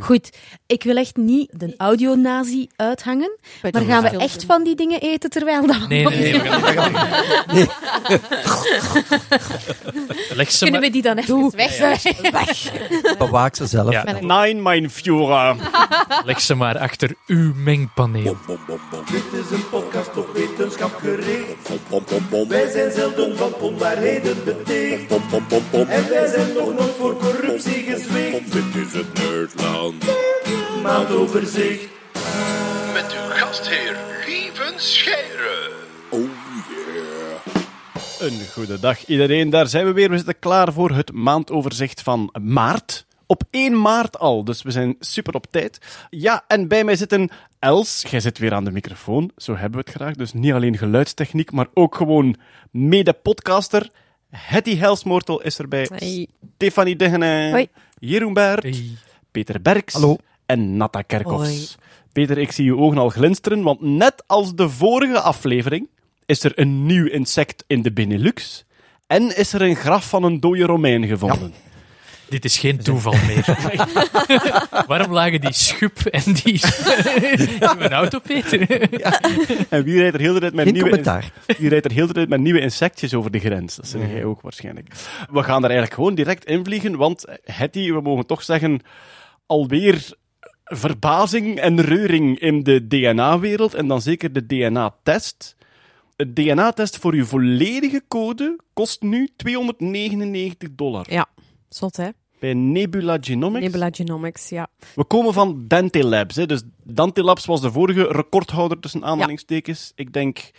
Goed, ik wil echt niet de audionazi uithangen, maar gaan we echt van die dingen eten terwijl dat... Nee, nee, nee. we gaan- nee. Leg ze Kunnen maar... we die dan even weg? weg. Bewaak ze zelf. Ja. Nein, mijn Führer. Leg ze maar achter uw mengpaneel. Dit is een podcast op wetenschap gericht. Wij zijn zelden van onwaarheden beticht. En wij zijn nog nooit voor corruptie gezwicht. Dit is het Nerdland. Maandoverzicht. Met uw gastheer Lieven Scheire. Oh yeah. Een goede dag iedereen, daar zijn we weer. We zitten klaar voor het maandoverzicht van maart. Op 1 maart al, dus we zijn super op tijd. Ja, en bij mij zitten Els. Jij zit weer aan de microfoon, zo hebben we het graag. Dus niet alleen geluidstechniek, maar ook gewoon mede-podcaster. Hetty Helsmoortel is erbij. Hey. Stefanie Degene. Hoi. Jeroen Baert. Hey. Peter Berks. Hallo. En Natta Kerkhoffs. Hoi. Peter, ik zie je ogen al glinsteren, want net als de vorige aflevering is er een nieuw insect in de Benelux. En is er een graf van een dode Romein gevonden. Dit is geen toeval meer. Waarom lagen die schup en die in mijn auto, Peter? En wie rijdt er heel de tijd met Geen nieuwe, commentaar. wie rijdt er heel de tijd met nieuwe insectjes over de grens? Dat zeg jij ook waarschijnlijk. We gaan er eigenlijk gewoon direct invliegen, want Hetty, we mogen toch zeggen, alweer verbazing en reuring in de DNA-wereld, en dan zeker de DNA-test. Een DNA-test voor uw volledige code kost nu 299 dollar. Ja, zot hè. Bij Nebula Genomics. Nebula Genomics, ja. We komen van Dante Labs. Hè. Dus Dante Labs was de vorige recordhouder tussen aanhalingstekens. Ik denk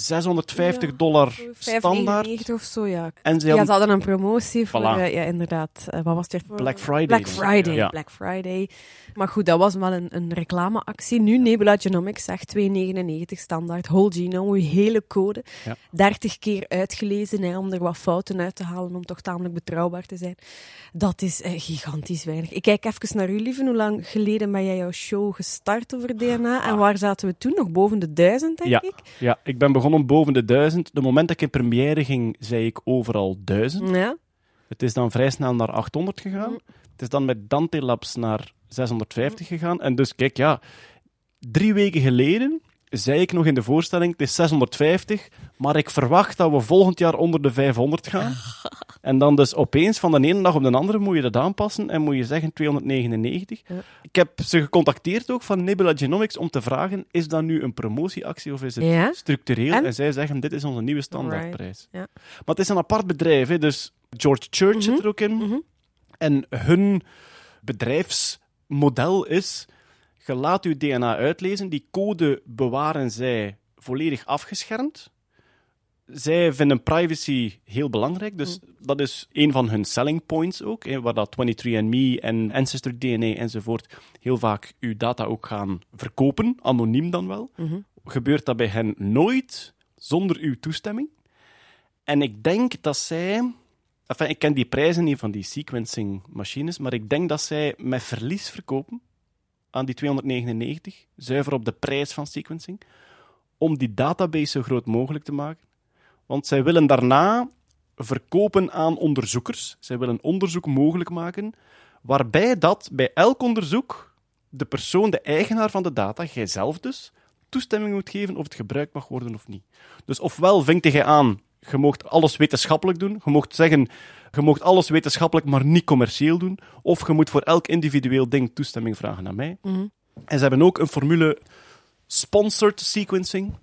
650 dollar standaard. 5,99 of zo, ja. En ze Ja, hadden ze hadden een promotie voor, Voilà. eh, ja, inderdaad. Eh, wat was het weer? Black Friday. Black. Friday, Ja. Black Friday. Maar goed, dat was wel een, een reclameactie. Nu Nebula Genomics zegt 2,99 standaard, whole genome, uw hele code. Ja. 30 keer uitgelezen hè, om er wat fouten uit te halen, om toch tamelijk betrouwbaar te zijn. Dat is eh, gigantisch weinig. Ik kijk even naar u, lieve. Hoe lang geleden ben jij jouw show gestart over DNA? En waar zaten we toen? Nog boven de duizend, denk Ja. ik? Ja, ik ben begonnen boven de 1000. De moment dat ik in première ging, zei ik overal 1000. Ja. Het is dan vrij snel naar 800 gegaan. Mm. Het is dan met Dante Labs naar 650 gegaan. En dus, kijk, ja, drie weken geleden zei ik nog in de voorstelling, het is 650, maar ik verwacht dat we volgend jaar onder de 500 gaan. En dan dus opeens, van de ene dag op de andere, moet je dat aanpassen en moet je zeggen 299. Ja. Ik heb ze gecontacteerd ook van Nebula Genomics om te vragen, is dat nu een promotieactie of is het Ja. structureel? En? En? zij zeggen, dit is onze nieuwe standaardprijs. Ja. Maar het is een apart bedrijf, hè, dus George Church zit er ook in. Mhm. En hun bedrijfsmodel is: je laat uw DNA uitlezen, die code bewaren zij volledig afgeschermd. Zij vinden privacy heel belangrijk, dus dat is een van hun selling points ook, hè, waar dat 23andMe en Ancestor DNA enzovoort heel vaak uw data ook gaan verkopen, anoniem dan wel. Mhm. Gebeurt dat bij hen nooit zonder uw toestemming? En ik denk dat zij Enfin, ik ken die prijzen niet van die sequencing machines, maar ik denk dat zij met verlies verkopen aan die 299, zuiver op de prijs van sequencing, om die database zo groot mogelijk te maken. Want zij willen daarna verkopen aan onderzoekers. Zij willen onderzoek mogelijk maken, waarbij dat bij elk onderzoek de persoon, de eigenaar van de data, jijzelf dus, toestemming moet geven of het gebruikt mag worden of niet. Dus ofwel vinkt jij aan, je moogt alles wetenschappelijk doen, je moogt zeggen, je moogt alles wetenschappelijk, maar niet commercieel doen, of je moet voor elk individueel ding toestemming vragen aan mij. Mhm. En ze hebben ook een formule sponsored sequencing.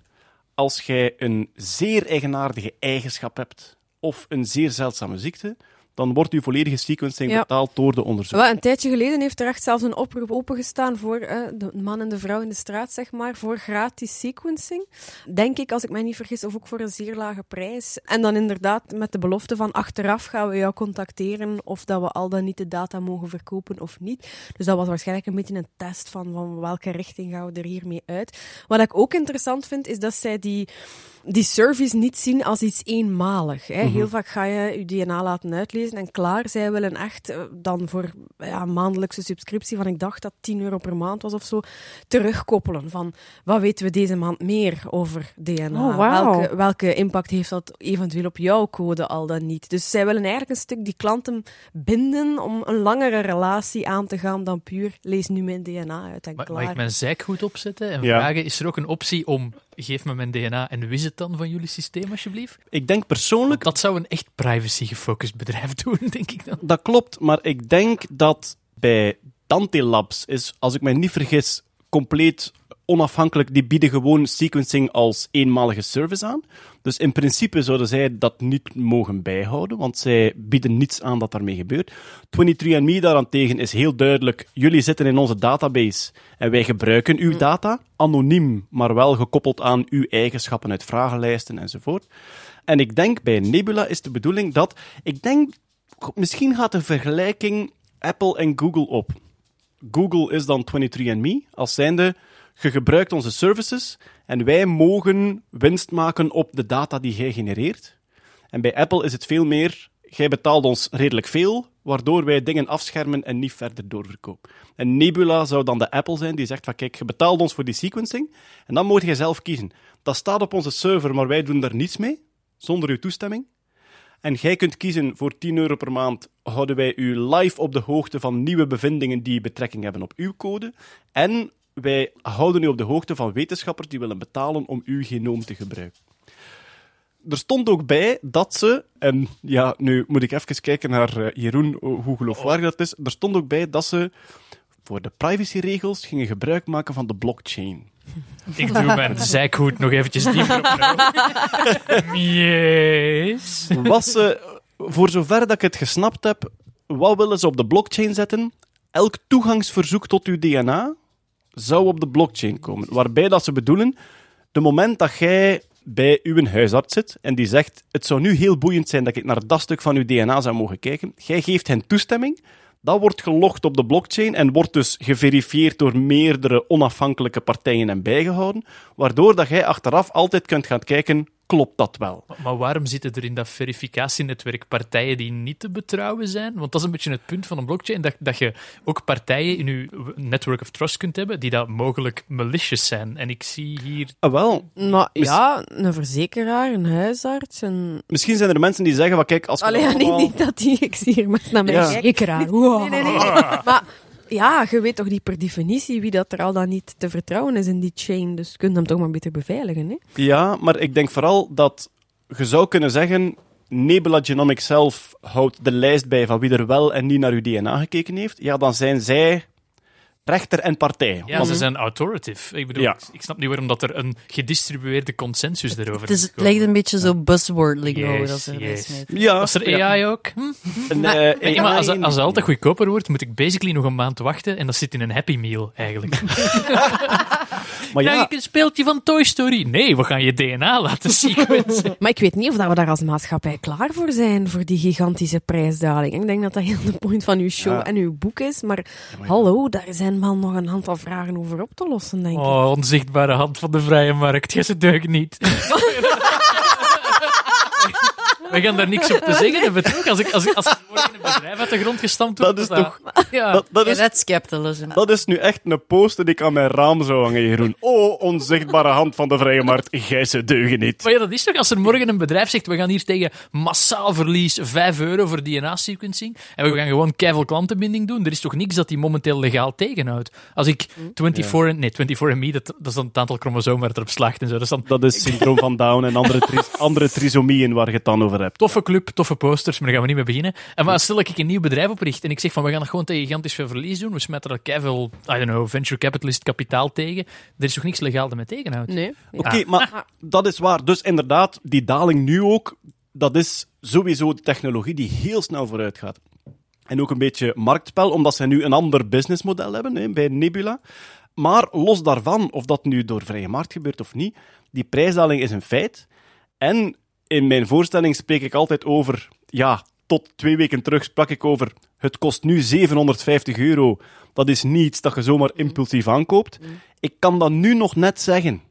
Als jij een zeer eigenaardige eigenschap hebt, of een zeer zeldzame ziekte, dan wordt uw volledige sequencing Ja. betaald door de onderzoekers. Wel, een tijdje geleden heeft er echt zelfs een oproep opengestaan voor eh, de man en de vrouw in de straat, zeg maar, voor gratis sequencing. Denk ik, als ik mij niet vergis, of ook voor een zeer lage prijs. En dan inderdaad met de belofte van achteraf gaan we jou contacteren of dat we al dan niet de data mogen verkopen of niet. Dus dat was waarschijnlijk een beetje een test van, van welke richting gaan we er hiermee uit. Wat ik ook interessant vind, is dat zij die die service niet zien als iets eenmalig. Hè. Heel vaak ga je je DNA laten uitlezen gelezen en klaar. Zij willen echt eh, dan voor ja, een maandelijkse subscriptie van, ik dacht dat 10 euro per maand was of zo, terugkoppelen van wat weten we deze maand meer over DNA? Oh, welke, welke impact heeft dat eventueel op jouw code al dan niet? Dus zij willen eigenlijk een stuk die klanten binden om een langere relatie aan te gaan dan puur lees nu mijn DNA uit en Ma- klaar. Mag ik mijn zeikgoed opzetten en Ja. vragen, is er ook een optie om, geef me mijn DNA en is het dan van jullie systeem alsjeblieft? Ik denk persoonlijk Dat zou een echt privacy-gefocust bedrijf doen, denk ik dan. Dat klopt, maar ik denk dat bij Dante Labs is, als ik mij niet vergis, compleet onafhankelijk. Die bieden gewoon sequencing als eenmalige service aan. Dus in principe zouden zij dat niet mogen bijhouden, want zij bieden niets aan dat daarmee gebeurt. 23andMe daarentegen is heel duidelijk, jullie zitten in onze database en wij gebruiken uw data, anoniem, maar wel gekoppeld aan uw eigenschappen uit vragenlijsten enzovoort. En ik denk bij Nebula is de bedoeling dat, ik denk Misschien gaat de vergelijking Apple en Google op. Google is dan 23andMe, als zijnde, je gebruikt onze services en wij mogen winst maken op de data die jij genereert. En bij Apple is het veel meer, jij betaalt ons redelijk veel, waardoor wij dingen afschermen en niet verder doorverkopen. En Nebula zou dan de Apple zijn die zegt van kijk, je betaalt ons voor die sequencing en dan moet je zelf kiezen. Dat staat op onze server, maar wij doen daar niets mee, zonder uw toestemming. En jij kunt kiezen voor 10 euro per maand houden wij u live op de hoogte van nieuwe bevindingen die betrekking hebben op uw code. En wij houden u op de hoogte van wetenschappers die willen betalen om uw genoom te gebruiken. Er stond ook bij dat ze, en ja, nu moet ik even kijken naar eh, Jeroen, hoe geloofwaardig dat is. Er stond ook bij dat ze voor de privacyregels gingen gebruik maken van de blockchain. Ik doe mijn zeikhoed nog eventjes dieper op. Yes. Was ze, voor zover dat ik het gesnapt heb, wat willen ze op de blockchain zetten? Elk toegangsverzoek tot uw DNA zou op de blockchain komen. Waarbij dat ze bedoelen, de moment dat jij bij uw huisarts zit en die zegt, het zou nu heel boeiend zijn dat ik naar dat stuk van uw DNA zou mogen kijken, jij geeft hen toestemming, dat wordt gelogd op de blockchain en wordt dus geverifieerd door meerdere onafhankelijke partijen en bijgehouden, waardoor dat jij achteraf altijd kunt gaan kijken, klopt dat wel? Maar waarom zitten er in dat verificatienetwerk partijen die niet te betrouwen zijn? Want dat is een beetje het punt van een blockchain, dat, dat je ook partijen in je network of trust kunt hebben die dat mogelijk malicious zijn. En ik zie hier... Ah, wel, Mis- ja, een verzekeraar, een huisarts, een... Misschien zijn er mensen die zeggen, van, kijk, als Allee, ja, niet, allemaal- niet dat die, ik zie hier mensen naar mij Ja. kijken. Zekeraar. Nee, nee, nee. Maar ja, je weet toch niet per definitie wie dat er al dan niet te vertrouwen is in die chain. Dus je kunt hem toch maar beter beveiligen, hè? Ja, maar ik denk vooral dat je zou kunnen zeggen, Nebula Genomics zelf houdt de lijst bij van wie er wel en niet naar uw DNA gekeken heeft. Ja, dan zijn zij rechter en partij. Ja, Want- ze zijn authoritative. Ik bedoel, Ja. ik, ik snap niet waarom dat er een gedistribueerde consensus erover Het, is, het lijkt een beetje zo buzzword lingo Yes, dat ze erbij yes. smijten. ja, Was er ja. AI ook? Hm? En, eh, Nee, maar als, als het altijd goedkoper wordt, moet ik basically nog een maand wachten en dat zit in een Happy Meal, eigenlijk. Maar Krijg ja, ik een speeltje van Toy Story? Nee, we gaan je DNA laten sequencen. Maar ik weet niet of dat we daar als maatschappij klaar voor zijn, voor die gigantische prijsdaling. Ik denk dat dat heel de point van uw show Ja. en uw boek is. Maar hallo, daar zijn wel nog een aantal vragen over op te lossen, denk ik. Oh, onzichtbare hand van de vrije markt. Ja, ze deugt niet. We gaan daar niks op te zeggen hebben, toch? Als ik, als ik, als ik morgen een bedrijf uit de grond gestampt word... dat is dat- toch... Ja. Dat, dat, Ja, is, that's capitalism. dat is nu echt een poster die ik aan mijn raam zou hangen, Jeroen. Oh, onzichtbare hand van de vrije markt, gij ze deugen niet. Maar ja, dat is toch als er morgen een bedrijf zegt, we gaan hier tegen massaal verlies 5 euro voor DNA-sequencing en we gaan gewoon keiveel klantenbinding doen. Er is toch niks dat die momenteel legaal tegenhoudt. Als ik 24, nee, 24 dat, dat is dan het aantal chromosomen erop slaagt en zo. Dat is dan Dat is syndroom van Down en andere, tris- andere trisomieën waar je het dan over hebt. toffe club, toffe posters, maar daar gaan we niet mee beginnen. En maar stel dat ik een nieuw bedrijf opricht en ik zeg van, we gaan dat gewoon tegen gigantisch veel verlies doen, we smijten er keiveel, I don't know, venture capitalist kapitaal tegen. Er is toch niks legaal dat mij tegenhoudt? Nee. Oké, maar dat is waar. Dus inderdaad, die daling nu ook, dat is sowieso de technologie die heel snel vooruit gaat. En ook een beetje marktspel, omdat zij nu een ander businessmodel hebben hè, bij Nebula. Maar los daarvan, of dat nu door vrije markt gebeurt of niet, die prijsdaling is een feit. En in mijn voorstelling spreek ik altijd over, ja, tot twee weken terug sprak ik over, het kost nu 750 euro. Dat is niets dat je zomaar impulsief aankoopt. Ik kan dat nu nog net zeggen.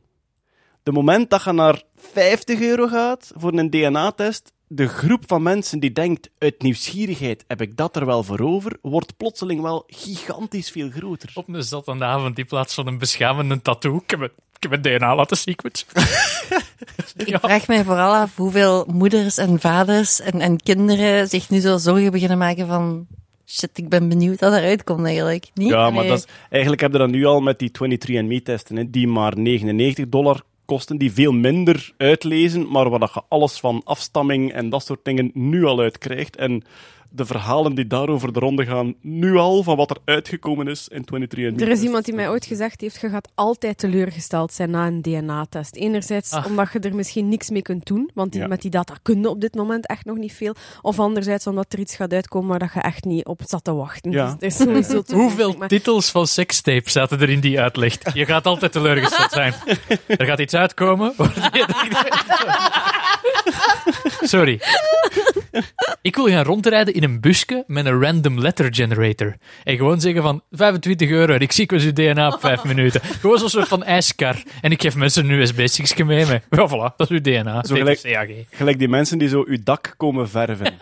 De moment dat je naar 50 euro gaat voor een DNA-test, de groep van mensen die denkt, uit nieuwsgierigheid heb ik dat er wel voor over, wordt plotseling wel gigantisch veel groter. Op een zatte avond in plaats van een beschamende tattoo. Ik heb een, heb een DNA laten sequencen. Ik vraag mij vooral af hoeveel moeders en vaders en, en kinderen zich nu zo zorgen beginnen maken van... Shit, ik ben benieuwd wat eruit komt eigenlijk. Niet? Ja, maar dat is, eigenlijk hebben we dat nu al met die 23andMe-testen, hè, die maar 99 dollar kosten, die veel minder uitlezen, maar waar dat je alles van afstamming en dat soort dingen nu al uit krijgt. En de verhalen die daarover de ronde gaan, nu al, van wat er uitgekomen is in 23andMe. Er is iemand die mij ooit gezegd heeft, je gaat altijd teleurgesteld zijn na een DNA-test. Enerzijds Ah. omdat je er misschien niks mee kunt doen, want die, Ja. met die data kun je op dit moment echt nog niet veel. Of anderzijds omdat er iets gaat uitkomen waar dat je echt niet op zat te wachten. Ja. Dus er is sowieso te- Hoeveel maar- titels van sekstape zaten er in die uitleg? Je gaat altijd teleurgesteld zijn. Er gaat iets uitkomen. Sorry. Ik wil gaan rondrijden in een busje met een random letter generator. En gewoon zeggen van 25 euro en ik zie uw DNA op 5 minuten. Gewoon zo'n soort van ijskar. En ik geef mensen een USB-stickje mee. Ja, voilà, dat is uw DNA. Zo gelijk- CAG. Gelijk die mensen die zo uw dak komen verven.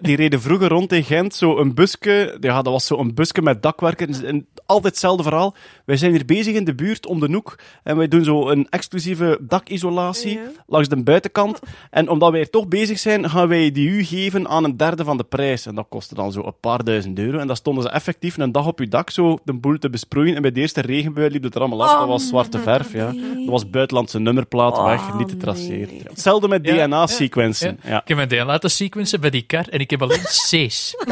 Die reden vroeger rond in Gent, zo een busje. Ja, dat was zo een busje met dakwerkers. En altijd hetzelfde verhaal. Wij zijn hier bezig in de buurt om de hoek. En wij doen zo een exclusieve dakisolatie Ja. langs de buitenkant. En omdat wij er toch bezig zijn, gaan wij die u geven aan een derde van de prijs. En dat kostte dan zo een paar duizend euro. En dan stonden ze effectief een dag op uw dak zo de boel te besproeien. En bij de eerste regenbui liep het er allemaal af. dat was zwarte verf, ja. Dat was buitenlandse nummerplaat weg, niet te traceren. nee. Ja. Hetzelfde met Ja, DNA-sequencen. Ja. Ik heb mijn DNA laten sequencen bij die kar en ik heb alleen C's.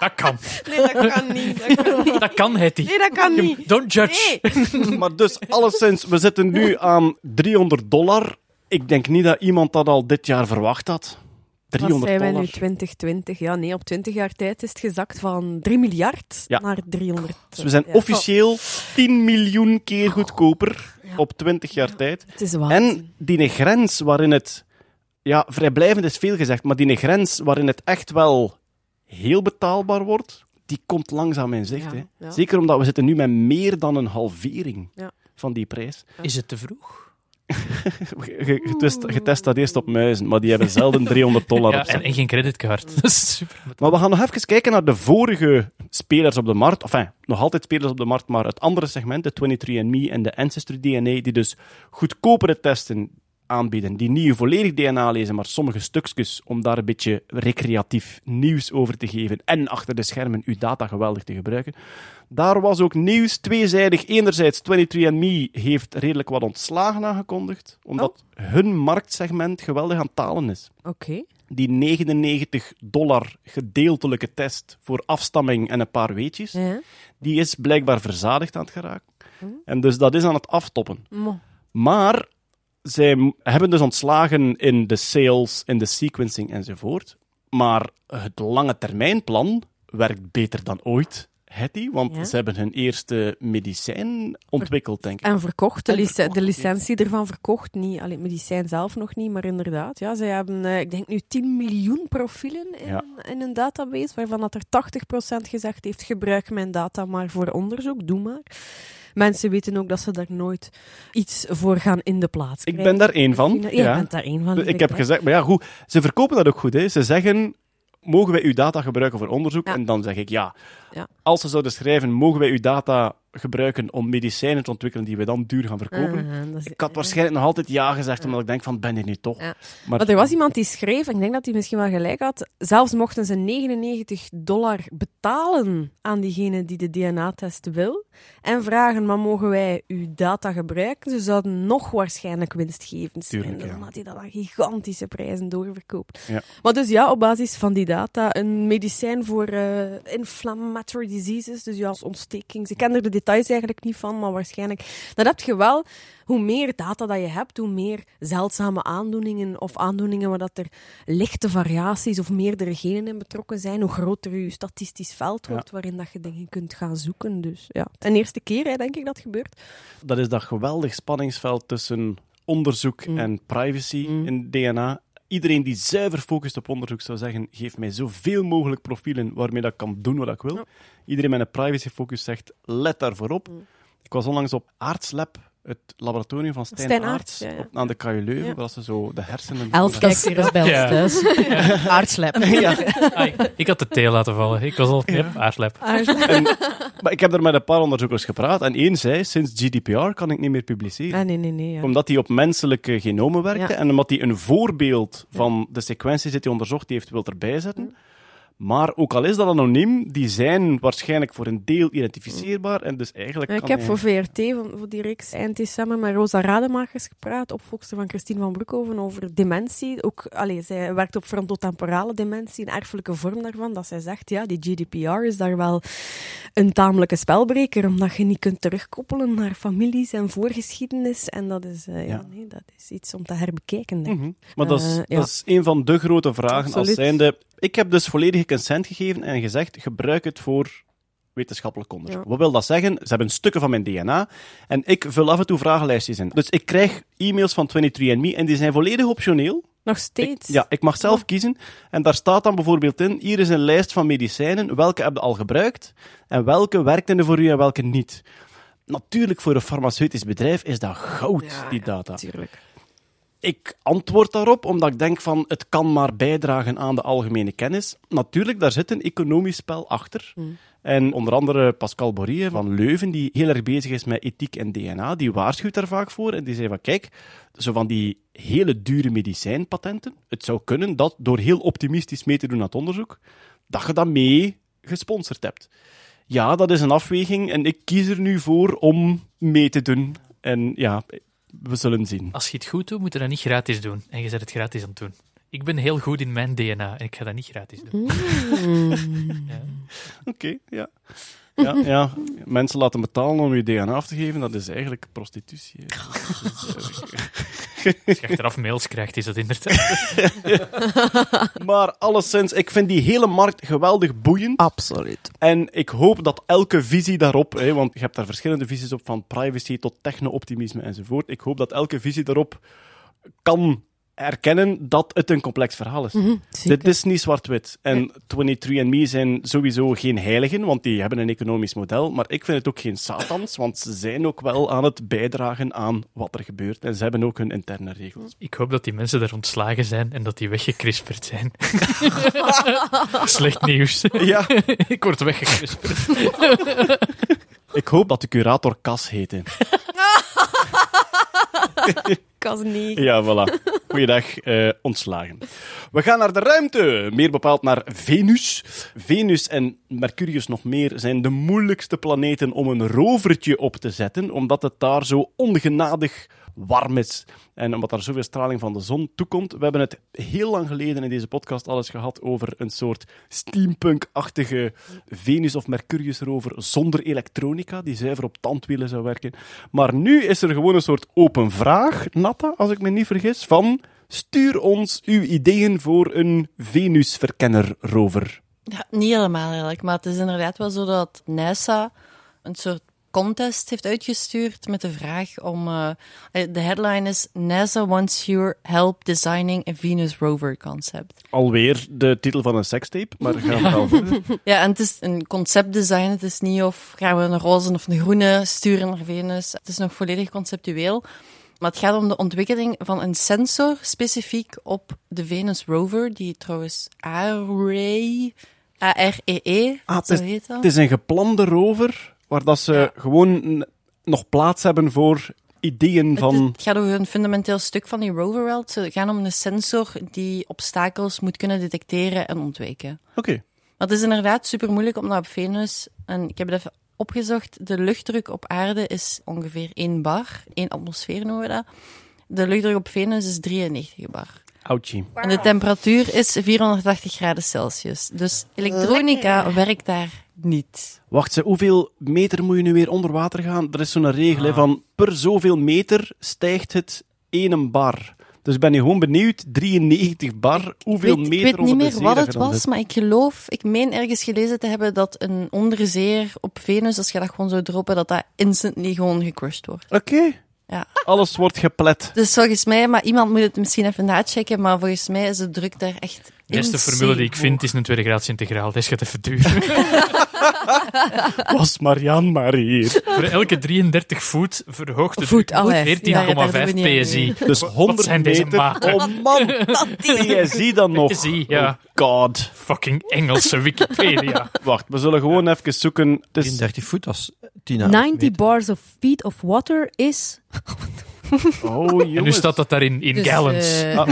dat kan. Nee, dat kan niet. Dat kan niet. Dat kan, Hetty. Nee, dat kan niet. Don't judge. Nee. Maar dus, alleszins, we zitten nu aan 300 dollar. Ik denk niet dat iemand dat al dit jaar verwacht had. Wat 300 zijn wij dollar. nu, 2020? Ja, nee, op 20 jaar tijd is het gezakt van 3 miljard Ja. naar 300. Dus we zijn Ja. officieel 10 miljoen keer goedkoper op 20 jaar tijd. Het is. En die grens waarin het... Ja, vrijblijvend is veel gezegd, maar die grens waarin het echt wel heel betaalbaar wordt, die komt langzaam in zicht. Ja, hè. ja. Zeker omdat we zitten nu met meer dan een halvering Ja. van die prijs. Is het te vroeg? Getest, getest dat eerst op muizen, maar die hebben zelden 300 dollar Ja, op en, en geen creditcard. Dat is super. Maar we gaan nog even kijken naar de vorige spelers op de markt. Enfin, nog altijd spelers op de markt, maar het andere segment, de 23andMe en de Ancestry DNA, die dus goedkopere testen aanbieden, die niet je volledig DNA lezen, maar sommige stukjes om daar een beetje recreatief nieuws over te geven en achter de schermen uw data geweldig te gebruiken. Daar was ook nieuws tweezijdig. Enerzijds, 23andMe heeft redelijk wat ontslagen aangekondigd, omdat hun marktsegment geweldig aan talen is Oké. die 99 dollar gedeeltelijke test voor afstamming en een paar weetjes, Ja. die is blijkbaar verzadigd aan het geraken. Hm. En dus dat is aan het aftoppen. Maar zij hebben dus ontslagen in de sales, in de sequencing enzovoort. Maar het lange termijnplan werkt beter dan ooit. Hetty, want Ja. ze hebben hun eerste medicijn ontwikkeld, denk ik. En verkocht, de, En lic- verkocht, de oké. licentie ervan verkocht. Niet alleen het medicijn zelf nog niet, maar inderdaad. Ja, zij hebben, eh, ik denk nu 10 miljoen profielen in, Ja. in een database, waarvan dat er 80% gezegd heeft, gebruik mijn data maar voor onderzoek, doe maar. Mensen weten ook dat ze daar nooit iets voor gaan in de plaats Ik krijgen. ben daar één van. Ja, ja. bent daar één van. Ik heb gezegd, maar ja, goed, ze verkopen dat ook goed. Hè. Ze zeggen, mogen wij uw data gebruiken voor onderzoek? Ja. En dan zeg ik ja. Ja. Als ze zouden schrijven, mogen wij uw data gebruiken om medicijnen te ontwikkelen die we dan duur gaan verkopen? Ah, is- Ik had waarschijnlijk nog altijd ja gezegd, omdat ik denk van, ben je nu toch? Ja. Maar, Maar er was iemand die schreef, en ik denk dat hij misschien wel gelijk had, zelfs mochten ze 99 dollar betalen aan diegene die de DNA-test wil, en vragen, maar mogen wij uw data gebruiken? Ze zouden nog waarschijnlijk winstgevend zijn, Tuurlijk, ja. omdat hij dat aan gigantische prijzen doorverkoopt. Ja. Maar dus ja, op basis van die data, een medicijn voor eh, inflammatory diseases, dus ja, ontsteking. Ik ken er de details eigenlijk niet van, maar waarschijnlijk. Dat heb je wel. Hoe meer data dat je hebt, hoe meer zeldzame aandoeningen of aandoeningen waar dat er lichte variaties of meerdere genen in betrokken zijn, hoe groter je statistisch veld Ja. wordt waarin dat je dingen kunt gaan zoeken. Dus ja, een eerste keer hè, denk ik dat gebeurt. dat is dat geweldig spanningsveld tussen onderzoek Mm. en privacy Mm. in DNA. Iedereen die zuiver focust op onderzoek zou zeggen, geef mij zoveel mogelijk profielen waarmee dat ik kan doen wat ik wil. Ja. Iedereen met een privacy focus zegt, let daarvoor op. Mm. Ik was onlangs op Aardslab het laboratorium van Stijn, Stijn Aarts Aarts, ja, ja. op- aan de KU Leuven, Ja. waar ze zo de hersenen... Elf er bij Ja. ons thuis. Ah, ik, ik had de thee laten vallen. Ik was al... Aarslep. En, maar ik heb er met een paar onderzoekers gepraat en één zei, sinds GDPR kan ik niet meer publiceren. Ah, nee, nee, nee. Ja. Omdat hij op menselijke genomen werkte Ja. en omdat hij een voorbeeld van de sequenties die hij onderzocht heeft wil erbij zetten. Maar ook al is dat anoniem, die zijn waarschijnlijk voor een deel identificeerbaar en dus eigenlijk ik kan heb hij- voor VRT, voor die reeks eind december, met Rosa Rademakers gepraat, opvolgster van Christine van Broekhoven, over dementie. Ook, allee, zij werkt op frontotemporale dementie, een erfelijke vorm daarvan, dat zij zegt, ja, die GDPR is daar wel een tamelijke spelbreker, omdat je niet kunt terugkoppelen naar families en voorgeschiedenis. En dat is, eh, ja. Ja. nee, dat is iets om te herbekijken, denk ik. Mhm. Maar dat, is, Eh, ja. dat is een van de grote vragen als zijnde... Ik heb dus volledige consent gegeven en gezegd, gebruik het voor wetenschappelijk onderzoek. Ja. Wat wil dat zeggen? Ze hebben stukken van mijn DNA en ik vul af en toe vragenlijstjes in. Dus ik krijg e-mails van 23andMe en die zijn volledig optioneel. Nog Ik, steeds. ja, ik mag zelf kiezen. En daar staat dan bijvoorbeeld in, hier is een lijst van medicijnen, welke heb je al gebruikt en welke werkten er voor u en welke niet. Natuurlijk, voor een farmaceutisch bedrijf is dat goud, Ja, die ja, data. Natuurlijk. Ik antwoord daarop omdat ik denk van het kan maar bijdragen aan de algemene kennis. Natuurlijk, daar zit een economisch spel achter. En onder andere Pascal Borie van Leuven, die heel erg bezig is met ethiek en DNA, die waarschuwt daar vaak voor. En die zei van kijk, zo van die hele dure medicijnpatenten, het zou kunnen dat door heel optimistisch mee te doen aan het onderzoek, dat je dat mee gesponsord hebt. Ja, dat is een afweging en ik kies er nu voor om mee te doen. En ja, we zullen zien. Als je het goed doet, moet je dat niet gratis doen. En je zet het gratis aan het doen. Ik ben heel goed in mijn DNA en ik ga dat niet gratis doen. Ja. Oké, ja. Ja, ja. Mensen laten betalen om je DNA af te geven, dat is eigenlijk prostitutie. hè. Als je achteraf mails krijgt, is dat inderdaad. Maar alleszins, ik vind die hele markt geweldig boeiend. Absoluut. En ik hoop dat elke visie daarop, hè, want je hebt daar verschillende visies op, van privacy tot techno-optimisme enzovoort. Ik hoop dat elke visie daarop kan erkennen dat het een complex verhaal is. Dit is niet zwart-wit. En 23andMe zijn sowieso geen heiligen, want die hebben een economisch model. Maar ik vind het ook geen satans, want ze zijn ook wel aan het bijdragen aan wat er gebeurt. En ze hebben ook hun interne regels. Ik hoop dat die mensen daar ontslagen zijn en dat die weggekrisperd zijn. Slecht nieuws. Ja, ik word weggekrisperd. ik hoop dat de curator Cas heette. Kan niet. Ja, voilà. Goeiedag, eh, ontslagen. We gaan naar de ruimte, meer bepaald naar Venus. Venus en Mercurius nog meer zijn de moeilijkste planeten om een rovertje op te zetten, omdat het daar zo ongenadig warm is. En omdat er zoveel straling van de zon toekomt. We hebben het heel lang geleden in deze podcast alles gehad over een soort steampunk-achtige Venus- of Mercurius-rover zonder elektronica, die zuiver op tandwielen zou werken. Maar nu is er gewoon een soort open vraag, Natta, als ik me niet vergis, van stuur ons uw ideeën voor een Venus-verkenner-rover. Ja, niet helemaal eigenlijk, maar het is inderdaad wel zo dat NASA een soort contest heeft uitgestuurd met de vraag om... eh, eh, de headline is NASA wants your help designing a Venus rover concept. Alweer de titel van een sekstape, maar gaan we wel. Ja, en het is een conceptdesign. Het is niet of gaan we een roze of een groene sturen naar Venus. Het is nog volledig conceptueel. Maar het gaat om de ontwikkeling van een sensor specifiek op de Venus rover, die trouwens Array, A-R-E-E, Ah, het zo is- heet dat. Het is een geplande rover, waar dat ze gewoon nog plaats hebben voor ideeën Het, van... het gaat over een fundamenteel stuk van die rover. Ze gaan om een sensor die obstakels moet kunnen detecteren en ontwijken. Oké. Maar het is inderdaad super moeilijk omdat op Venus, en ik heb het even opgezocht, de luchtdruk op aarde is ongeveer 1 bar, 1 atmosfeer noemen we dat. De luchtdruk op Venus is 93 bar. Ouchie. En de temperatuur is 480 graden Celsius. Dus elektronica werkt daar niet. Wacht, ze, hoeveel meter moet je nu weer onder water gaan? Er is zo'n regel hè, van per zoveel meter stijgt het 1 bar. Dus ik ben nu gewoon benieuwd, 93 bar, hoeveel ik weet, meter ik weet niet meer wat het je was, zit? maar ik geloof, ik meen ergens gelezen te hebben dat een onderzeeër op Venus, als je dat gewoon zou droppen, dat dat instantly gewoon gecrushed wordt. Oké. Ja. Alles wordt geplet. Dus volgens mij, maar iemand moet het misschien even nachecken, maar volgens mij is de druk daar echt De beste insane formule die ik vind is een tweede graads integraal. Dat gaat even duren. Was Marianne maar hier. Voor elke 33 voet verhoogt het Voet, allee. 14,5 Ja, ja, daar doen we niet aan PSI. Dus 100 zijn deze meter. Oh man, PSI dan nog. PSI, ja. Oh god. Fucking Engelse Wikipedia. Wacht, we zullen gewoon even zoeken. Het is 33 voet, dat is 10 90 bars of feet of water is... Oh, En nu staat dat daar in, in Dus, gallons. eh,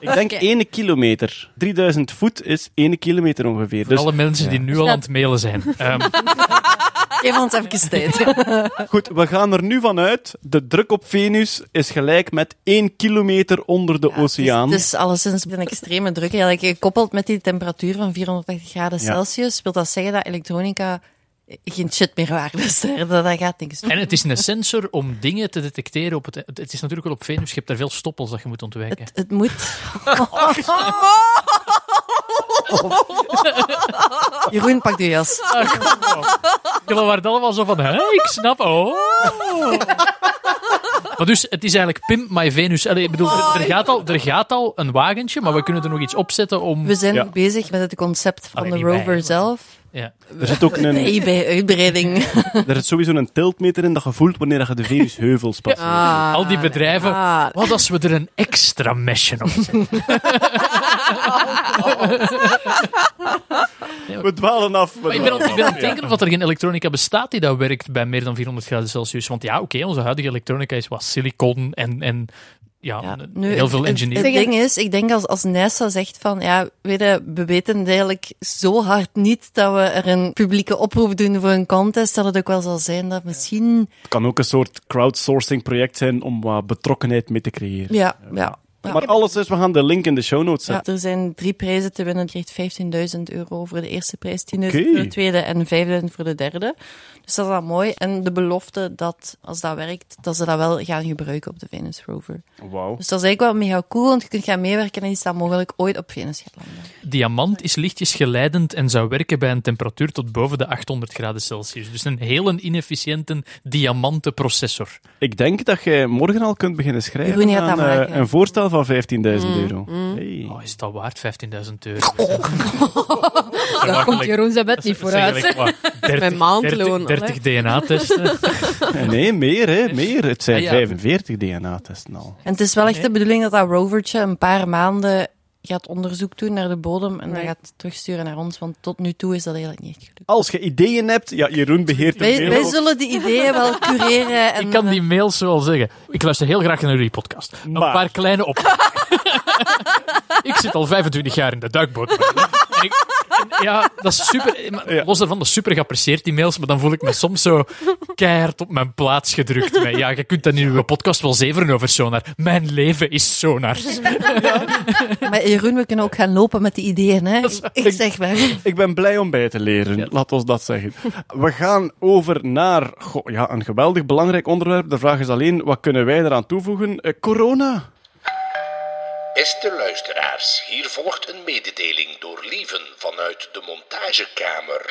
Ik denk 1 kilometer. 3000 voet is 1 kilometer ongeveer. Voor Dus alle mensen die nu al aan het mailen zijn. Ehm, Geef ons even tijd. goed, we gaan er nu vanuit. De druk op Venus is gelijk met 1 kilometer onder de oceaan. Het is alleszins een extreme druk. Eigenlijk gekoppeld met die temperatuur van 480 graden Ja. Celsius, wil dat zeggen dat elektronica geen shit meer waard is. Dat, dat gaat niks doen. en het is een sensor om dingen te detecteren op het... Het is natuurlijk wel op Venus, je hebt daar veel stoppels dat je moet ontwijken. Het, het moet... Jeroen, pak je jas. Jullie waren allemaal zo van, hè, ik snap, oh. Maar dus, het is eigenlijk Pimp My Venus. Allee, ik bedoel, er, er gaat al, er gaat al een wagentje, maar we kunnen er nog iets opzetten om... We zijn Ja. bezig met het concept van Allee, de wij, rover zelf. Ja. Er zit ook een, Nee, bij uitbreiding. er zit sowieso een tiltmeter in dat je voelt wanneer je de Venusheuvels passeert. Al die bedrijven, Ah, wat als we er een extra mesje op zetten? We dwalen af. we Maar ik ben, aan- dwalen ik ben aan af. het denken of dat er geen elektronica bestaat die dat werkt bij meer dan 400 graden Celsius. Want ja, oké, onze huidige elektronica is wat silicon en, en ja, Ja, n- nu, heel veel het- engineering. Het, ding is, ik denk als, als NASA zegt van, ja, weet je, we weten het eigenlijk zo hard niet dat we er een publieke oproep doen voor een contest, dat het ook wel zal zijn dat misschien, Het kan ook een soort crowdsourcing project zijn om wat betrokkenheid mee te creëren. ja, ja. Ja. Maar alles is, we gaan de link in de show notes Ja, zetten. er zijn drie prijzen te winnen. Je krijgt 15.000 euro voor de eerste prijs, 10.000 Oké. voor de tweede en 5.000 voor de derde. Dus dat is wel mooi. En de belofte dat, als dat werkt, dat ze dat wel gaan gebruiken op de Venus rover. Wauw. Dus dat is eigenlijk wel mega cool, want je kunt gaan meewerken en iets dat mogelijk ooit op Venus gaat landen. Diamant is lichtjes geleidend en zou werken bij een temperatuur tot boven de 800 graden Celsius. Dus een hele inefficiënte diamanten processor. Ik denk dat jij morgen al kunt beginnen schrijven aan eh, een voorstel van 15.000 euro. Hey. Oh, is het al waard? 15.000 euro. daar komt Jeroen zijn bed niet vooruit. Mijn maandloon, 30, DNA-testen. Nee, meer, hè, meer. Het zijn Ah, ja. 45 DNA-testen al. En het is wel echt de bedoeling dat dat rovertje een paar maanden gaat onderzoek doen naar de bodem en dat Right. gaat terugsturen naar ons, want tot nu toe is dat eigenlijk niet gelukt. Als je ideeën hebt, ja, Jeroen beheert de Wij, mail wij ook. zullen die ideeën wel cureren. En, Ik kan die mails zo al zeggen. Ik luister heel graag naar jullie podcast. Een paar kleine op. ik zit al 25 jaar in de duikboot. En ik- en ja, dat is super. maar Ja. Los daarvan, dat is super geapprecieerd, die mails. Maar dan voel ik me soms zo keihard op mijn plaats gedrukt. Met, ja, je kunt dat in uw podcast wel zeveren over sonar. Mijn leven is sonar. Maar Jeroen, we kunnen ook gaan lopen met die ideeën. Hè? Ik zeg maar. Ik ben blij om bij te leren, laat ons dat zeggen. We gaan over naar goh, ja, een geweldig belangrijk onderwerp. De vraag is alleen, wat kunnen wij eraan toevoegen? Eh, corona. Beste luisteraars, hier volgt een mededeling door Lieven vanuit de montagekamer.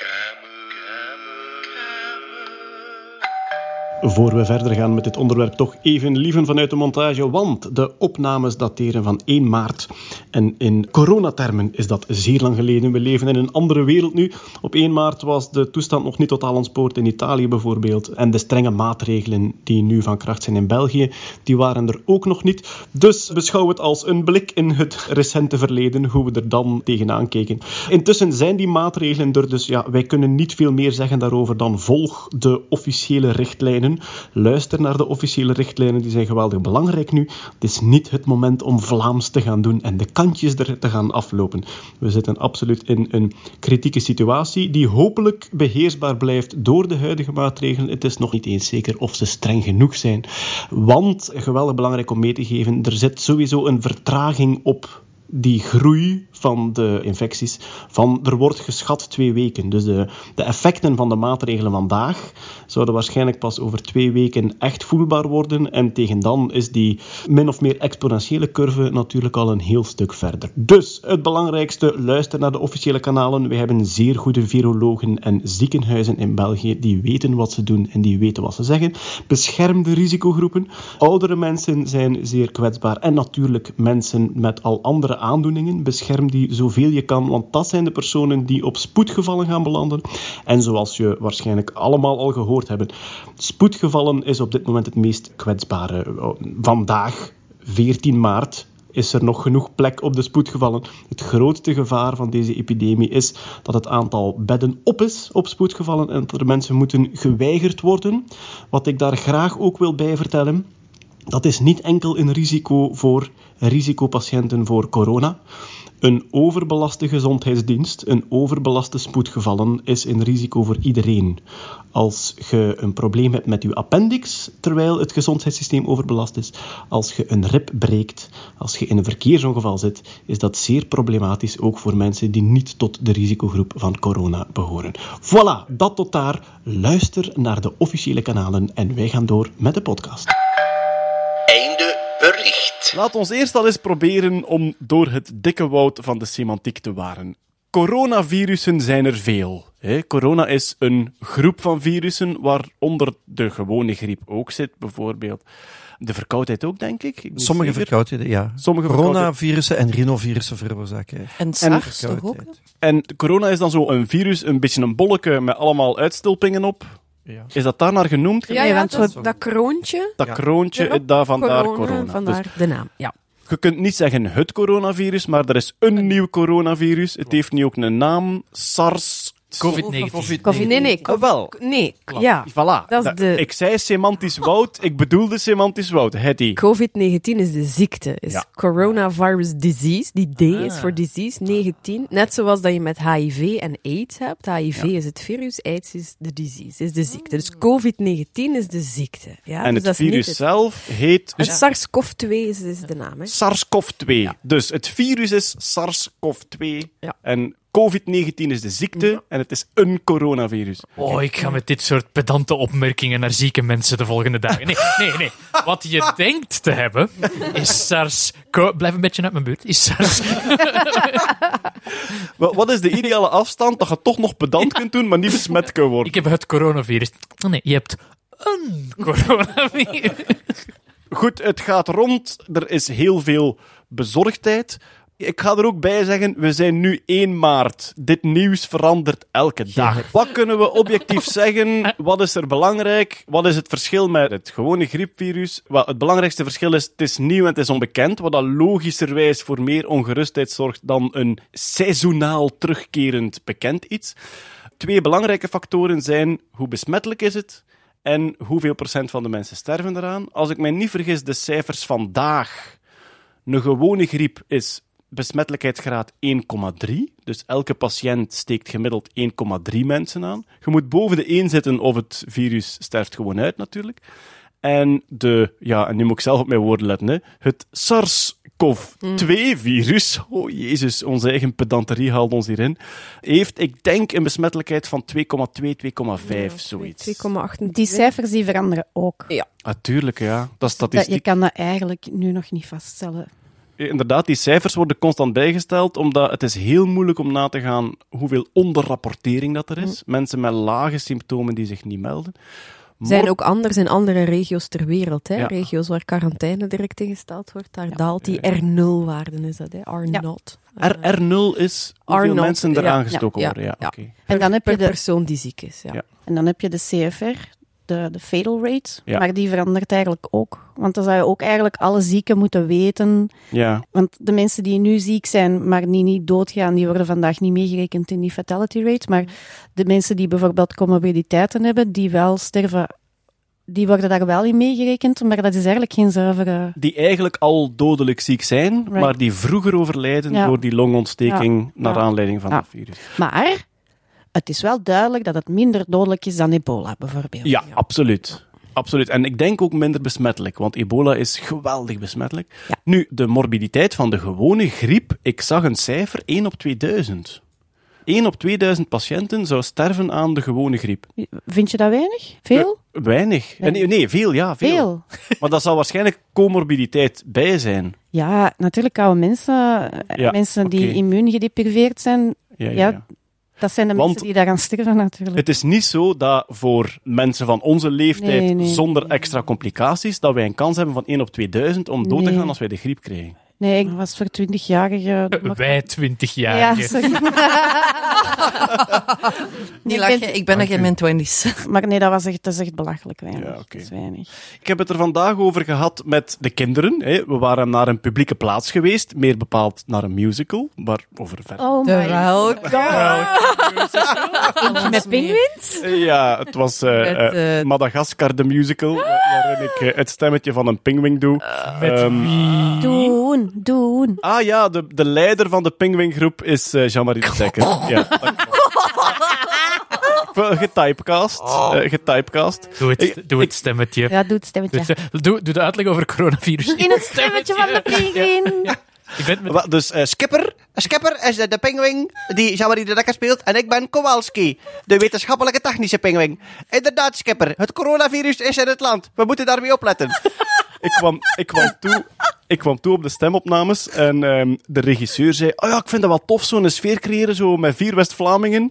Voor we verder gaan met dit onderwerp, toch even lieven vanuit de montage, want de opnames dateren van 1 maart. En in coronatermen is dat zeer lang geleden. We leven in een andere wereld nu. Op 1 maart was de toestand nog niet totaal ontspoord in Italië bijvoorbeeld. En de strenge maatregelen die nu van kracht zijn in België, die waren er ook nog niet. Dus beschouw het als een blik in het recente verleden, hoe we er dan tegenaan keken. Intussen zijn die maatregelen er, dus ja, wij kunnen niet veel meer zeggen daarover dan volg de officiële richtlijnen. Luister naar de officiële richtlijnen, die zijn geweldig belangrijk nu. Het is niet het moment om Vlaams te gaan doen en de kantjes er te gaan aflopen. We zitten absoluut in een kritieke situatie die hopelijk beheersbaar blijft door de huidige maatregelen. Het is nog niet eens zeker of ze streng genoeg zijn. Want, geweldig belangrijk om mee te geven, er zit sowieso een vertraging op die groei van de infecties, van, er wordt geschat twee weken. Dus de, de effecten van de maatregelen vandaag zouden waarschijnlijk pas over twee weken echt voelbaar worden. En tegen dan is die min of meer exponentiële curve natuurlijk al een heel stuk verder. Dus het belangrijkste, luister naar de officiële kanalen. We hebben zeer goede virologen en ziekenhuizen in België die weten wat ze doen en die weten wat ze zeggen. Bescherm de risicogroepen. Oudere mensen zijn zeer kwetsbaar en natuurlijk mensen met al andere aandoeningen. Bescherm die zoveel je kan, want dat zijn de personen die op spoedgevallen gaan belanden. En zoals je waarschijnlijk allemaal al gehoord hebben, spoedgevallen is op dit moment het meest kwetsbare. Vandaag, 14 maart, is er nog genoeg plek op de spoedgevallen. Het grootste gevaar van deze epidemie is dat het aantal bedden op is op spoedgevallen en dat er mensen moeten geweigerd worden. Wat ik daar graag ook wil bij vertellen, dat is niet enkel een risico voor risicopatiënten voor corona. Een overbelaste gezondheidsdienst, een overbelaste spoedgevallen, is een risico voor iedereen. Als je een probleem hebt met je appendix terwijl het gezondheidssysteem overbelast is, als je een rib breekt, als je in een verkeersongeval zit, is dat zeer problematisch ook voor mensen die niet tot de risicogroep van corona behoren. Voilà, dat tot daar. Luister naar de officiële kanalen en wij gaan door met de podcast. Einde. Laat ons eerst al eens proberen om door het dikke woud van de semantiek te waren. Coronavirussen zijn er veel. hè. Corona is een groep van virussen waaronder de gewone griep ook zit, bijvoorbeeld. De verkoudheid ook, denk ik. Sommige zeker. verkoudheden, ja. Sommige Coronavirussen en rhinovirussen veroorzaken. En SARS toch ook? En corona is dan zo een virus, een beetje een bolletje met allemaal uitstulpingen op. Ja. Is dat daar naar genoemd? Ja, Nee, ja want dat, zo- dat kroontje. Dat Ja. kroontje, daar vandaar corona. Vandaar Dus de naam, ja. je kunt niet zeggen het coronavirus, maar er is een nieuw coronavirus. Het heeft nu ook een naam, SARS. COVID-19. Covid- Nee, nee, Ah, wel. nee, ja. Voilà. Dat is de- Ik zei semantisch woud, ik bedoelde semantisch woud. Hetty. COVID-19 is de ziekte, is Ja. coronavirus disease. Die D is Ah. voor disease, 19. Net zoals dat je met HIV en AIDS hebt. HIV is het virus, AIDS is de disease, is de ziekte. Dus COVID-19 is de ziekte. Ja? En dus het virus het- zelf heet Het SARS-CoV-2 is, is de naam. Hè? SARS-CoV-2. Dus het virus is SARS-CoV-2. Ja. En COVID-19 is de ziekte en het is een coronavirus. Oh, ik ga met dit soort pedante opmerkingen naar zieke mensen de volgende dagen. Nee, nee, nee. Wat je denkt te hebben, is SARS... Blijf een beetje uit mijn buurt. Is SARS... Wa- Wat is de ideale afstand dat je toch nog pedant kunt doen, maar niet besmet kunt worden? Ik heb het coronavirus. Oh nee, je hebt een coronavirus. Goed, het gaat rond. Er is heel veel bezorgdheid. Ik ga er ook bij zeggen, we zijn nu 1 maart. Dit nieuws verandert elke dag. Wat kunnen we objectief zeggen? Wat is er belangrijk? Wat is het verschil met het gewone griepvirus? Wel, het belangrijkste verschil is, het is nieuw en het is onbekend, wat logischerwijs voor meer ongerustheid zorgt dan een seizoenaal terugkerend bekend iets. Twee belangrijke factoren zijn, hoe besmettelijk is het? En hoeveel procent van de mensen sterven eraan? Als ik mij niet vergis, de cijfers vandaag. Een gewone griep is besmettelijkheidsgraad 1,3. Dus elke patiënt steekt gemiddeld 1,3 mensen aan. Je moet boven de 1 zitten of het virus sterft gewoon uit natuurlijk. En de, ja, en nu moet ik zelf op mijn woorden letten, hè. het SARS-CoV-2-virus, oh jezus, onze eigen pedanterie haalt ons hierin, heeft, ik denk, een besmettelijkheid van 2,2, 2,5, zoiets. 2,8. Die cijfers die veranderen ook. Natuurlijk, ja. Dat is Dat, je kan dat eigenlijk nu nog niet vaststellen. Inderdaad, die cijfers worden constant bijgesteld, omdat het is heel moeilijk om na te gaan hoeveel onderrapportering dat er is. Mensen met lage symptomen die zich niet melden. zijn ook anders in andere regio's ter wereld. Hè? Ja. Regio's waar quarantaine direct ingesteld wordt, daar daalt die R0-waarde, is dat, hè? R0. R, R0 is hoeveel R0, mensen er ja, aangestoken ja, worden. Ja. En dan heb je de, persoon die ziek is. Ja. Ja. en dan heb je de CFR, de, de fatal rate. Ja. Maar die verandert eigenlijk ook. Want dan zou je ook eigenlijk alle zieken moeten weten. Ja, Want de mensen die nu ziek zijn, maar die niet doodgaan, die worden vandaag niet meegerekend in die fatality rate. Maar de mensen die bijvoorbeeld comorbiditeiten hebben, die wel sterven, die worden daar wel in meegerekend. Maar dat is eigenlijk geen zuivere... die eigenlijk al dodelijk ziek zijn, Right. maar die vroeger overlijden Ja. door die longontsteking Ja. naar Ja. aanleiding van het virus. Maar het is wel duidelijk dat het minder dodelijk is dan ebola, bijvoorbeeld. Ja, absoluut. Absoluut. En ik denk ook minder besmettelijk, want ebola is geweldig besmettelijk. Ja. Nu, de morbiditeit van de gewone griep, ik zag een cijfer 1 op 2000. 1 op 2000 patiënten zou sterven aan de gewone griep. Vind je dat weinig? Veel? Weinig. Eh, Nee, nee, veel, ja, veel. Veel. Maar dat zal waarschijnlijk comorbiditeit bij zijn. Ja, natuurlijk oude mensen, eh, Ja, mensen die oké. immuungedepriveerd zijn, Ja, ja, Ja, ja. Dat zijn de Want- mensen die daaraan sterven natuurlijk. Het is niet zo dat voor mensen van onze leeftijd Nee, nee. zonder extra complicaties, dat wij een kans hebben van 1 op 2000 om dood te gaan als wij de griep krijgen. Nee, ik was voor 20-jarigen. Wij 20 jaar. Ja, sorry. Niet ik lachen, ben- ik ben nog in mijn twenties. Maar nee, dat, was echt, dat is echt belachelijk weinig. Ja, oké. Dat is weinig. Ik heb het er vandaag over gehad met de kinderen. Hè. We waren naar een publieke plaats geweest, meer bepaald naar een musical, maar over verder. Oh my welk? Met pinguïns? Ja, het was eh, Met, eh, eh, Madagaskar, de musical, wa- waarin ik eh, het stemmetje van een pinguïn doe. Met Ehm, wie? Doen, doen. Ah ja, de, de leider van de pinguïngroep is eh, Jean-Marie de Dekker. Ja. Getypecast. eh, getypecast. Doe het, Ik- doe het stemmetje. Ja, doe het stemmetje. Doe, het- doe, doe de uitleg over coronavirus. In het stemmetje van de pinguïn. Met Dus eh, Skipper, Skipper is de, de pinguïn die Jean-Marie de Dekker speelt. En ik ben Kowalski, de wetenschappelijke technische pinguïn. Inderdaad, Skipper, het coronavirus is in het land. We moeten daarmee opletten. Ik kwam, ik, kwam toe, ik kwam toe op de stemopnames en ehm, de regisseur zei: Oh ja, ik vind dat wel tof, zo'n sfeer creëren, zo met vier West-Vlamingen.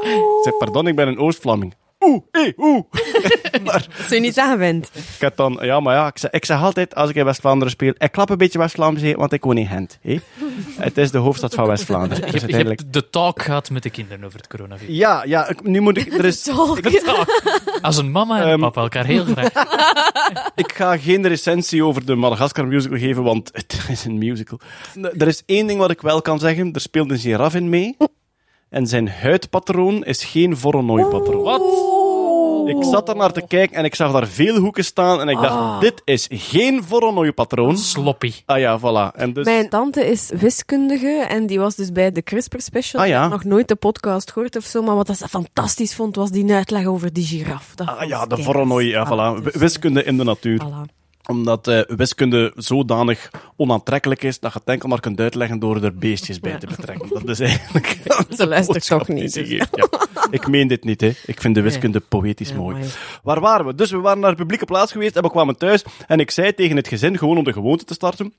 Ik zei: Pardon, ik ben een Oost-Vlaming. Oeh, hé, oeh. maar Ze je niet aangewend. ik had dan, ja, maar ja, ik zeg, ik zeg altijd als ik in West-Vlaanderen speel: Ik klap een beetje West-Vlaams, hè, want ik woon in Gent. Hè. Het is de hoofdstad van West-Vlaanderen. Je Dus hebt, je uiteindelijk. hebt de talk gehad met de kinderen over het coronavirus. Ja, ja, ik- nu moet ik. Er is, De talk. Als een mama en Ehm. papa elkaar heel graag. Ik ga geen recensie over de Madagaskar musical geven, want het is een musical. Er is één ding wat ik wel kan zeggen. Er speelt een giraf in mee. En zijn huidpatroon is geen Voronoi-patroon. Wat? Ik zat er naar te kijken en ik zag daar veel hoeken staan. En ik dacht, dit is geen Voronoi-patroon. Sloppy. Ah ja, voilà. En dus... Mijn tante is wiskundige en die was dus bij de CRISPR Special. Ah, ja. Ik heb nog nooit de podcast gehoord of zo, maar wat ze fantastisch vond, was die uitleg over die giraf. Dat Ah vond ja, ze de kei Voronoi, ja, voilà. W- Wiskunde in de natuur. Voilà. Omdat eh, wiskunde zodanig onaantrekkelijk is dat je het enkel maar kunt uitleggen door er beestjes bij te betrekken. Dat is eigenlijk... Ze luistert toch niet, dus. ja. Ik meen dit niet, hè. Ik vind de wiskunde poëtisch Ja, mooi. Waar waren we? Dus we waren naar de publieke plaats geweest en we kwamen thuis. En ik zei tegen het gezin, gewoon om de gewoonte te starten...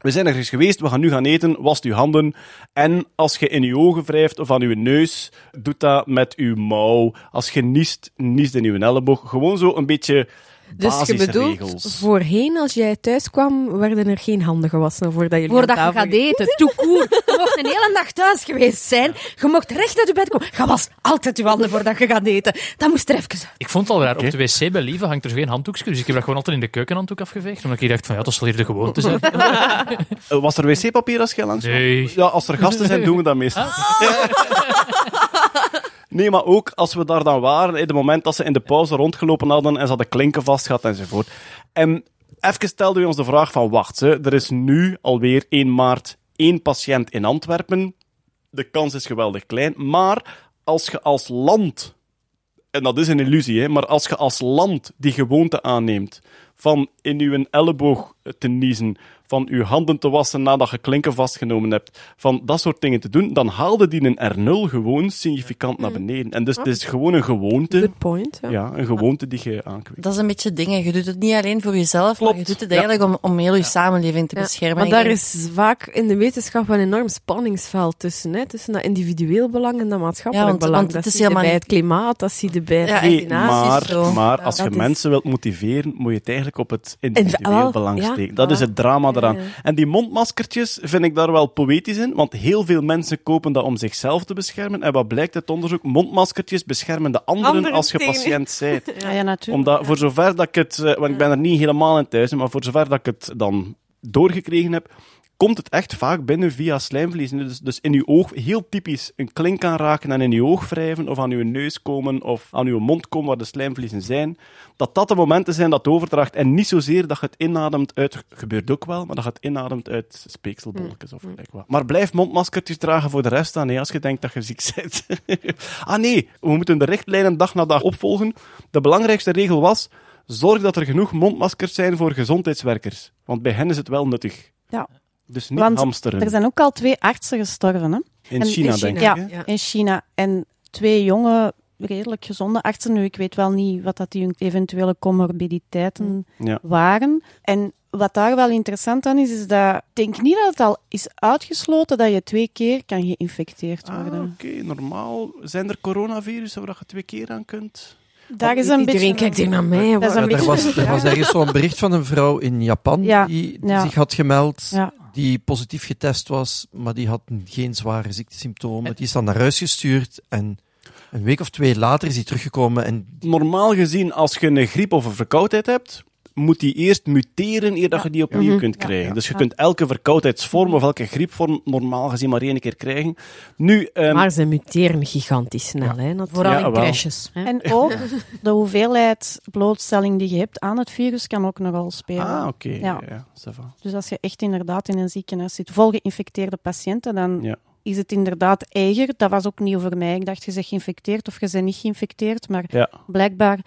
We zijn er eens geweest, we gaan nu gaan eten, wast uw handen. En als je in je ogen wrijft of aan uw neus, doe dat met uw mouw. Als je niest, niest in uw elleboog. Gewoon zo een beetje Dus je bedoelt, voorheen als jij thuis kwam, werden er geen handen gewassen voordat jullie Voordat je gaat eten, court. Je mocht een hele dag thuis geweest zijn. Je mocht recht uit je bed komen. Ga was altijd je handen voordat je gaat eten. Dat moest er even uit. Ik vond het al raar. Op de wc bij Lieve hangt er geen handdoekje. Dus ik heb dat gewoon altijd in de keukenhanddoek afgeveegd. Omdat ik dacht van ja, dat zal hier de gewoonte zijn. Eh, Was er wc-papier als je langs kwam? Nee. Ja, als er gasten zijn, doen we dat meestal. Nee, maar ook als we daar dan waren, in het moment dat ze in de pauze rondgelopen hadden en ze hadden klinken vast gehad enzovoort. En even stelden we ons de vraag van, wacht, er is nu alweer 1 maart één patiënt in Antwerpen. De kans is geweldig klein, maar als je als land, en dat is een illusie, hè, maar als je als land die gewoonte aanneemt van in uw elleboog te niezen, van uw handen te wassen nadat je klinken vastgenomen hebt, van dat soort dingen te doen, dan haalde die een R0 gewoon significant naar beneden. En dus het is gewoon een gewoonte. Good point. Ja. Ja, een gewoonte die je aankweekt. Dat is een beetje dingen. Je doet het niet alleen voor jezelf, Klopt. maar je doet het Ja. eigenlijk om, om heel je samenleving te Ja, beschermen. Maar daar is vaak in de wetenschap een enorm spanningsveld tussen. Hè? Tussen dat individueel belang en dat maatschappelijk Ja, want- belang. want dat het is helemaal bij niet- het klimaat, dat zie je bij Nee, vaccinaties. maar, zo. maar Ja, als je mensen wilt motiveren, moet je het eigenlijk op het individueel wel, belang ja, steken. Dat is het drama eraan. Ja, ja. En die mondmaskertjes vind ik daar wel poëtisch in, want heel veel mensen kopen dat om zichzelf te beschermen. En wat blijkt uit onderzoek? Mondmaskertjes beschermen de anderen Anderen als je tegen- patiënt bent. Ja, ja, natuurlijk. Omdat voor zover dat ik het, eh, want ik ben er niet helemaal in thuis, maar voor zover dat ik het dan doorgekregen heb, komt het echt vaak binnen via slijmvlies. Dus, dus in uw oog, heel typisch, een klink aanraken en in uw oog wrijven, of aan uw neus komen, of aan uw mond komen waar de slijmvliezen zijn. Dat dat de momenten zijn dat overdraagt. En niet zozeer dat je het inademt uit, gebeurt ook wel, maar dat je het inademt uit speekselbolletjes of gelijk wat. Maar blijf mondmaskertjes dragen voor de rest dan, hè, als je denkt dat je ziek bent. ah nee, we moeten de richtlijnen dag na dag opvolgen. De belangrijkste regel was, zorg dat er genoeg mondmaskers zijn voor gezondheidswerkers. Want bij hen is het wel nuttig. Ja. Dus niet Want hamsteren. Er zijn ook al twee artsen gestorven. Hè? In En China, in denk ik. Ja, in China. En twee jonge, redelijk gezonde artsen. Nu, ik weet wel niet wat dat die hun eventuele comorbiditeiten Ja. waren. En wat daar wel interessant aan is, is dat ik denk niet dat het al is uitgesloten dat je twee keer kan geïnfecteerd Ah, worden. oké. Normaal zijn er coronavirussen waar je twee keer aan kunt. Daar is een Iedereen beetje... kijkt hier naar mij. Dat is een Ja, er, was, een er was ergens zo'n bericht van een vrouw in Japan Ja, die, die ja. zich had gemeld, Ja. Die positief getest was, maar die had geen zware ziektesymptomen. Die is dan naar huis gestuurd en een week of twee later is hij teruggekomen en Normaal gezien, als je een griep of een verkoudheid hebt, moet die eerst muteren eer dat je die opnieuw Mhm. kunt Ja. krijgen. Dus je Ja. kunt elke verkoudheidsvorm of elke griepvorm normaal gezien maar één keer krijgen. Nu, ehm, Maar ze muteren gigantisch snel, hè. Vooral Ja, in wel. crashes. Hè? En ook de hoeveelheid blootstelling die je hebt aan het virus kan ook een rol spelen. ah, oké. Ja. Ja. Dus als je echt inderdaad in een ziekenhuis zit vol geïnfecteerde patiënten, dan Ja. is het inderdaad eiger. Dat was ook nieuw voor mij. Ik dacht, je bent geïnfecteerd of je bent niet geïnfecteerd. Maar Ja. blijkbaar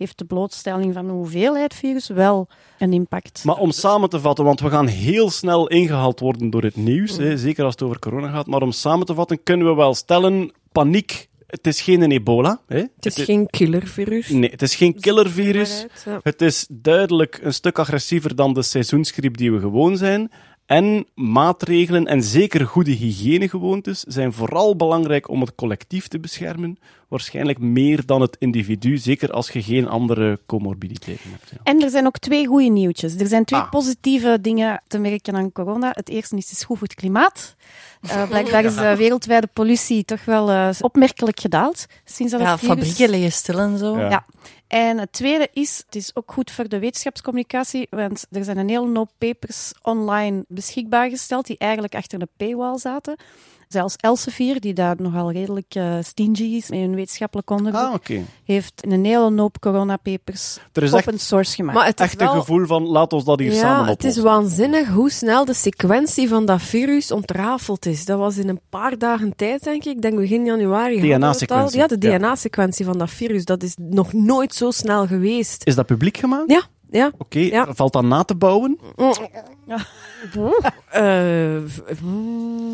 heeft de blootstelling van de hoeveelheid virus wel een impact. Maar om samen te vatten, want we gaan heel snel ingehaald worden door het nieuws, hè, zeker als het over corona gaat. Maar om samen te vatten kunnen we wel stellen, paniek, het is geen een ebola. Hè? Het is geen killervirus. Nee, het is geen killervirus. Ja. Het is duidelijk een stuk agressiever dan de seizoensgriep die we gewoon zijn. En maatregelen en zeker goede hygiënegewoontes zijn vooral belangrijk om het collectief te beschermen. Waarschijnlijk meer dan het individu, zeker als je geen andere comorbiditeiten hebt. Ja. En er zijn ook twee goede nieuwtjes. Er zijn twee Ah. positieve dingen te merken aan corona. Het eerste is, het is goed voor het klimaat. Eh, blijkbaar is de wereldwijde pollutie toch wel eh, opmerkelijk gedaald sinds dat Ja, het virus... fabrieken liggen stil en zo. Ja. Ja. En het tweede is, het is ook goed voor de wetenschapscommunicatie, want er zijn een hele hoop papers online beschikbaar gesteld die eigenlijk achter de paywall zaten. Zelfs Elsevier, die daar nogal redelijk eh, stingy is met hun wetenschappelijk onderzoek, Ah, heeft een hele hoop coronapapers Er open source gemaakt. Maar het is echt een gevoel van, laat ons dat hier Ja, samen het is oplossen. waanzinnig hoe snel de sequentie van dat virus ontrafeld is. Dat was in een paar dagen tijd, denk ik. Ik denk begin januari. DNA-sequentie. Ja, de Ja. DNA-sequentie van dat virus. Dat is nog nooit zo snel geweest. Is dat publiek gemaakt? Ja, ja. Oké, Ja. valt dat na te bouwen? Eh,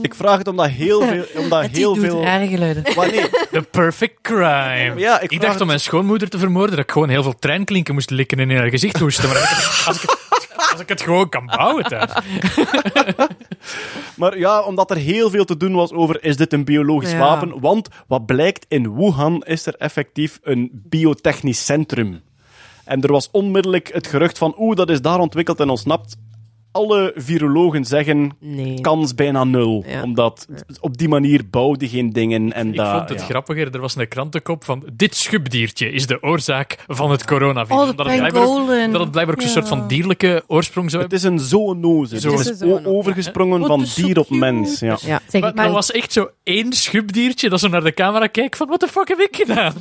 Ik vraag het omdat heel veel... Omdat Het heel doet veel... geluiden. Wanneer? The perfect crime. Ja, ik dacht het- om mijn schoonmoeder te vermoorden dat ik gewoon heel veel treinklinken moest likken en in haar gezicht hoesten. Maar als ik, als, ik, als ik het gewoon kan bouwen thuis. Maar ja, omdat er heel veel te doen was over is dit een biologisch Ja. wapen. Want wat blijkt, in Wuhan is er effectief een biotechnisch centrum. En er was onmiddellijk het gerucht van oeh, dat is daar ontwikkeld en ontsnapt. Alle virologen zeggen nee. kans bijna nul. Ja. Omdat op die manier bouwde geen dingen. En Ik dat, vond het ja. grappiger. Er was een krantenkop van dit schubdiertje is de oorzaak van het coronavirus. Oh, Omdat het blijkbaar omdat het blijkbaar ook een Ja. soort van dierlijke oorsprong zou Het hebben. is een zoonose. Zo Het is een overgesprongen van dier op mens. Ja. Ja. Zeg, Maar, maar, er was echt zo één schubdiertje dat zo naar de camera kijkt van wat de fuck heb ik gedaan?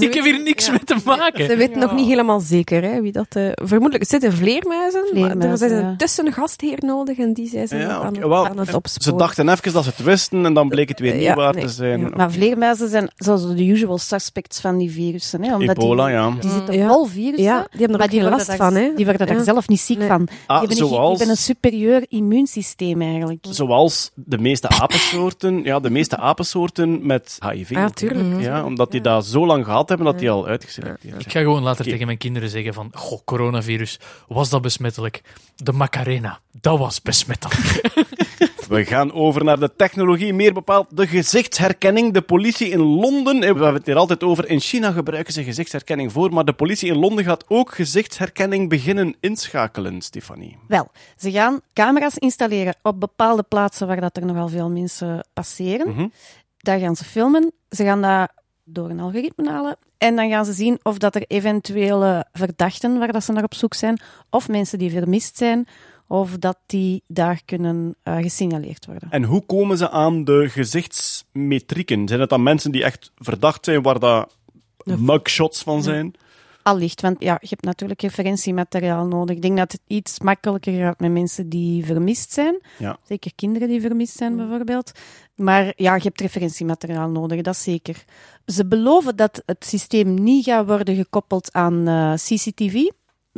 Ik heb hier niks ja. mee te maken. Ze weten nog niet helemaal zeker hè, wie dat... eh, vermoedelijk, het zitten vleermuizen, maar er Vleermuizen, is een ja. tussengastheer nodig en die zijn ze Ja, aan, aan het Ze opsporen. dachten even dat ze het wisten en dan bleek het weer niet Ja, waar nee. te zijn. Ja. Maar vleermuizen zijn zoals de usual suspects van die virussen. Hè, omdat Ebola, die, ja. die zitten Ja. vol virussen. Ja, die hebben er maar ook die geen last van, hè. Die worden daar Ja. zelf niet ziek Nee. van. Ah, die, hebben een, zoals- die hebben een superieur immuunsysteem eigenlijk. Zoals de meeste apensoorten, ja, de meeste apensoorten met HIV. Ja, tuurlijk. Ja, omdat die dat zo lang gehad hebben dat die al uitgeselecteerd Ik zijn. ga gewoon later tegen mijn kinderen zeggen van, goh, coronavirus, was dat besmettelijk? De Macarena, dat was besmettelijk. We gaan over naar de technologie, meer bepaald de gezichtsherkenning. De politie in Londen, eh, we hebben het hier altijd over, in China gebruiken ze gezichtsherkenning voor, maar de politie in Londen gaat ook gezichtsherkenning beginnen inschakelen, Stefanie. Wel, ze gaan camera's installeren op bepaalde plaatsen waar dat er nogal veel mensen passeren. Mhm. Daar gaan ze filmen. Ze gaan dat door een algoritme halen. En dan gaan ze zien of dat er eventuele verdachten waar dat ze naar op zoek zijn, of mensen die vermist zijn, of dat die daar kunnen eh, gesignaleerd worden. En hoe komen ze aan de gezichtsmetrieken? Zijn het dan mensen die echt verdacht zijn, waar dat mugshots van zijn? Allicht, want ja, je hebt natuurlijk referentiemateriaal nodig. Ik denk dat het iets makkelijker gaat met mensen die vermist zijn. Ja. Zeker kinderen die vermist zijn, bijvoorbeeld. Maar ja, je hebt referentiemateriaal nodig, dat zeker. Ze beloven dat het systeem niet gaat worden gekoppeld aan eh, CCTV.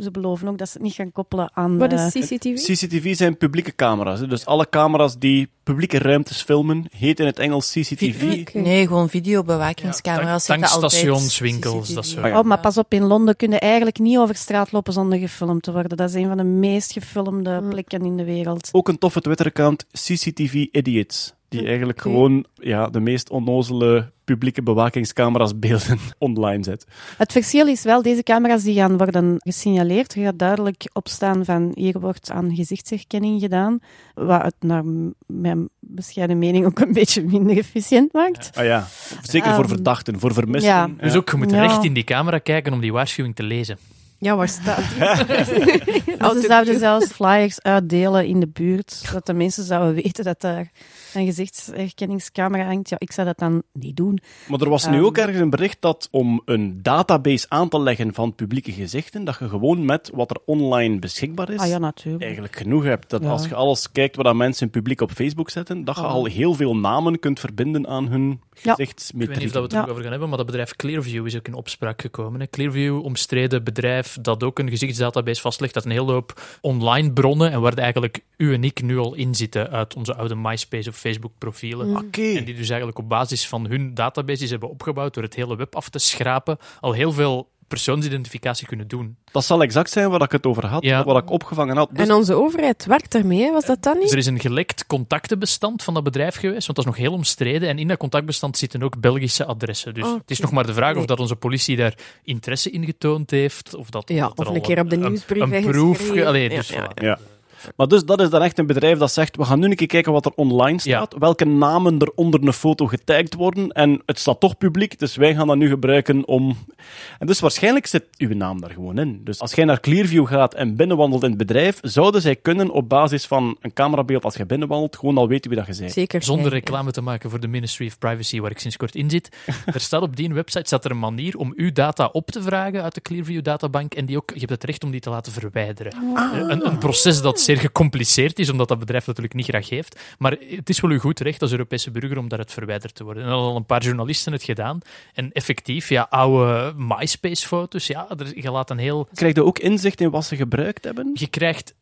Ze beloven ook dat ze het niet gaan koppelen aan... Wat eh, is CCTV? CCTV zijn publieke camera's. Dus alle camera's die publieke ruimtes filmen, heet in het Engels CCTV. Nee, gewoon videobewakingscamera's. Tank- zitten altijd tankstations, winkels, CCTV. dat soort. Ja. Oh, maar pas op, in Londen kun je eigenlijk niet over straat lopen zonder gefilmd te worden. Dat is een van de meest gefilmde plekken in de wereld. Ook een toffe Twitter-account, CCTV Idiots. Die eigenlijk gewoon ja, de meest onnozele publieke bewakingscamera's beelden online zet. Het verschil is wel, deze camera's die gaan worden gesignaleerd. Er gaat duidelijk opstaan van hier wordt aan gezichtsherkenning gedaan. Wat het naar mijn bescheiden mening ook een beetje minder efficiënt maakt. Ah ja, zeker voor Ehm, verdachten, voor vermisten. ja. Dus ook, je moet Ja. recht in die camera kijken om die waarschuwing te lezen. Ja, waar staat ze zouden zelfs flyers uitdelen in de buurt, zodat de mensen zouden weten dat daar een gezichtsherkenningscamera hangt. Ja, ik zou dat dan niet doen. Maar er was nu Ehm. ook ergens een bericht dat om een database aan te leggen van publieke gezichten, dat je gewoon met wat er online beschikbaar is, Ah ja, natuurlijk. eigenlijk genoeg hebt. Dat Ja. als je alles kijkt wat dat mensen publiek op Facebook zetten, dat je Oh. al heel veel namen kunt verbinden aan hun Ja. Ik weet niet of gezichtsmetriek. dat we het er ook over gaan hebben, maar dat bedrijf Clearview is ook in opspraak gekomen. Hè. Clearview, omstreden bedrijf dat ook een gezichtsdatabase vastlegt, dat een hele hoop online bronnen en waar eigenlijk u en ik nu al in zitten uit onze oude MySpace of Facebook profielen. Oké. En die dus eigenlijk op basis van hun database die ze hebben opgebouwd door het hele web af te schrapen, al heel veel persoonsidentificatie kunnen doen. Dat zal exact zijn waar ik het over had, Ja. wat ik opgevangen had. Dus En onze overheid werkt ermee, hè? was dat dan Dus niet? er is een gelekt contactenbestand van dat bedrijf geweest, want dat is nog heel omstreden. En in dat contactbestand zitten ook Belgische adressen. Dus Oh, het is nog maar de vraag of dat onze politie daar interesse in getoond heeft. Of dat, Ja, dat of een keer op de nieuwsbrief Een, proef. geschreven. ge- Allee, Ja, dus ja, voilà. Ja. Maar dus dat is dan echt een bedrijf dat zegt, we gaan nu een keer kijken wat er online staat, welke namen er onder een foto getagd worden, en het staat toch publiek, dus wij gaan dat nu gebruiken om... En dus waarschijnlijk zit uw naam daar gewoon in. Dus als jij naar Clearview gaat en binnenwandelt in het bedrijf, zouden zij kunnen op basis van een camerabeeld als je binnenwandelt, gewoon al weten wie dat je bent. Zeker. Zonder reclame te maken voor de Ministry of Privacy, waar ik sinds kort in zit. Er staat op die website staat er een manier om uw data op te vragen uit de Clearview databank. En die ook, je hebt het recht om die te laten verwijderen. Een, een proces dat zeer gecompliceerd is, omdat dat bedrijf natuurlijk niet graag heeft. Maar het is wel uw goed recht als Europese burger om daaruit verwijderd te worden. En al een paar journalisten het gedaan. En effectief, ja, oude MySpace-foto's, ja, er, je laat een heel... Krijg je ook inzicht in wat ze gebruikt hebben? Je krijgt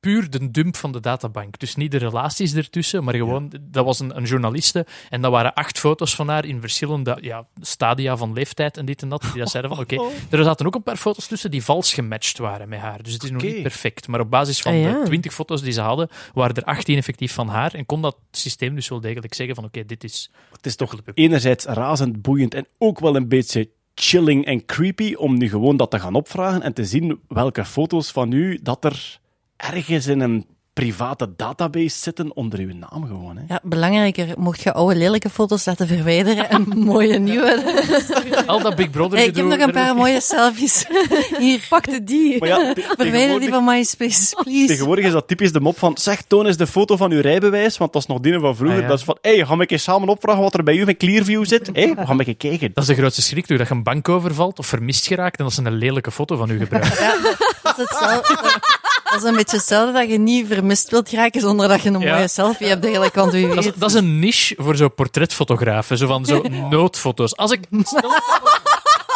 puur de dump van de databank. Dus niet de relaties ertussen, maar gewoon, dat was een, een journaliste en dat waren acht foto's van haar in verschillende ja, stadia van leeftijd en dit en dat. Die dat zeiden van, oké, er zaten ook een paar foto's tussen die vals gematcht waren met haar. Dus het is nog niet perfect. Maar op basis van Ah, ja. de twintig foto's die ze hadden, waren er 18 effectief van haar en kon dat systeem dus wel degelijk zeggen van, oké, dit is... Het is toch enerzijds razend boeiend en ook wel een beetje chilling en creepy om nu gewoon dat te gaan opvragen en te zien welke foto's van u dat er ergens in een private database zitten onder uw naam gewoon. Hè. Ja, belangrijker, mocht je oude lelijke foto's laten verwijderen en mooie nieuwe. Al dat Big Brother Hey, ik heb nog een paar mooie selfies. Hier, Pakte die. Maar ja, verwijder die van MySpace, please. tegenwoordig is dat typisch de mop van zeg, toon eens de foto van uw rijbewijs, want dat is nog die van vroeger. Ah, ja. Dat is van, hé, hey, gaan we eens samen opvragen wat er bij u van Clearview zit? Hé, we gaan een keer kijken. Dat is de grootste schrik, toen dat je een bank overvalt of vermist geraakt en dat ze een lelijke foto van u gebruiken. Is, hetzelfde, dat is een beetje hetzelfde dat je niet vermist wilt raken zonder dat je een Ja. mooie selfie hebt, eigenlijk, want wie Dat is, weet. dat is een niche voor zo portretfotografen, zo van zo noodfoto's. Als ik stel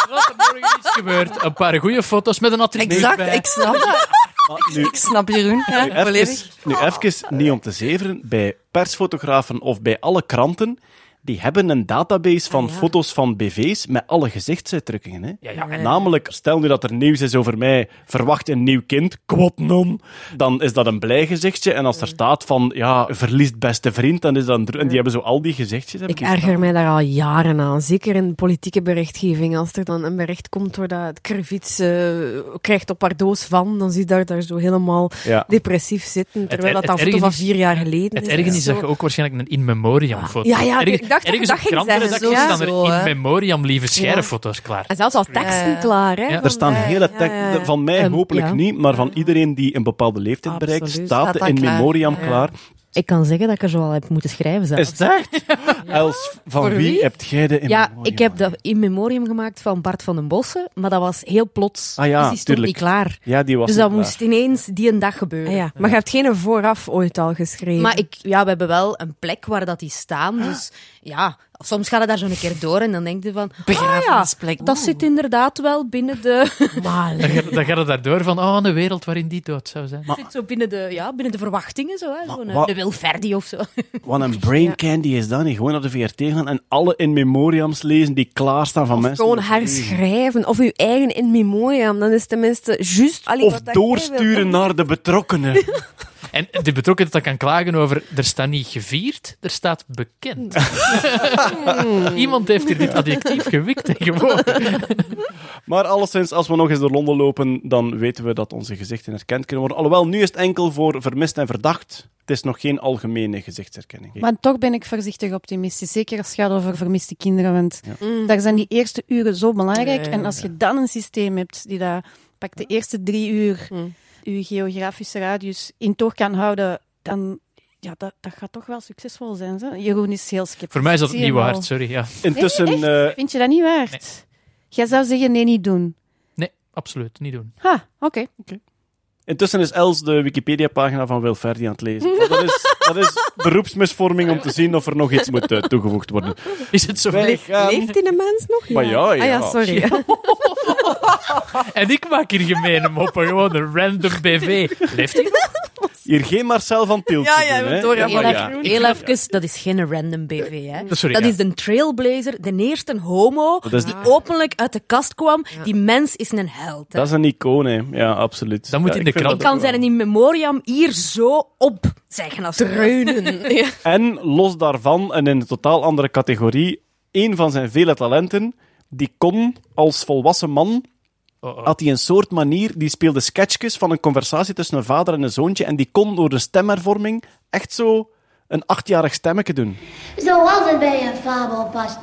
dat er morgen iets gebeurt, een paar goede foto's met een attribuut Exact, bij. ik snap dat. Maar nu, Ik snap Jeroen, ja, nu, even, nu even, niet om te zeveren, bij persfotografen of bij alle kranten, die hebben een database van foto's van BV's met alle gezichtsuitdrukkingen. Hè? Ja, ja, en- Namelijk, stel nu dat er nieuws is over mij, verwacht een nieuw kind, kwot non, dan is dat een blij gezichtje. En als er staat van, ja, verliest beste vriend, dan is dat een... En die hebben zo al die gezichtjes. Ik erger mij daar al jaren aan. Zeker in politieke berichtgeving. Als er dan een bericht komt waar dat Krivits eh, krijgt op haar doos van, dan zie je daar, daar zo helemaal Ja. depressief zitten. Terwijl het dat dan foto van is- vier jaar geleden Het is. erge is Zo- dat je ook waarschijnlijk een in memoriam foto Ja, ja, Ergens, dacht dat je dat ging staan er in memoriam lieve scherenfoto's klaar. En zelfs als teksten Ja, ja. klaar, hè. Ja. Er staan hele ja, teksten, ja, ja. van mij Ehm, hopelijk ja. niet, maar van iedereen die een bepaalde leeftijd bereikt, Absoluut. staat Staat dat in memoriam Ja. klaar. Ik kan zeggen dat ik er zo al heb moeten schrijven zelfs. Is het echt? Els, van wie, wie? hebt jij de in Ja, ik heb dat in memoriam gemaakt van Bart van den Bossen, maar dat was heel plots. Ah ja, dus die stond tuurlijk. niet klaar. Ja, die was Dus dat klaar. moest ineens die een dag gebeuren. Ah, ja. Maar je hebt geen vooraf ooit al geschreven. Maar ik, ja, we hebben wel een plek waar dat die staan. Dus Ja, soms gaat het daar zo een keer door en dan denk je van... Ah ja, dat zit inderdaad wel binnen de... Maar Dan gaat, dan gaat het daardoor van, oh, een wereld waarin die dood zou zijn. zit zo binnen de, ja, binnen de verwachtingen, zo, hè. Zo'n, eh, wat- de Wilferdi of zo. Wat een brain candy is dat niet? Gewoon naar de VRT gaan en alle in memoriams lezen die klaarstaan van Of mensen. gewoon herschrijven. Of uw eigen in memoriam. Dan is het tenminste juist... allee, Of doorsturen naar de betrokkenen. En de betrokkenheid dat kan klagen over, er staat niet gevierd, er staat bekend. Iemand heeft hier dit adjectief gewikt tegenwoordig. Maar alleszins, als we nog eens door Londen lopen, dan weten we dat onze gezichten herkend kunnen worden. Alhoewel, nu is het enkel voor vermist en verdacht. Het is nog geen algemene gezichtsherkenning. Maar toch ben ik voorzichtig optimistisch. Zeker als het gaat over vermiste kinderen. Want daar zijn die eerste uren zo belangrijk. Ja, en als je dan een systeem hebt die dat pak de eerste drie uur je geografische radius in toog kan houden, dan ja, dat, dat gaat toch wel succesvol zijn. Zo. Jeroen is heel sceptisch. Voor mij is dat niet waard, sorry. Ja. Intussen, Nee, eh, Vind je dat niet waard? Jij zou zeggen nee, niet doen. Nee, absoluut, niet doen. Ha, oké. Intussen is Els de Wikipedia-pagina van Wilferdi aan het lezen. Dat, is, dat is beroepsmisvorming om te zien of er nog iets moet eh, toegevoegd worden. Is het zo? Gaan... Leeft die de mens nog? Maar ja, Ah ja. ja, sorry. En ik maak hier gemene moppen, gewoon een random BV. Leeft hij nog? Hier geen Marcel van Tilt Ja, ja, doen, Heel, even, ja. heel even, dat is geen random BV. Hè. Sorry, dat ja. is de trailblazer, de eerste homo is- die openlijk uit de kast kwam. Die mens is een held. hè. Dat is een icoon, hè. Ja, absoluut. Dat moet Ja, in de krant. Ik kan zijn in memoriam hier zo op zeggen als Dreunen. Ja. En los daarvan, en in een totaal andere categorie, een van zijn vele talenten, die kon als volwassen man. Had hij een soort manier, die speelde sketchjes van een conversatie tussen een vader en een zoontje, en die kon door de stemhervorming echt zo een achtjarig stemmetje doen. Zoals het bij een fabel past,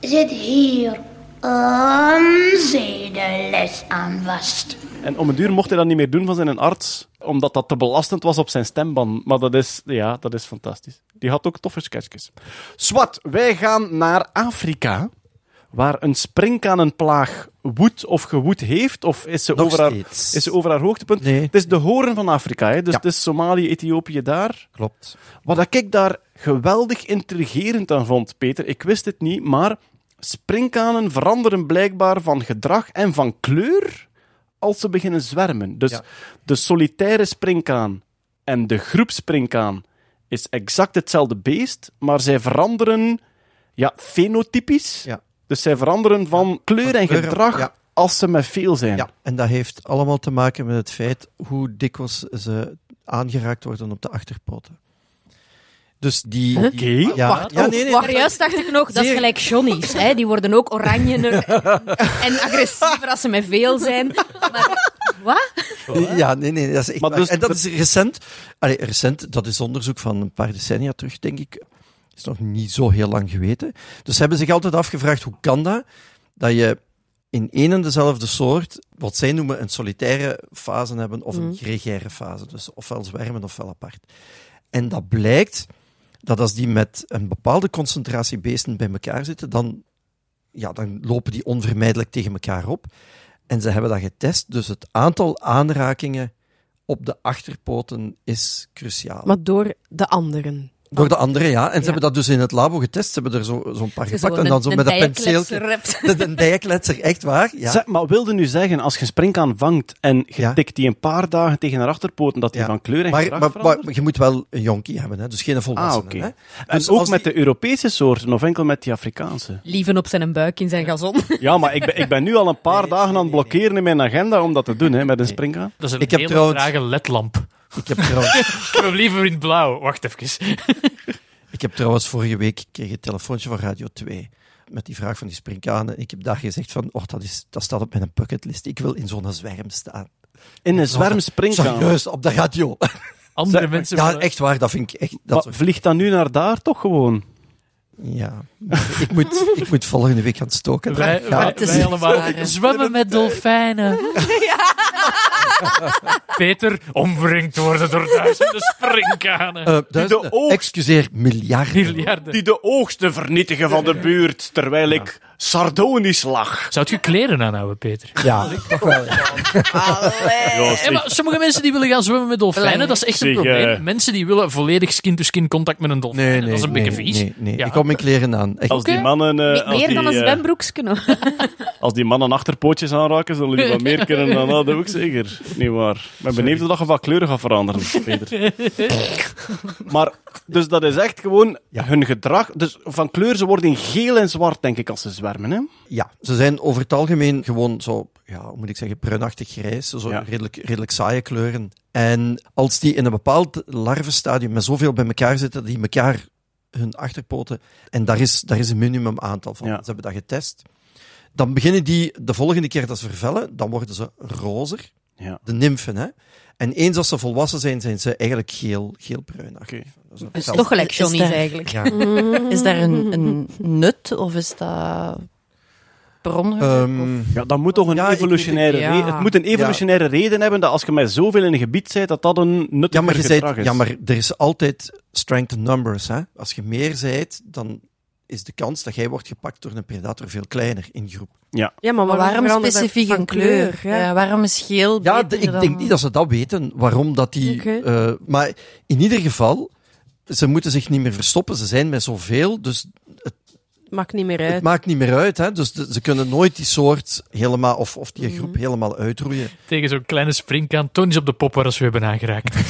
zit hier een zedenles aan vast. En om een duur mocht hij dat niet meer doen van zijn arts, omdat dat te belastend was op zijn stemband. Maar dat is, ja, dat is fantastisch. Die had ook toffe sketchjes. Swat, wij gaan naar Afrika, waar een springkanenplaag woedt of gewoed heeft, of is ze, Nog over haar, steeds. is ze over haar hoogtepunt? Nee. Het is de horen van Afrika, hè? dus Ja. het is Somalië, Ethiopië daar. Klopt. Wat ik daar geweldig intrigerend aan vond, Peter, ik wist het niet, maar springkanen veranderen blijkbaar van gedrag en van kleur als ze beginnen zwermen. Dus Ja. de solitaire springkaan en de groepspringkaan is exact hetzelfde beest, maar zij veranderen ja, fenotypisch. Ja. Dus zij veranderen van kleur en kleur, gedrag ja. als ze met veel zijn. Ja, en dat heeft allemaal te maken met het feit hoe dikwijls ze aangeraakt worden op de achterpoten. Dus die... Oké. die- ja, Wacht, ja, oh, nee, nee, wacht, nee. juist dacht ik nog, dat is gelijk Johnny's. Hè? Die worden ook oranjener en agressiever als ze met veel zijn. Maar, wat? Ja, nee, nee, dat is echt Maar waar. dus- en dat is recent. Allee, recent, dat is onderzoek van een paar decennia terug, denk ik. Is nog niet zo heel lang geweten. Dus ze hebben zich altijd afgevraagd, hoe kan dat? Dat je in één en dezelfde soort, wat zij noemen een solitaire fase hebben, of een gregaire fase. Dus ofwel zwermen ofwel apart. En dat blijkt dat als die met een bepaalde concentratie beesten bij elkaar zitten, dan, ja, dan lopen die onvermijdelijk tegen elkaar op. En ze hebben dat getest, dus het aantal aanrakingen op de achterpoten is cruciaal. Maar door de anderen. Door de andere, ja. En ze Ja. hebben dat dus in het labo getest. Ze hebben er zo- zo'n paar Je gepakt zo en dan een- zo een met een hebt. Een dijenkletser, echt waar. Ja. Zeg, maar wilde nu zeggen, als je een springkaan vangt en je Ja. tikt die een paar dagen tegen haar achterpoten, dat die Ja. van kleur en Maar, gedrag maar, verandert? maar je moet wel een jonkie hebben, hè? dus geen volwassene. Ah, hè. En Dus ook als met die- de Europese soorten, of enkel met die Afrikaanse? Lieven op zijn buik in zijn gazon. Ja, maar ik ben, ik ben nu al een paar dagen aan het blokkeren in mijn agenda om dat te doen, hè, met een springkaan. Dat is een Ik heb trouwens- trage ledlamp. Ik heb, trouwens, Ik heb hem liever in het blauw. Wacht even. ik heb trouwens vorige week ik kreeg een telefoontje van Radio 2 met die vraag van die springkanen. Ik heb daar gezegd van, oh, dat, is, dat staat op mijn bucketlist. Ik wil in zo'n zwerm staan. In een zwerm springkaan. Serieus, op de radio. Andere Zeg, mensen... Ja, echt waar, dat vind ik echt... Dat Maar vliegt dan nu naar daar toch gewoon? ja, ik moet, ik moet volgende week gaan stoken. Wij, Ja, wij, wij allemaal zwemmen met dolfijnen. Peter, omringd worden door duizenden springkanen. Eh, duizenden, oogst- excuseer, miljarden. Miljarden. Die de oogsten vernietigen van de buurt, terwijl ik sardonisch lag. Zou je kleren aanhouden, Peter? Ja, toch wel. ja. Ja, Ja, maar sommige mensen die willen gaan zwemmen met dolfijnen, dat is echt een Zeg, probleem. eh, Mensen die willen volledig skin-to-skin contact met een dolfijn. Nee, nee, dat is een nee, beetje vies. Nee, nee. Ja. ik kom mijn kleren aan. Echt. Als die mannen, eh, als Meer die, dan een eh, zwembroekje. als die mannen achterpootjes aanraken, zullen die wat meer kunnen dan dat ook zeker. Niet waar. Ik ben benieuwd of dat je van kleuren gaat veranderen, Peter. maar, dus dat is echt gewoon hun gedrag. Dus van kleur, ze worden in geel en zwart, denk ik, als ze Hè? Ja, ze zijn over het algemeen gewoon zo, ja, hoe moet ik zeggen, bruinachtig grijs, zo Ja. redelijk, redelijk saaie kleuren. En als die in een bepaald larvenstadium met zoveel bij elkaar zitten, die elkaar hun achterpoten, en daar is, daar is een minimum aantal van, Ja. ze hebben dat getest, dan beginnen die de volgende keer dat ze vervellen, dan worden ze rozer, Ja. de nymfen, hè. En eens als ze volwassen zijn, zijn ze eigenlijk geel, geelbruinachtig. Oké. Dat is Dus Toch gelijk Is Johnny's daar- eigenlijk. Ja. Is daar een, een nut of is dat bron? Ehm, Ja, dat moet toch een Ja, evolutionaire reden... ja. Het moet een evolutionaire reden hebben dat als je met zoveel in een gebied bent, dat dat een nuttiger Ja, maar, je gedrag zijt, is. ja, maar er is altijd strength in numbers. Hè? Als je meer zijt, dan is de kans dat jij wordt gepakt door een predator veel kleiner in groep. Ja, maar, Maar waarom specifiek een kleur? Ja. Ja, waarom is geel Ja, ik dan- denk niet dat ze dat weten, waarom dat die... Oké. eh, maar in ieder geval, ze moeten zich niet meer verstoppen. Ze zijn met zoveel, dus Maakt niet meer het uit. maakt niet meer uit. Hè? Dus de- ze kunnen nooit die soort helemaal, of, of die Mhm. groep helemaal uitroeien. Tegen zo'n kleine springkaan. Toon eens op de popper als we hebben aangeraakt.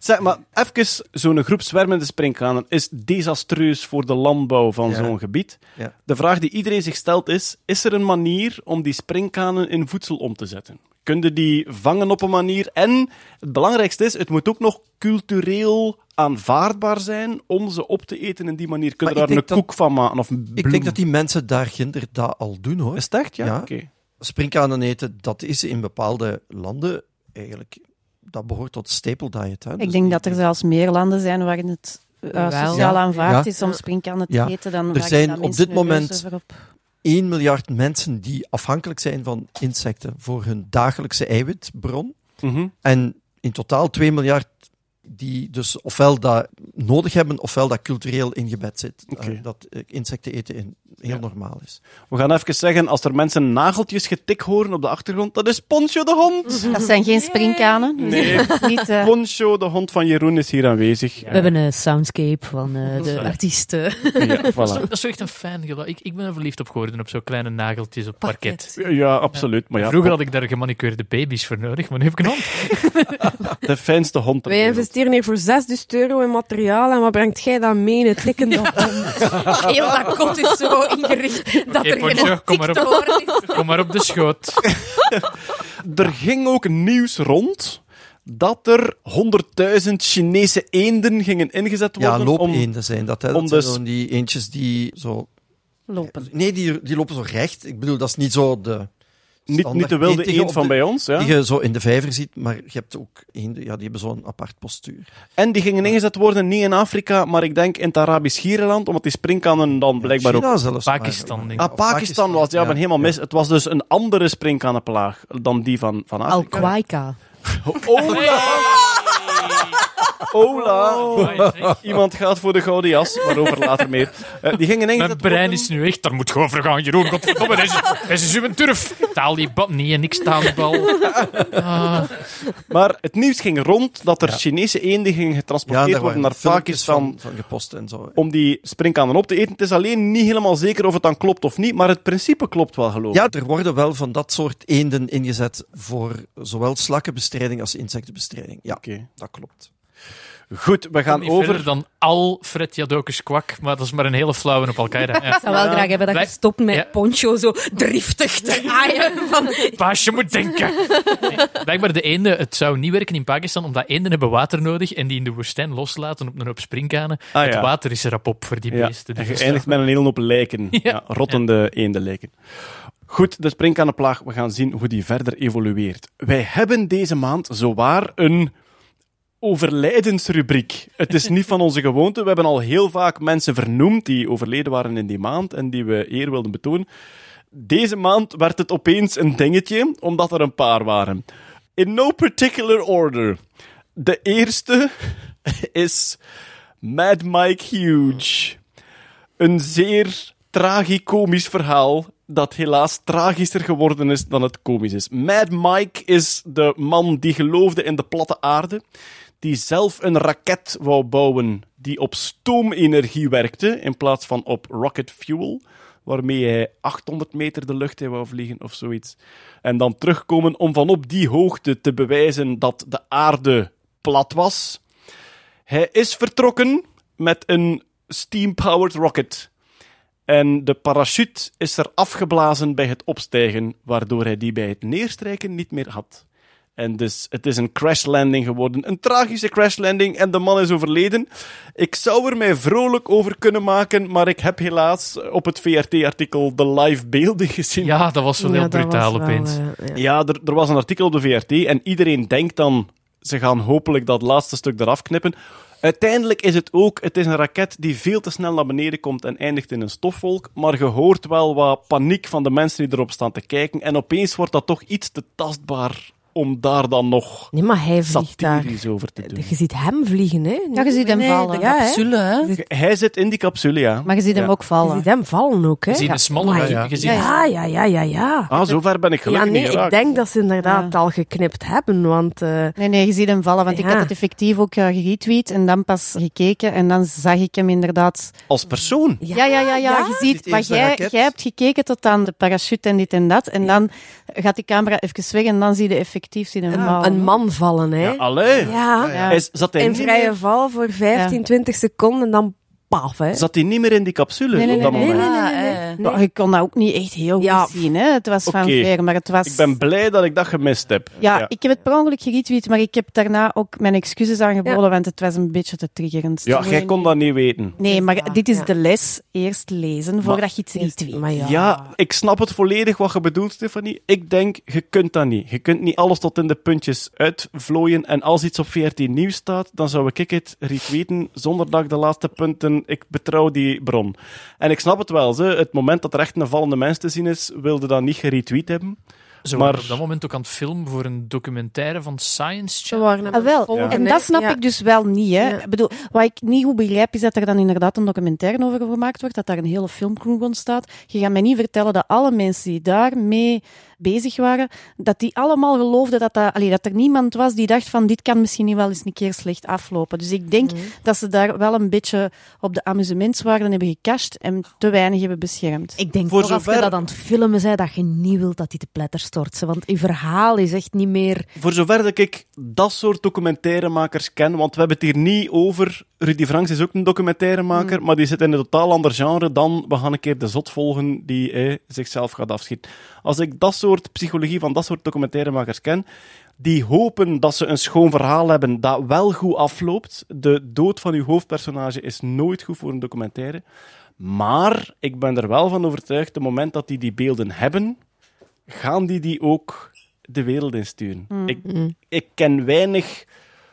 Zeg, maar even, zo'n groep zwermende sprinkhanen is desastreus voor de landbouw van Ja. zo'n gebied. Ja. De vraag die iedereen zich stelt is, is er een manier om die sprinkhanen in voedsel om te zetten? Kun je die vangen op een manier? En het belangrijkste is, het moet ook nog cultureel aanvaardbaar zijn om ze op te eten in die manier. Kun je Maar ik daar een dat- koek van maken of een Ik denk dat die mensen daar ginder dat al doen, hoor. Is het echt? Ja, Ja. oké. Sprinkhanen eten, dat is in bepaalde landen eigenlijk... Dat behoort tot staple diet. Hè? Ik Dus denk dat er zelfs meer landen zijn waarin het Wel. sociaal Ja. aanvaard Ja. is om springkannen te Ja. eten. Dan Er zijn op dit moment- over op. 1 miljard mensen die afhankelijk zijn van insecten voor hun dagelijkse eiwitbron. Mhm. En in totaal 2 miljard die dus ofwel dat nodig hebben, ofwel dat cultureel ingebed zit. Eh, dat eh, insecten eten in, heel Ja. normaal is. We gaan even zeggen, als er mensen nageltjes getik horen op de achtergrond, dat is Poncho de hond. Dat zijn geen springkanen. Dus Nee. is Niet, eh, Poncho, de hond van Jeroen, is hier aanwezig. We hebben een soundscape van eh, de artiest. eh. Ja, voilà. Dat is echt een fijn geluid. Ik, ik ben er verliefd op geworden op zo'n kleine nageltjes op parket. Ja, absoluut. Maar ja, Vroeger had ik daar gemanicureerde baby's voor nodig, maar nu heb ik een hond. de fijnste hond ter Wij wereld. investeren hier voor 6000 euro in materiaal en wat brengt jij dan mee in het tikken dat Heel dat kot is zo ingericht dat er Poncho, geen kom maar op. tik te horen is. Kom maar op de schoot. Er ging ook nieuws rond dat er 100.000 Chinese eenden gingen ingezet Ja, worden. om... loopeenden zijn dat. Hè. om Dat zijn dus- zo die eentjes die zo... lopen. Nee, die, die lopen zo recht. Ik bedoel, dat is niet zo de... Niet, niet de wilde eend van de- bij ons. Ja. Die je zo in de vijver ziet, maar je hebt ook eenden, ja, die hebben zo'n apart postuur. En die gingen ingezet worden niet in Afrika, maar ik denk in het Arabisch Gierenland, omdat die springkanen dan blijkbaar ook... China zelfs. Pakistan, maar- denk ik. Ah, Pakistan was, ja, ik ben helemaal mis. Het was dus een andere springkanenplaag dan die van, van Afrika. Al-Kwaika. Ola! Ola! Iemand gaat voor de gouden jas, waarover later meer. Eh, die gingen Mijn brein is nu echt, daar moet gewoon voor gaan, Jeroen. Godverdomme, deze, deze is uw turf. Taal die bal. Nee, niks taal die bal. Ah, Maar het nieuws ging rond dat er Chinese eenden gingen getransporteerd worden naar filmpjes Pakistan van, van gepost en zo. om die springkanen op te eten. Het is alleen niet helemaal zeker of het dan klopt of niet, maar het principe klopt wel, geloof ik. Ja, er worden wel van dat soort eenden ingezet voor zowel slakkenbestrijding als insectenbestrijding. Ja, Oké. dat klopt. Goed, we gaan niet over... verder dan al Fred Jadokus kwak, maar dat is maar een hele flauwe op Al-Qaeda. Ja. Ik zou wel graag hebben dat Wij- je stopt met Ja. poncho zo driftig te aaien. Van, Paas, je moet denken. Nee, blijkbaar de eenden, het zou niet werken in Pakistan, omdat eenden hebben water nodig en die in de woestijn loslaten op een hoop springkanen. Ah, Het water is erop op voor die Ja, beesten. en Dus je eindigt met een hele hoop lijken. Ja, Ja. rottende eendenlijken. Goed, de springkanenplaag. We gaan zien hoe die verder evolueert. Wij hebben deze maand zowaar een overlijdensrubriek. Het is niet van onze gewoonte. We hebben al heel vaak mensen vernoemd die overleden waren in die maand en die we eer wilden betonen. Deze maand werd het opeens een dingetje, omdat er een paar waren. In no particular order. De eerste is Mad Mike Huge. een zeer tragicomisch verhaal dat helaas tragischer geworden is dan het komisch is. Mad Mike is de man die geloofde in de platte aarde, die zelf een raket wou bouwen die op stoomenergie werkte in plaats van op rocket fuel, waarmee hij 800 meter de lucht in wou vliegen of zoiets. En dan terugkomen om van op die hoogte te bewijzen dat de aarde plat was. Hij is vertrokken met een steam-powered rocket. En de parachute is er afgeblazen bij het opstijgen, waardoor hij die bij het neerstrijken niet meer had. En dus het is een crash landing geworden. Een tragische crash landing en de man is overleden. Ik zou er mij vrolijk over kunnen maken, maar ik heb helaas op het VRT-artikel de live beelden gezien. Ja, dat was wel heel Ja, brutaal wel, opeens. ja. Ja, er, er was een artikel op de VRT en iedereen denkt dan, ze gaan hopelijk dat laatste stuk eraf knippen. Uiteindelijk is het ook, het is een raket die veel te snel naar beneden komt en eindigt in een stofwolk, maar je hoort wel wat paniek van de mensen die erop staan te kijken en opeens wordt dat toch iets te tastbaar om daar dan nog Nee, maar hij vliegt daar. over te doen. Je ziet hem vliegen, hè? Ja, je ziet hem Nee, vallen. de Ja, capsule, hè. Hij zit in die capsule, ja. Maar je ziet hem Ja. ook Je vallen. ziet hem vallen ook, hè? Je ziet Ja. een smalle... Je ziet- Ja, ja, ja, ja, ja. Ah, zover ben ik Ja, gelukkig nee, niet ik denk dat ze inderdaad al geknipt hebben, want... eh, Nee, nee, je ziet hem vallen, want ik Ja. had het effectief ook uh, geretweet en dan pas gekeken en dan zag ik hem inderdaad. Als persoon. Ja, ja, ja, ja, je ziet, maar jij, jij hebt gekeken tot aan de parachute en dit en dat en dan gaat die camera even weg en dan zie je effectief zien hem vallen. een man vallen, hè? Ja, allee. Ja, Ja. Hij, zat, hij in vrije val voor 15, 20 seconden en dan paf, hè? zat hij niet meer in die capsule Nee, nee, op dat nee, nee, moment? nee, Ah, nee, nee, nee. Maar je kon dat ook niet echt heel Ja. goed zien, hè? Het was van ver, maar het was... Ik ben blij dat ik dat gemist heb. Ja, ik heb het per ongeluk geretweet, maar ik heb daarna ook mijn excuses aangeboden, want het was een beetje te triggerend. Ja, jij kon dat niet weten. Nee, maar dit is Ja. de les. Eerst lezen voordat je iets retweet. Maar ja. Ja, ik snap het volledig wat je bedoelt, Stefanie. Ik denk, je kunt dat niet. Je kunt niet alles tot in de puntjes uitvlooien. En als iets op VRT Nieuws staat, dan zou ik het retweeten zonder dat ik de laatste punten... Ik betrouw die bron. En ik snap het wel. Ze. Het moment dat er echt een vallende mens te zien is, wilde dat niet geretweet hebben. Ze Maar- waren op dat moment ook aan het filmen voor een documentaire van Science Channel. Ah, wel. En dat snap Ja. ik dus wel niet. Hè. Ja. Ik bedoel, wat ik niet goed begrijp, is dat er dan inderdaad een documentaire over gemaakt wordt, dat daar een hele filmcrew ontstaat. Je gaat mij niet vertellen dat alle mensen die daarmee bezig waren, dat die allemaal geloofden dat, dat, allee, dat er niemand was die dacht van dit kan misschien niet wel eens een keer slecht aflopen. Dus ik denk Mhm. dat ze daar wel een beetje op de amusementswaarde hebben gecasht en te weinig hebben beschermd. Ik denk Voor als je zover- dat aan het filmen bent, dat je niet wilt dat die te pletter stort. ze, Want je verhaal is echt niet meer... Voor zover dat ik dat soort documentairemakers ken, want we hebben het hier niet over... Rudy Franks is ook een documentairemaker, maar die zit in een totaal ander genre dan we gaan een keer de zot volgen die eh, zichzelf gaat afschieten. Als ik dat soort psychologie van dat soort documentairemakers ken, die hopen dat ze een schoon verhaal hebben dat wel goed afloopt. De dood van uw hoofdpersonage is nooit goed voor een documentaire. Maar ik ben er wel van overtuigd, het moment dat die die beelden hebben, gaan die die ook de wereld insturen. Ik, ik ken weinig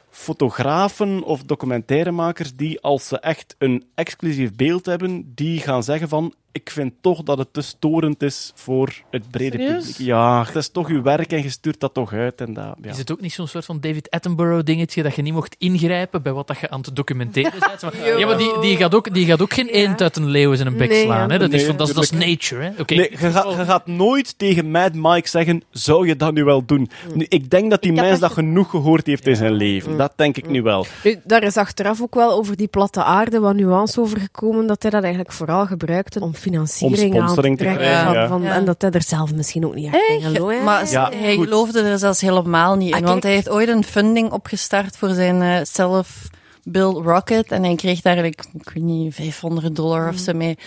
fotografen of documentairemakers die, als ze echt een exclusief beeld hebben, die gaan zeggen van ik vind toch dat het te storend is voor het brede Serieus? publiek. Ja, het is toch uw werk en je stuurt dat toch uit. En dat, ja. Is het ook niet zo'n soort van David Attenborough dingetje dat je niet mocht ingrijpen bij wat dat je aan het documenteren bent? Maar- Ja, maar die, die, gaat ook, die gaat ook geen eend uit een leeuw in zijn bek Nee, slaan. Hè? Dat, is van, dat, is, dat is tuurlijk. nature. Hè? Oké. Nee, je, gaat, je gaat nooit tegen Mad Mike zeggen, zou je dat nu wel doen? Nu, ik denk dat die mens dat dat genoeg gehoord heeft in zijn leven. Dat denk ik nu wel. Nu, daar is achteraf ook wel over die platte aarde wat nuance over gekomen, dat hij dat eigenlijk vooral gebruikte om financiering Om sponsoring te krijgen, van, ja. van- Ja. En dat hij er zelf misschien ook niet echt in geloofde. Maar Ja, hij goed. geloofde er zelfs helemaal niet in. Ah, want hij heeft ooit een funding opgestart voor zijn eh, self-built rocket. En hij kreeg daar, like, ik weet niet, 500 dollar of zo mee.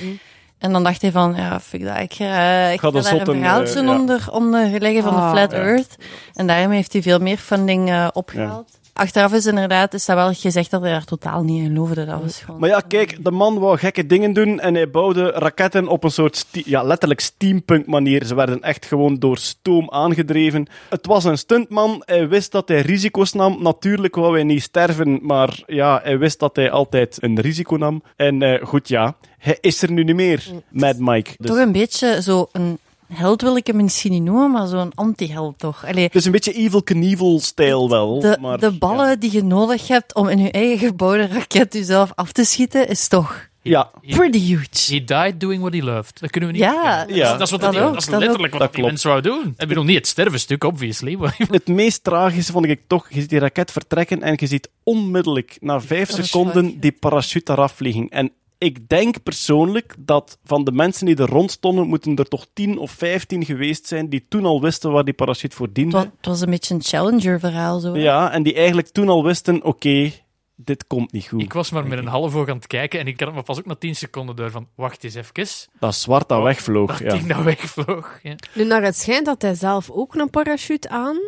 En dan dacht hij van, ja, fuck dat, ik ga, ik ga daar een verhaaltje eh, ja. onder, onder leggen van de Ah, Flat ja. Earth. En daarmee heeft hij veel meer funding eh, opgehaald. Achteraf is inderdaad, is dat wel gezegd dat hij daar totaal niet in geloofde. Dat was gewoon... Maar ja, kijk, de man wou gekke dingen doen en hij bouwde raketten op een soort, ja, letterlijk steampunk manier. Ze werden echt gewoon door stoom aangedreven. Het was een stuntman, hij wist dat hij risico's nam. Natuurlijk wou hij niet sterven, maar ja, hij wist dat hij altijd een risico nam. En eh, goed, ja, hij is er nu niet meer, Mad Mike. Dus Toch een beetje zo een held wil ik hem misschien niet noemen, maar zo'n anti-held toch. Allee, het is een beetje Evil Knievel-stijl wel. de, maar, de ballen ja. die je nodig hebt om in je eigen gebouwde raket jezelf af te schieten, is toch Ja, Pretty huge. He died doing what he loved. Dat kunnen we niet Ja, vergeten. Ja. dat is, wat dat dat ook, dat is dat letterlijk ook. wat Dat die mens wou doen. Ik bedoel, niet het stervenstuk, obviously. maar- het meest tragische vond ik toch, je ziet die raket vertrekken en je ziet onmiddellijk, na vijf Dat seconden, die parachute eraf vliegen. En ik denk persoonlijk dat van de mensen die er rond stonden, moeten er toch tien of vijftien geweest zijn die toen al wisten waar die parachute voor diende. was, het was een beetje een Challenger-verhaal. Zo. Ja, en die eigenlijk toen al wisten, oké, dit komt niet goed. Ik was maar met een half oog aan het kijken en ik had me pas ook na 10 seconden door van wacht eens even. Dat zwart dat Oh, wegvloog, Dat ja. ding dat wegvloog. Ja. Nu, naar het schijnt dat hij zelf ook een parachute aan.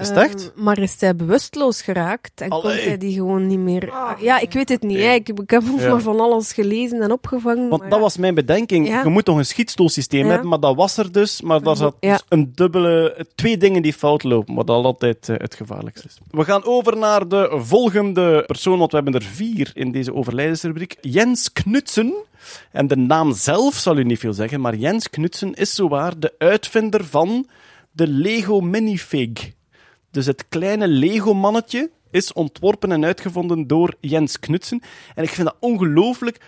Is het Ehm, maar is hij bewusteloos geraakt en kon hij die gewoon niet meer... ja, ik weet het niet. hè. Ik, ik heb ook Ja. maar van alles gelezen en opgevangen. Want maar dat was mijn bedenking. Ja. Je moet toch een schietstoelsysteem Ja. hebben, maar dat was er dus. Maar daar zat Ja. dus een dubbele... Twee dingen die fout lopen, wat al altijd eh, het gevaarlijkste is. We gaan over naar de volgende persoon, want we hebben er vier in deze overlijdensrubriek. Jens Knutsen. En de naam zelf zal u niet veel zeggen, maar Jens Knutsen is zowaar de uitvinder van de Lego Minifig. Dus het kleine Lego-mannetje is ontworpen en uitgevonden door Jens Knutsen. En ik vind dat ongelooflijk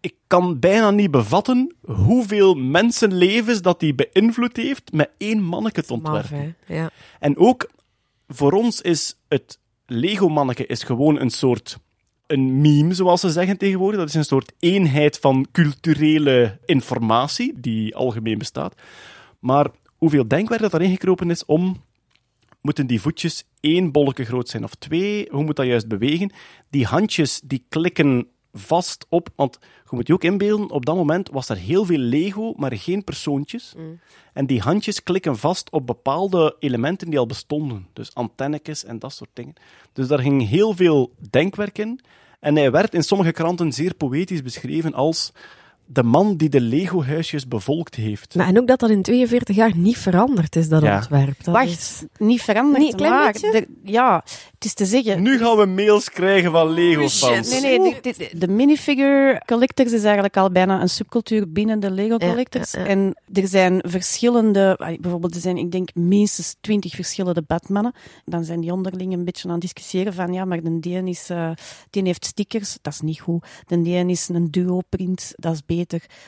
ik kan bijna niet bevatten hoeveel mensenlevens dat die beïnvloed heeft met één manneke te ontwerpen. Ja. En ook voor ons is het Lego-manneke is gewoon een soort een meme, zoals ze zeggen tegenwoordig. Dat is een soort eenheid van culturele informatie die algemeen bestaat. Maar hoeveel denkwerk dat erin gekropen is om moeten die voetjes één bolletje groot zijn of twee? Hoe moet dat juist bewegen? Die handjes die klikken vast op, want je moet je ook inbeelden, op dat moment was er heel veel Lego, maar geen persoontjes. En die handjes klikken vast op bepaalde elementen die al bestonden. Dus antennetjes en dat soort dingen. Dus daar ging heel veel denkwerk in. En hij werd in sommige kranten zeer poëtisch beschreven als de man die de Lego-huisjes bevolkt heeft. Maar en ook dat dat in 42 jaar niet veranderd is, dat Ja. ontwerp. Dat Wacht, is- niet veranderd. Niet, klein maar ja, het is te zeggen. Nu gaan we mails krijgen van Lego-fans. Nee, nee, de, de, de minifigure collectors is eigenlijk al bijna een subcultuur binnen de Lego Ja, collectors. ja, ja. En er zijn verschillende, bijvoorbeeld er zijn, ik denk, minstens twintig verschillende Batmannen. Dan zijn die onderling een beetje aan het discussiëren van, ja, maar de die, is, eh, die heeft stickers, dat is niet goed. De die is een duo-print, dat is beter.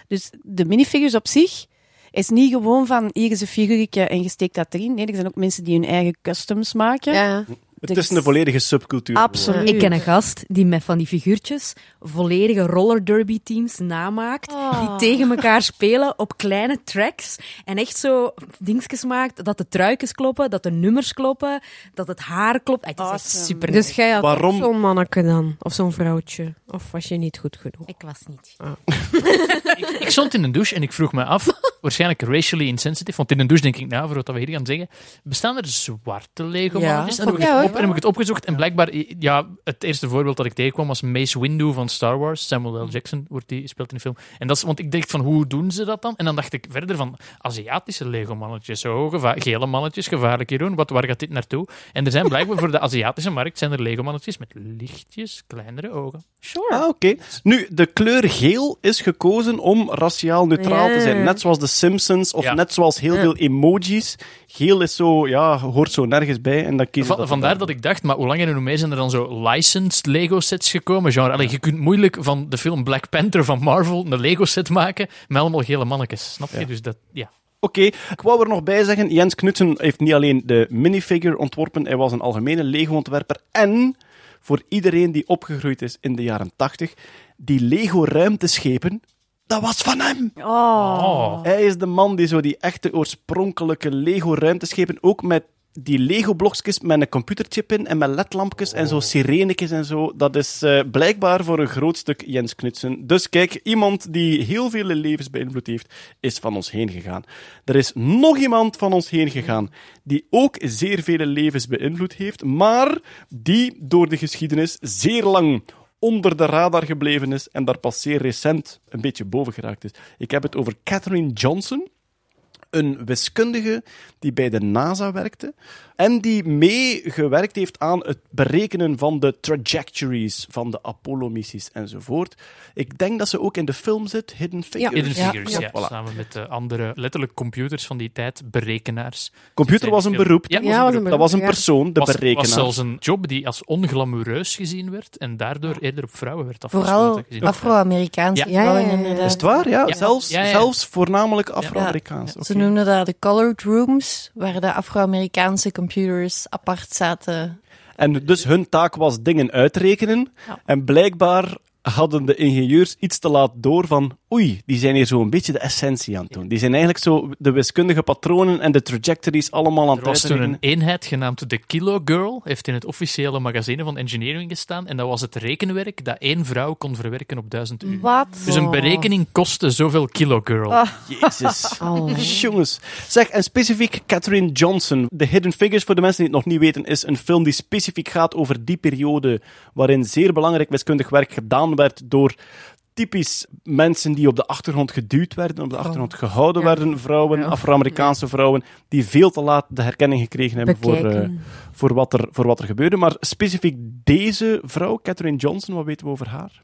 Dus de minifigures op zich is niet gewoon van, hier is een figuurtje en je steekt dat erin. Nee, er zijn ook mensen die hun eigen customs maken. ja. Het is een volledige subcultuur. Absoluut. Ik ken een gast die met van die figuurtjes volledige roller derby teams namaakt. Die tegen elkaar spelen op kleine tracks. En echt zo dingetjes maakt dat de truikens kloppen, dat de nummers kloppen, dat het haar klopt. Het is echt super. Dus jij had Waarom- zo'n manneke dan? Of zo'n vrouwtje? Of was je niet goed genoeg? Ik was niet. ik, ik stond in een douche en ik vroeg me af, waarschijnlijk racially insensitive, want in een douche denk ik, nou, voor wat we hier gaan zeggen, bestaan er zwarte Lego-mannetjes? Ja. En dan heb Ja, op, en heb ik het opgezocht en blijkbaar, ja, het eerste voorbeeld dat ik tegenkwam was Mace Windu van Star Wars. Samuel L. Jackson wordt die, speelt in de film. En dat is, want ik dacht van, hoe doen ze dat dan? En dan dacht ik verder van, Aziatische Lego-mannetjes, zo, geva- gele mannetjes, gevaarlijk hieroen, wat, waar gaat dit naartoe? En er zijn blijkbaar voor de Aziatische markt zijn er Lego-mannetjes met lichtjes, kleinere ogen. Sure. Ah, oké. Nu, de kleur geel is gekozen om raciaal neutraal te zijn. Net zoals de Simpsons of Ja. net zoals heel veel emojis. Geel is zo, ja, hoort zo nergens bij en Va- vandaar dat ik dacht, maar hoe langer en hoe meer zijn er dan zo licensed Lego-sets gekomen. Genre, allee, je kunt moeilijk van de film Black Panther van Marvel een Lego-set maken met allemaal gele mannetjes. Snap je? Dus dat, ja. Oké, ik wou er nog bij zeggen, Jens Knutsen heeft niet alleen de minifigure ontworpen, hij was een algemene Lego-ontwerper en voor iedereen die opgegroeid is in de jaren 80, die Lego-ruimteschepen, dat was van hem! Oh. Hij is de man die zo die echte oorspronkelijke Lego-ruimteschepen, ook met die Lego-blokjes met een computerchip in en met ledlampjes en zo sirenetjes en zo. Dat is eh, blijkbaar voor een groot stuk Jens Knutsen. Dus kijk, iemand die heel vele levens beïnvloed heeft, is van ons heen gegaan. Er is nog iemand van ons heen gegaan die ook zeer vele levens beïnvloed heeft, maar die door de geschiedenis zeer lang onder de radar gebleven is en daar pas zeer recent een beetje boven geraakt is. Ik heb het over Katherine Johnson. een wiskundige die bij de NASA werkte en die meegewerkt heeft aan het berekenen van de trajectories van de Apollo-missies enzovoort. Ik denk dat ze ook in de film zit, Hidden Figures. Hidden Ja. Figures, ja. Voilà. Samen met de andere, letterlijk computers van die tijd, berekenaars. Computer was een beroep. Ja, dat Ja, was een Dat was een beroep, ja. persoon, de was, berekenaar. was zelfs een job die als onglamoureus gezien werd en daardoor eerder op vrouwen werd afgesloten. Vooral. Afro-Amerikaanse Ja. vrouwen, Ja, ja, ja, ja. inderdaad. Is het waar? Ja, Ja. Zelfs, Ja, ja. zelfs voornamelijk Afro-Amerikaans. Ze noemden dat de colored rooms, waar de Afro-Amerikaanse computers apart zaten. En dus hun taak was dingen uitrekenen. Ja. En blijkbaar hadden de ingenieurs iets te laat door van oei, die zijn hier zo een beetje de essentie aan het doen. Die zijn eigenlijk zo de wiskundige patronen en de trajectories allemaal aan Er het was toen een eenheid genaamd de Kilo Girl, heeft in het officiële magazine van engineering gestaan. En dat was het rekenwerk dat één vrouw kon verwerken op duizend uur. Wat? Dus een berekening kostte zoveel Kilo Girl. Ah. Jezus. Jongens. Zeg, en specifiek Catherine Johnson. The Hidden Figures, voor de mensen die het nog niet weten, is een film die specifiek gaat over die periode waarin zeer belangrijk wiskundig werk gedaan werd door typisch mensen die op de achtergrond geduwd werden, op de achtergrond gehouden werden, vrouwen, Afro-Amerikaanse vrouwen, die veel te laat de herkenning gekregen hebben voor, eh, voor, wat er, voor wat er gebeurde. Maar specifiek deze vrouw, Catherine Johnson, wat weten we over haar?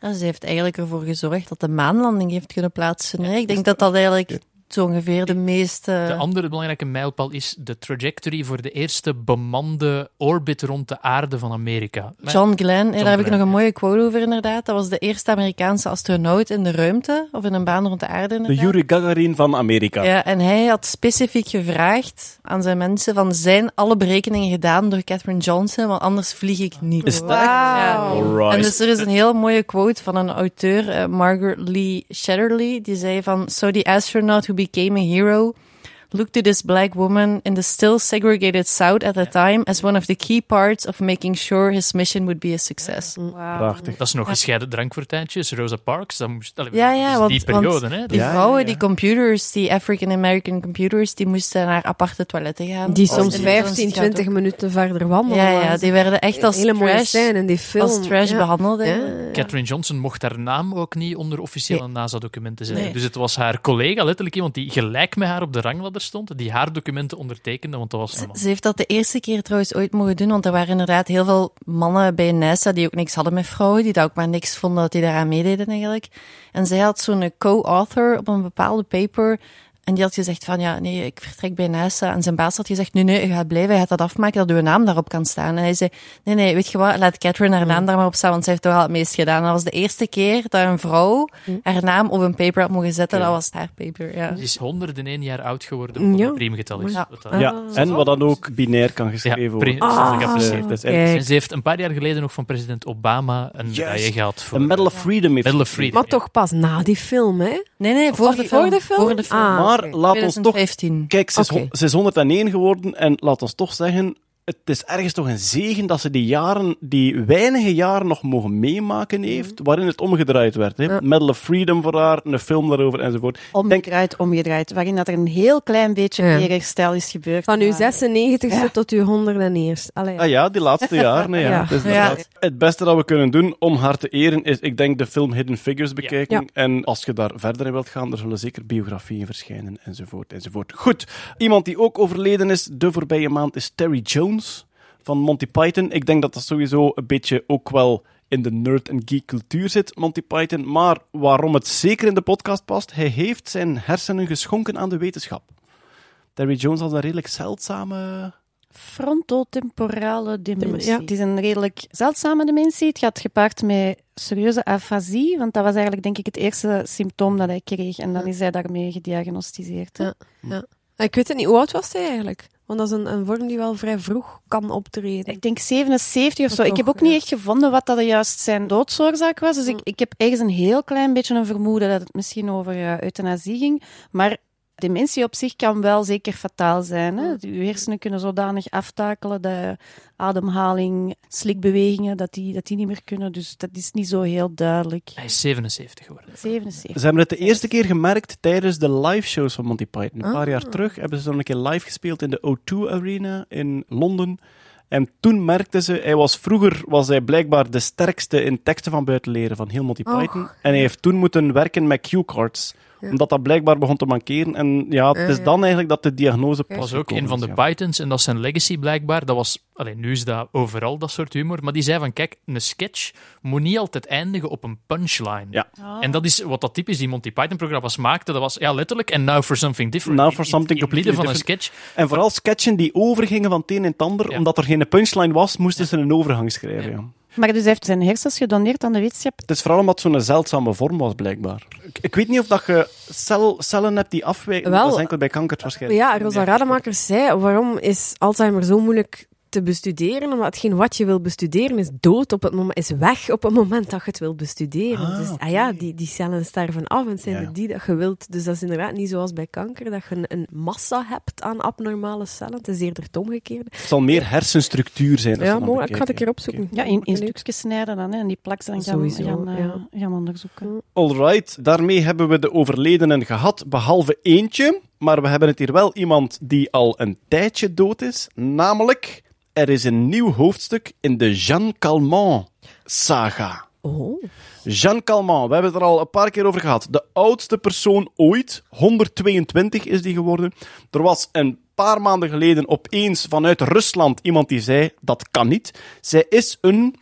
Ja, ze heeft eigenlijk ervoor gezorgd dat de maanlanding heeft kunnen plaatsvinden. hè. Ik denk dat dat eigenlijk zo ongeveer de meeste... De andere belangrijke mijlpaal is de trajectory voor de eerste bemande orbit rond de aarde van Amerika. John Glenn, daar heb ik nog een mooie quote over inderdaad. Dat was de eerste Amerikaanse astronaut in de ruimte, of in een baan rond de aarde De inderdaad. Yuri Gagarin van Amerika. Ja, en hij had specifiek gevraagd aan zijn mensen van zijn alle berekeningen gedaan door Catherine Johnson, want anders vlieg ik niet. Is dat Ja. Alright. En dus er is een heel mooie quote van een auteur, eh, Margaret Lee Shetterly, die zei van, So the astronaut who became a hero looked to this black woman in the still segregated South at the time as one of the key parts of making sure his mission would be a success. Prachtig. Dat is nog gescheiden drankfortuintjes, Rosa Parks. Dat moest, allee, Ja, ja, want, die periode. want hè. die Ja, vrouwen, ja, ja. die computers, die African-American computers, die moesten naar aparte toiletten gaan. Die soms in- 15, 20 minuten verder wandelen. Ja, ja, die werden echt als hele trash, scène in die film. als trash ja. behandeld. Ja. Catherine Johnson mocht haar naam ook niet onder officiële NASA-documenten zetten. Nee. Dus het was haar collega, letterlijk iemand die gelijk met haar op de stond, die haar documenten ondertekende, want dat was Ze, heeft dat de eerste keer trouwens ooit mogen doen, want er waren inderdaad heel veel mannen bij NASA die ook niks hadden met vrouwen, die dat ook maar niks vonden dat die daaraan meededen eigenlijk. En zij had zo'n co-author op een bepaalde paper en die had gezegd van, ja, nee, ik vertrek bij NASA. En zijn baas had gezegd, nee, nee, je gaat blijven, je gaat dat afmaken, dat uw naam daarop kan staan. En hij zei, nee, nee, weet je wat, laat Catherine haar naam daar maar op staan, want zij heeft toch al het meest gedaan. Dat was de eerste keer dat een vrouw haar naam op een paper had mogen zetten, dat was haar paper, ja. Ze is 101 jaar oud geworden, wat Ja. een priemgetal is. Ja. Dat- Ja, en wat dan ook binair kan geschreven Ja, worden. pri- Ah, geapprecieerd. Dat is eigenlijk- En ze heeft een paar jaar geleden nog van president Obama een medaille gehad voor Een Medal of Freedom heeft Medal of ze Freedom. Maar toch pas na die film, hè? Nee, nee, voor, de, voor film. de film? Voor de film. Ah, Maar laat ons toch... 2015. Kijk, ze is, is 101 geworden en laat ons toch zeggen... Het is ergens toch een zegen dat ze die jaren, die weinige jaren nog mogen meemaken heeft, waarin het omgedraaid werd. Hè? Ja. Medal of Freedom voor haar, een film daarover enzovoort. Omgedraaid, omgedraaid. Waarin dat er een heel klein beetje Ja. weerherstel is gebeurd. Van uw Maar- 96ste tot uw 101ste. Allee, ja. Ah ja, die laatste jaren. ja. Ja. Het, is Ja. inderdaad- het beste dat we kunnen doen om haar te eren is, ik denk, de film Hidden Figures bekijken. Ja. En als je daar verder in wilt gaan, er zullen zeker biografieën verschijnen, enzovoort, enzovoort. Goed, iemand die ook overleden is de voorbije maand is Terry Jones van Monty Python. Ik denk dat dat sowieso een beetje ook wel in de nerd- en geek-cultuur zit, Monty Python. Maar waarom het zeker in de podcast past, hij heeft zijn hersenen geschonken aan de wetenschap. Terry Jones had een redelijk zeldzame Frontotemporale dementie. Ja. Het is een redelijk zeldzame dementie. Het gaat gepaard met serieuze afasie, want dat was eigenlijk denk ik het eerste symptoom dat hij kreeg. En dan is hij daarmee gediagnosticeerd. hè. Ja. Ik weet het niet, hoe oud was hij eigenlijk? Want dat is een, een vorm die wel vrij vroeg kan optreden. Ik denk 77 of zo. Ik heb ook niet echt gevonden wat dat juist zijn doodsoorzaak was. Dus ik, Mm. ik heb ergens een heel klein beetje een vermoeden dat het misschien over eh, euthanasie ging. Maar dementie op zich kan wel zeker fataal zijn. Hè? Je hersenen kunnen zodanig aftakelen dat ademhaling, slikbewegingen, dat die, dat die niet meer kunnen. Dus dat is niet zo heel duidelijk. Hij is 77 geworden. 77. Ze hebben het de eerste keer gemerkt tijdens de live shows van Monty Python. Een paar Ah. jaar terug hebben ze dan een keer live gespeeld in de O2 Arena in Londen. En toen merkten ze, hij was vroeger was hij blijkbaar de sterkste in teksten van buiten leren van heel Monty Python. En hij heeft toen moeten werken met cue Omdat dat blijkbaar begon te mankeren. En ja, het is ja. dan eigenlijk dat de diagnose pas was ook een van is, de. Pythons en dat is zijn legacy blijkbaar. Dat was, alleen nu is dat overal dat soort humor, maar die zei van kijk, een sketch moet niet altijd eindigen op een punchline. Ja. En dat is wat dat typisch die Monty Python programma's maakte. Dat was ja letterlijk en now for something different. Now for in- something completely van een different. sketch. En vooral sketchen die overgingen van het een in het ander, Ja. omdat er geen punchline was, moesten ze een overgang schrijven. Maar dus hij heeft zijn hersens gedoneerd aan de wetenschap. Het is vooral omdat het zo'n zeldzame vorm was, blijkbaar. Ik, ik weet niet of dat je cel, cellen hebt die afwijken. Wel, dat is enkel bij kanker waarschijnlijk. Ja, Rosa Rademacher zei, waarom is Alzheimer zo moeilijk te bestuderen? Omdat hetgeen wat je wil bestuderen is dood op het moment, is weg op het moment dat je het wil bestuderen. Ah, dus ah ja, die, die cellen sterven af en het zijn Ja. er die dat je wilt. Dus dat is inderdaad niet zoals bij kanker, dat je een, een massa hebt aan abnormale cellen. Het is eerder het omgekeerde. Het zal meer hersenstructuur zijn. Ja, mooi, ik ga het een keer opzoeken. Ja, in, in stukjes snijden dan, hè, en die plaks dan gaan, Sowieso, gaan, eh, ja. gaan onderzoeken. Alright, daarmee hebben we de overledenen gehad, behalve eentje. Maar we hebben het hier wel iemand die al een tijdje dood is. Namelijk, er is een nieuw hoofdstuk in de Jeanne Calment saga. Oh. Jeanne Calment, we hebben het er al een paar keer over gehad. De oudste persoon ooit, 122 is die geworden. Er was een paar maanden geleden opeens vanuit Rusland iemand die zei, dat kan niet. Zij is een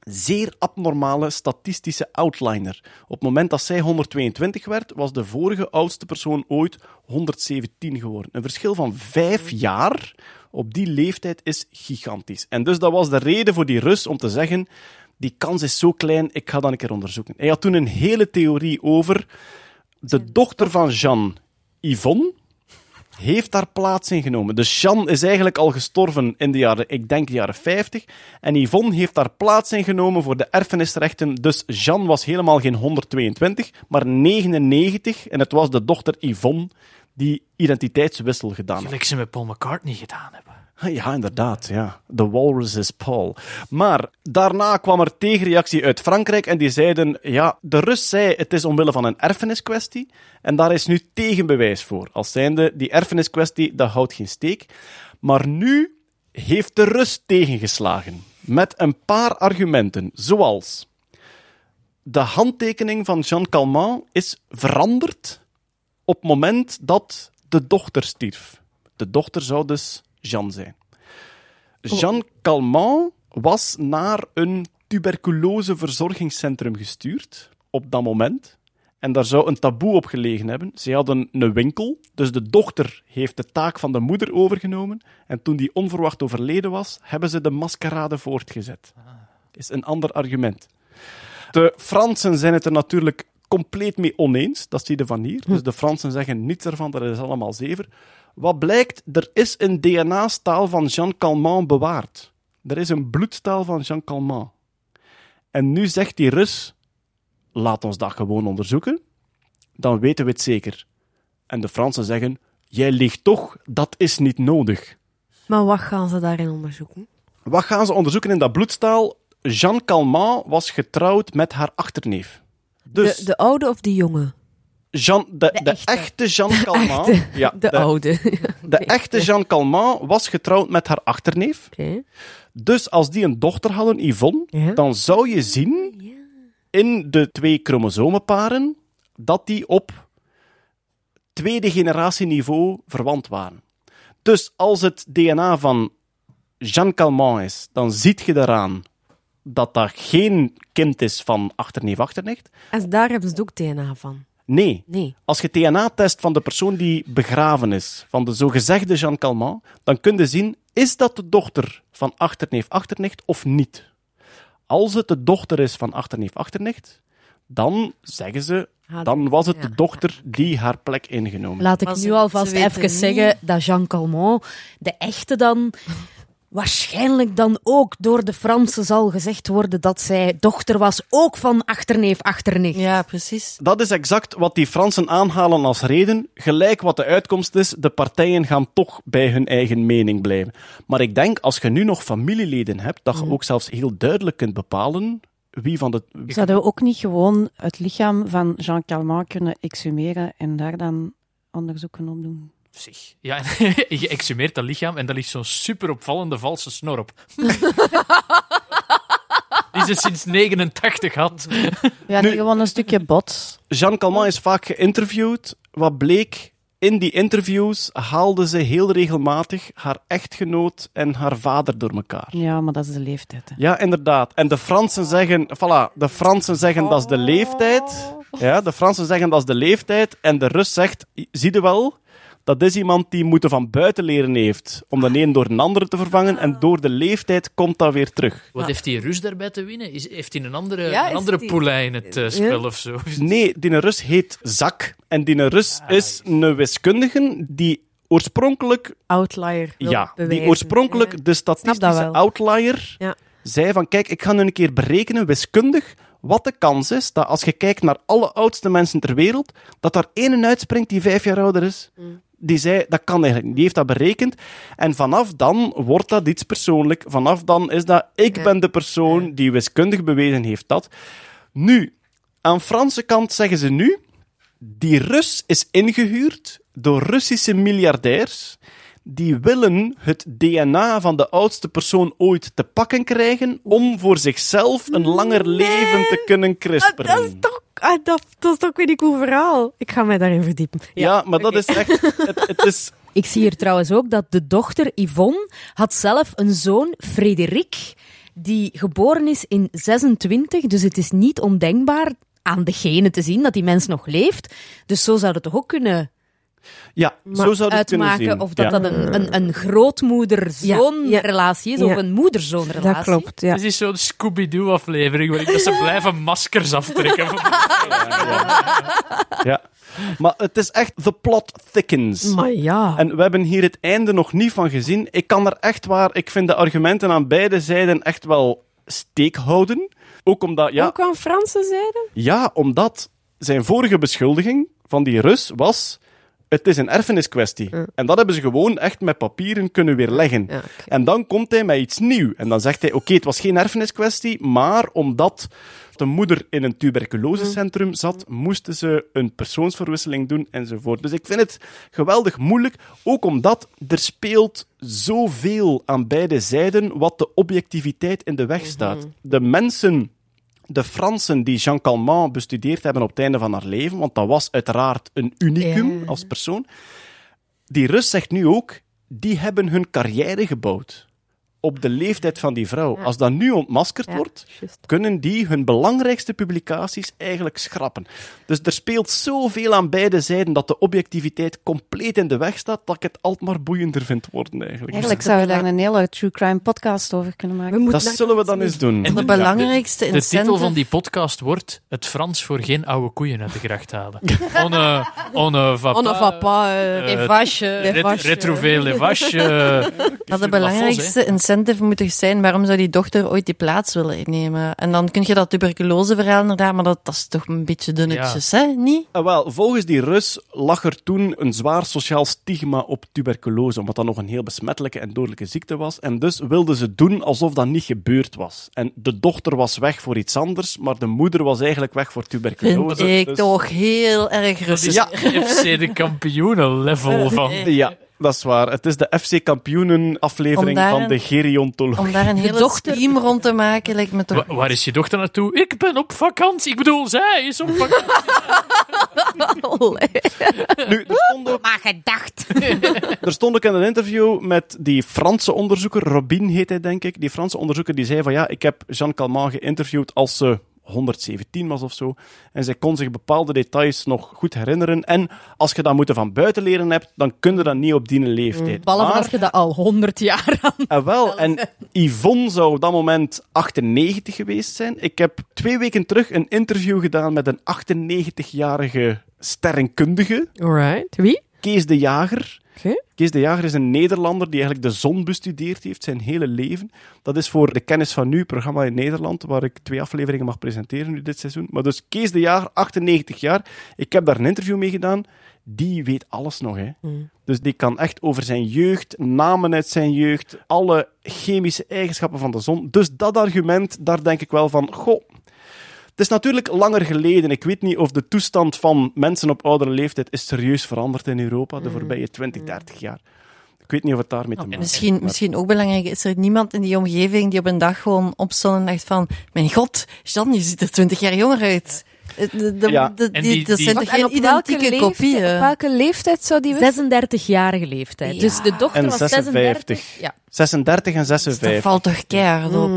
zeer abnormale statistische outliner. Op het moment dat zij 122 werd, was de vorige oudste persoon ooit 117 geworden. Een verschil van vijf jaar op die leeftijd is gigantisch. En dus dat was de reden voor die Rus om te zeggen, die kans is zo klein, ik ga dat een keer onderzoeken. Hij had toen een hele theorie over de dochter van Jeanne, Yvonne, heeft daar plaats ingenomen. Dus Jeanne is eigenlijk al gestorven in de jaren, ik denk de jaren 50. En Yvonne heeft daar plaats ingenomen voor de erfenisrechten. Dus Jeanne was helemaal geen 122, maar 99. En het was de dochter Yvonne die identiteitswissel gedaan. Gelijk ze met Paul McCartney gedaan hebben. Ja, inderdaad. Ja. The Walrus is Paul. Maar daarna kwam er tegenreactie uit Frankrijk en die zeiden, ja, de Rus zei het is omwille van een erfeniskwestie en daar is nu tegenbewijs voor. Als zijnde, die erfeniskwestie, dat houdt geen steek. Maar nu heeft de Rus tegengeslagen met een paar argumenten, zoals de handtekening van Jean Calment is veranderd op het moment dat de dochter stierf. De dochter zou dus Jeanne zijn. Jean Calment was naar een tuberculoseverzorgingscentrum gestuurd op dat moment. En daar zou een taboe op gelegen hebben. Ze hadden een winkel, dus de dochter heeft de taak van de moeder overgenomen. En toen die onverwacht overleden was, hebben ze de maskerade voortgezet. Is een ander argument. De Fransen zijn het er natuurlijk compleet mee oneens. Dat zie je van hier. Dus de Fransen zeggen niets ervan, dat is allemaal zever. Wat blijkt, er is een DNA-staal van Jean Calment bewaard. Er is een bloedstaal van Jean Calment. En nu zegt die Rus, laat ons dat gewoon onderzoeken. Dan weten we het zeker. En de Fransen zeggen, jij liegt toch, dat is niet nodig. Maar wat gaan ze daarin onderzoeken? Wat gaan ze onderzoeken in dat bloedstaal? Jean Calment was getrouwd met haar achterneef. Dus De, de oude of de jonge? Jean, de, de, echte. echte. Jean Calment, echte. ja, De, oude. de echte Jean Calment was getrouwd met haar achterneef. Oké. Dus als die een dochter hadden, Yvonne, Ja. dan zou je zien in de twee chromosomenparen dat die op tweede generatie niveau verwant waren. Dus als het DNA van Jean Calment is, dan ziet je daaraan dat dat geen kind is van achterneef-achternicht. En daar hebben ze ook DNA van. Nee, Nee. als je DNA test van de persoon die begraven is, van de zogezegde Jean Calment, dan kun je zien, is dat de dochter van achterneef-achternicht of niet? Als het de dochter is van achterneef-achternicht, dan zeggen ze, Ah, dan was het de dochter die haar plek ingenomen. Laat ik nu alvast even niet- zeggen dat Jean Calment, de echte dan, waarschijnlijk dan ook door de Fransen zal gezegd worden dat zij dochter was, ook van achterneef, achternicht. Ja, precies. Dat is exact wat die Fransen aanhalen als reden. Gelijk wat de uitkomst is, de partijen gaan toch bij hun eigen mening blijven. Maar ik denk, als je nu nog familieleden hebt, dat je ook zelfs heel duidelijk kunt bepalen wie van de... Zouden we ook niet gewoon het lichaam van Jean Calment kunnen exhumeren en daar dan onderzoeken op doen? Zeg. Ja, je exhumeert dat lichaam en daar ligt zo'n super opvallende valse snor op. die ze sinds 89 had. Ja, nee, gewoon een stukje bot. Jean Calment is vaak geïnterviewd. Wat bleek, in die interviews haalde ze heel regelmatig haar echtgenoot en haar vader door elkaar. Ja, maar dat is de leeftijd. Hè. Ja, inderdaad. En de Fransen zeggen, voilà, de Fransen zeggen dat is de leeftijd. Ja, de Fransen zeggen dat is de leeftijd. En de Rus zegt, zie je wel, dat is iemand die moeten van buiten leren heeft. Om de een door een andere te vervangen. En door de leeftijd komt dat weer terug. Wat heeft die Rus daarbij te winnen? Is, heeft hij een andere, Ja, een andere die- poelij in het eh, spel of zo? Nee, die Rus heet Zak. En die Rus is een wiskundige die oorspronkelijk Outlier. wil Ja, die oorspronkelijk Ja. de statistische outlier Ja. zei van kijk, ik ga nu een keer berekenen, wiskundig, wat de kans is dat als je kijkt naar alle oudste mensen ter wereld, dat daar één uitspringt die vijf jaar ouder is. Die zei, dat kan eigenlijk niet. Die heeft dat berekend. En vanaf dan wordt dat iets persoonlijk. Vanaf dan is dat, ik ben de persoon die wiskundig bewezen heeft dat. Nu, aan Franse kant zeggen ze nu, die Rus is ingehuurd door Russische miljardairs. Die willen het DNA van de oudste persoon ooit te pakken krijgen om voor zichzelf een langer leven te kunnen crisperen. dat is toch... ah, dat, dat is toch weer een cool verhaal. Ik ga mij daarin verdiepen. ja, maar dat is echt... Het, het is... Ik zie hier trouwens ook dat de dochter Yvonne had zelf een zoon, Frederik, die geboren is in 26. Dus het is niet ondenkbaar aan de genen te zien dat die mens nog leeft. Dus zo zou het toch ook kunnen Ja, zo zou het kunnen uitmaken zien. of dat Ja. dat een, een, een grootmoeder-zoon Ja, ja. relatie is Ja. of een moeder-zoon-relatie. Dat klopt, ja. Dit is zo'n Scooby-Doo-aflevering waarin dat ze blijven maskers aftrekken. Ja. Maar het is echt... The plot thickens. Maar ja. En we hebben hier het einde nog niet van gezien. Ik kan er echt waar... Ik vind de argumenten aan beide zijden echt wel steek houden. Ook omdat... Ja, Ook aan Franse zijde? Ja, omdat zijn vorige beschuldiging van die Rus was... Het is een erfeniskwestie. En dat hebben ze gewoon echt met papieren kunnen weerleggen. Ja. En dan komt hij met iets nieuws. En dan zegt hij, oké, het was geen erfeniskwestie, maar omdat de moeder in een tuberculosecentrum zat, moesten ze een persoonsverwisseling doen enzovoort. Dus ik vind het geweldig moeilijk, ook omdat er speelt zoveel aan beide zijden wat de objectiviteit in de weg staat. De mensen de Fransen die Jean Calment bestudeerd hebben op het einde van haar leven, want dat was uiteraard een unicum als persoon. Die Rus zegt nu ook, die hebben hun carrière gebouwd op de leeftijd van die vrouw. Als dat nu ontmaskerd Ja, wordt, kunnen die hun belangrijkste publicaties eigenlijk schrappen. Dus er speelt zoveel aan beide zijden dat de objectiviteit compleet in de weg staat, dat ik het altijd maar boeiender vind worden eigenlijk. Eigenlijk zou je daar een hele true crime podcast over kunnen maken. dat zullen we dan eens doen. En De Ja, belangrijkste De titel van die podcast wordt Het Frans voor geen oude koeien uit de gracht halen. On ne, on va On ne pas, va pas, eh, Les vaches. retrouver les vaches. eh, Dat de belangrijkste incentive zijn, waarom zou die dochter ooit die plaats willen innemen? En dan kun je dat tuberculoseverhaal inderdaad, maar dat, dat is toch een beetje dunnetjes, hè? Niet? Ah, wel, volgens die Rus lag er toen een zwaar sociaal stigma op tuberculose, omdat dat nog een heel besmettelijke en dodelijke ziekte was. En dus wilden ze doen alsof dat niet gebeurd was. En de dochter was weg voor iets anders, maar de moeder was eigenlijk weg voor tuberculose. Vind ik Dus- toch heel erg is Ja. FC de kampioenen-level van... Ja, dat is waar. Het is de FC Kampioenen aflevering van een- de geriantologie. Om daar een hele dochter- team rond te maken, lijkt me toch... Wa- waar is je dochter naartoe? Ik ben op vakantie. Ik bedoel, zij is op vakantie. Nu, er stond ook... Maar gedacht. Er stond ook in een interview met die Franse onderzoeker, Robin heet hij denk ik, die Franse onderzoeker die zei van ja, ik heb Jean Calment geïnterviewd als ze 117 was of zo. En zij kon zich bepaalde details nog goed herinneren. En als je dat moeten van buiten leren hebt, dan kun je dat niet op die leeftijd. Behalve Maar- als je dat al 100 jaar aan. en wel, en Yvonne zou op dat moment 98 geweest zijn. Ik heb twee weken terug een interview gedaan met een 98-jarige sterrenkundige, Alright. Wie? Kees de Jager. Kees de Jager is een Nederlander die eigenlijk de zon bestudeerd heeft zijn hele leven. Dat is voor de Kennis van Nu, programma in Nederland, waar ik twee afleveringen mag presenteren nu dit seizoen. Maar dus Kees de Jager, 98 jaar. Ik heb daar een interview mee gedaan. Die weet alles nog, hè. Dus die kan echt over zijn jeugd, namen uit zijn jeugd, alle chemische eigenschappen van de zon. Dus dat argument, daar denk ik wel van, goh, het is natuurlijk langer geleden. Ik weet niet of de toestand van mensen op oudere leeftijd is serieus veranderd in Europa de voorbije 20, 30 jaar. Ik weet niet of het daarmee te Oh, maken Misschien, heeft. misschien ook belangrijk, is er niemand in die omgeving die op een dag gewoon opstond en dacht van, mijn god, Jan, je ziet er twintig jaar jonger uit. De, de, de- Ja. de- die, die- dat zijn toch en geen op welke, identieke leeftijd, op kopieën? welke leeftijd zou die wissen? 36-jarige leeftijd. Dus de dochter En was 56. 36. Ja. 36 en Dat 56. valt toch keihard op.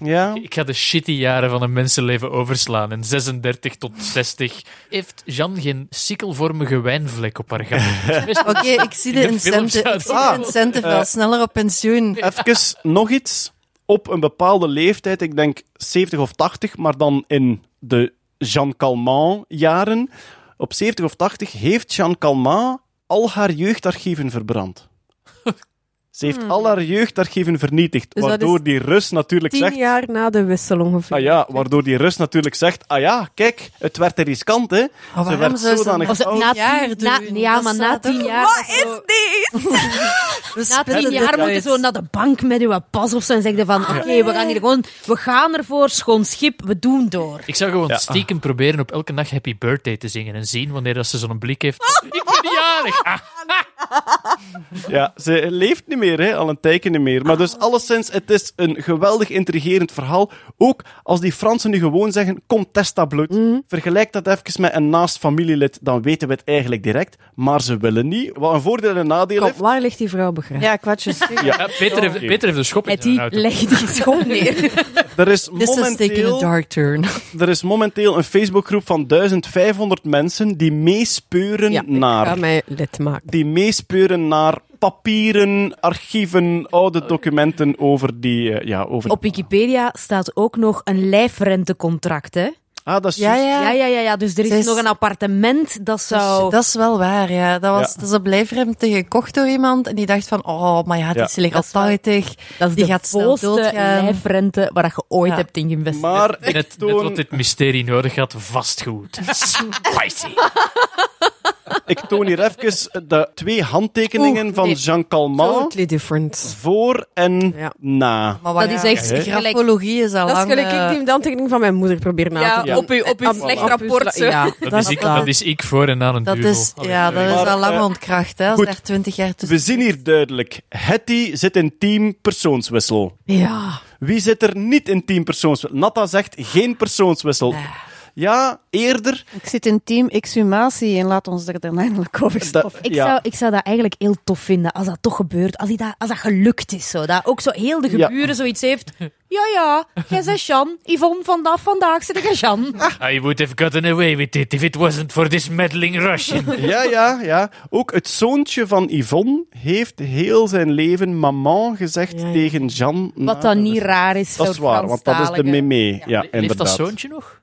Ja. Ik ga de shitty jaren van een mensenleven overslaan. En 36 tot 60 heeft Jean geen sikkelvormige wijnvlek op haar gang. Oké, ik zie de, In incentive, ik zie Ah, de incentive wel eh, sneller op pensioen. Even nog iets. Op een bepaalde leeftijd, ik denk 70 of 80, maar dan in de Jean Calment jaren. Op 70 of 80 heeft Jean Calment al haar jeugdarchieven verbrand. Ze heeft al haar jeugdarchieven vernietigd, Dus waardoor die Rus natuurlijk Tien zegt... jaar na de wissel ongeveer. Ah ja, waardoor die Rus natuurlijk zegt, ah ja, kijk, het werd te riskant, hè. Maar Ze werd ze zodanig oud. na jaar tien, na, ja, maar na tien jaar... Wat is dit? Na tien jaar moet je zo naar de bank met uw pas of zo en zeg je van, oké, we gaan hier gewoon, we gaan ervoor, schoon schip, we doen door. Ik zou gewoon Ja. stiekem proberen op elke nacht Happy Birthday te zingen en zien wanneer dat ze zo'n blik heeft. Ik ben jarig! Ah, Ja, ze leeft niet meer, hè, al een tijdje niet meer. Maar dus alleszins, het is een geweldig intrigerend verhaal. Ook als die Fransen nu gewoon zeggen, kom, test dat bloed. Mhm. Vergelijk dat even met een naast familielid, dan weten we het eigenlijk direct. Maar ze willen niet. Wat een voordeel en een nadeel Kom, heeft. waar ligt die vrouw begraven? Ja, kwartjes. Ja, Peter, heeft, Peter heeft de schop in die legt die schop neer. Er is This is taking a momenteel... dark turn. Er is momenteel een Facebookgroep van 1500 mensen die meespeuren Ja, ik naar... ga mij lid maken. Die meespeuren naar papieren, archieven, oude documenten over die... eh, ja, over... Op Wikipedia staat ook nog een lijfrentecontract, hè? Ah, dat is Ja, juist. ja. Ja, ja, ja, ja. Dus er is nog een appartement dat zou... Dat is wel waar, ja. Dat, was, Ja. dat is op lijfremte gekocht door iemand en die dacht van, oh, maar ja, Ja. is legal Dat is wel- 80. Dat is die de gaat snel volste doodgaan. lijfrente waar je ooit Ja. hebt in geïnvesteerd. Maar net toon, wat dit mysterie nodig had, vastgoed. Spicy. Ik toon hier even de twee handtekeningen Oeh, van nee. Jean Calment Totally different. voor en Ja. na. Maar Dat is echt ja, gelijk- grafologie is al Dat is lang... gelijk eh, ik die handtekening van mijn moeder probeer na Ja, te doen. op uw, op uw slecht rapport. Ja, Dat, dat is ik, dat is ik voor en na een Dat duvel. is, Allee, ja, dat is al lang eh, ontkracht, hè, als goed. er 20 jaar tussen... We zien hier duidelijk. Hetty zit in team persoonswissel. Ja. Wie zit er niet in team persoonswissel? Natta zegt geen persoonswissel. Ja, eerder. Ik zit in team exhumatie en laat ons er dan eindelijk over Dat, stoppen. Ik, ja. zou, ik zou dat eigenlijk heel tof vinden als dat toch gebeurt. Als, die dat, als dat gelukt is. Zo. Dat ook zo heel de Ja. geburen zoiets heeft. Ja, ja, jij bent Jan. Yvonne, vanaf vandaag zit ik Jan. I would have gotten away with it if it wasn't for this meddling Russian. Ja, ja, ja. Ook het zoontje van Yvonne heeft heel zijn leven maman gezegd Ja, ja. tegen Jean. Wat dan niet raar is Dat is waar, want dat is de meme. Ja, Leeft dat inderdaad. zoontje nog?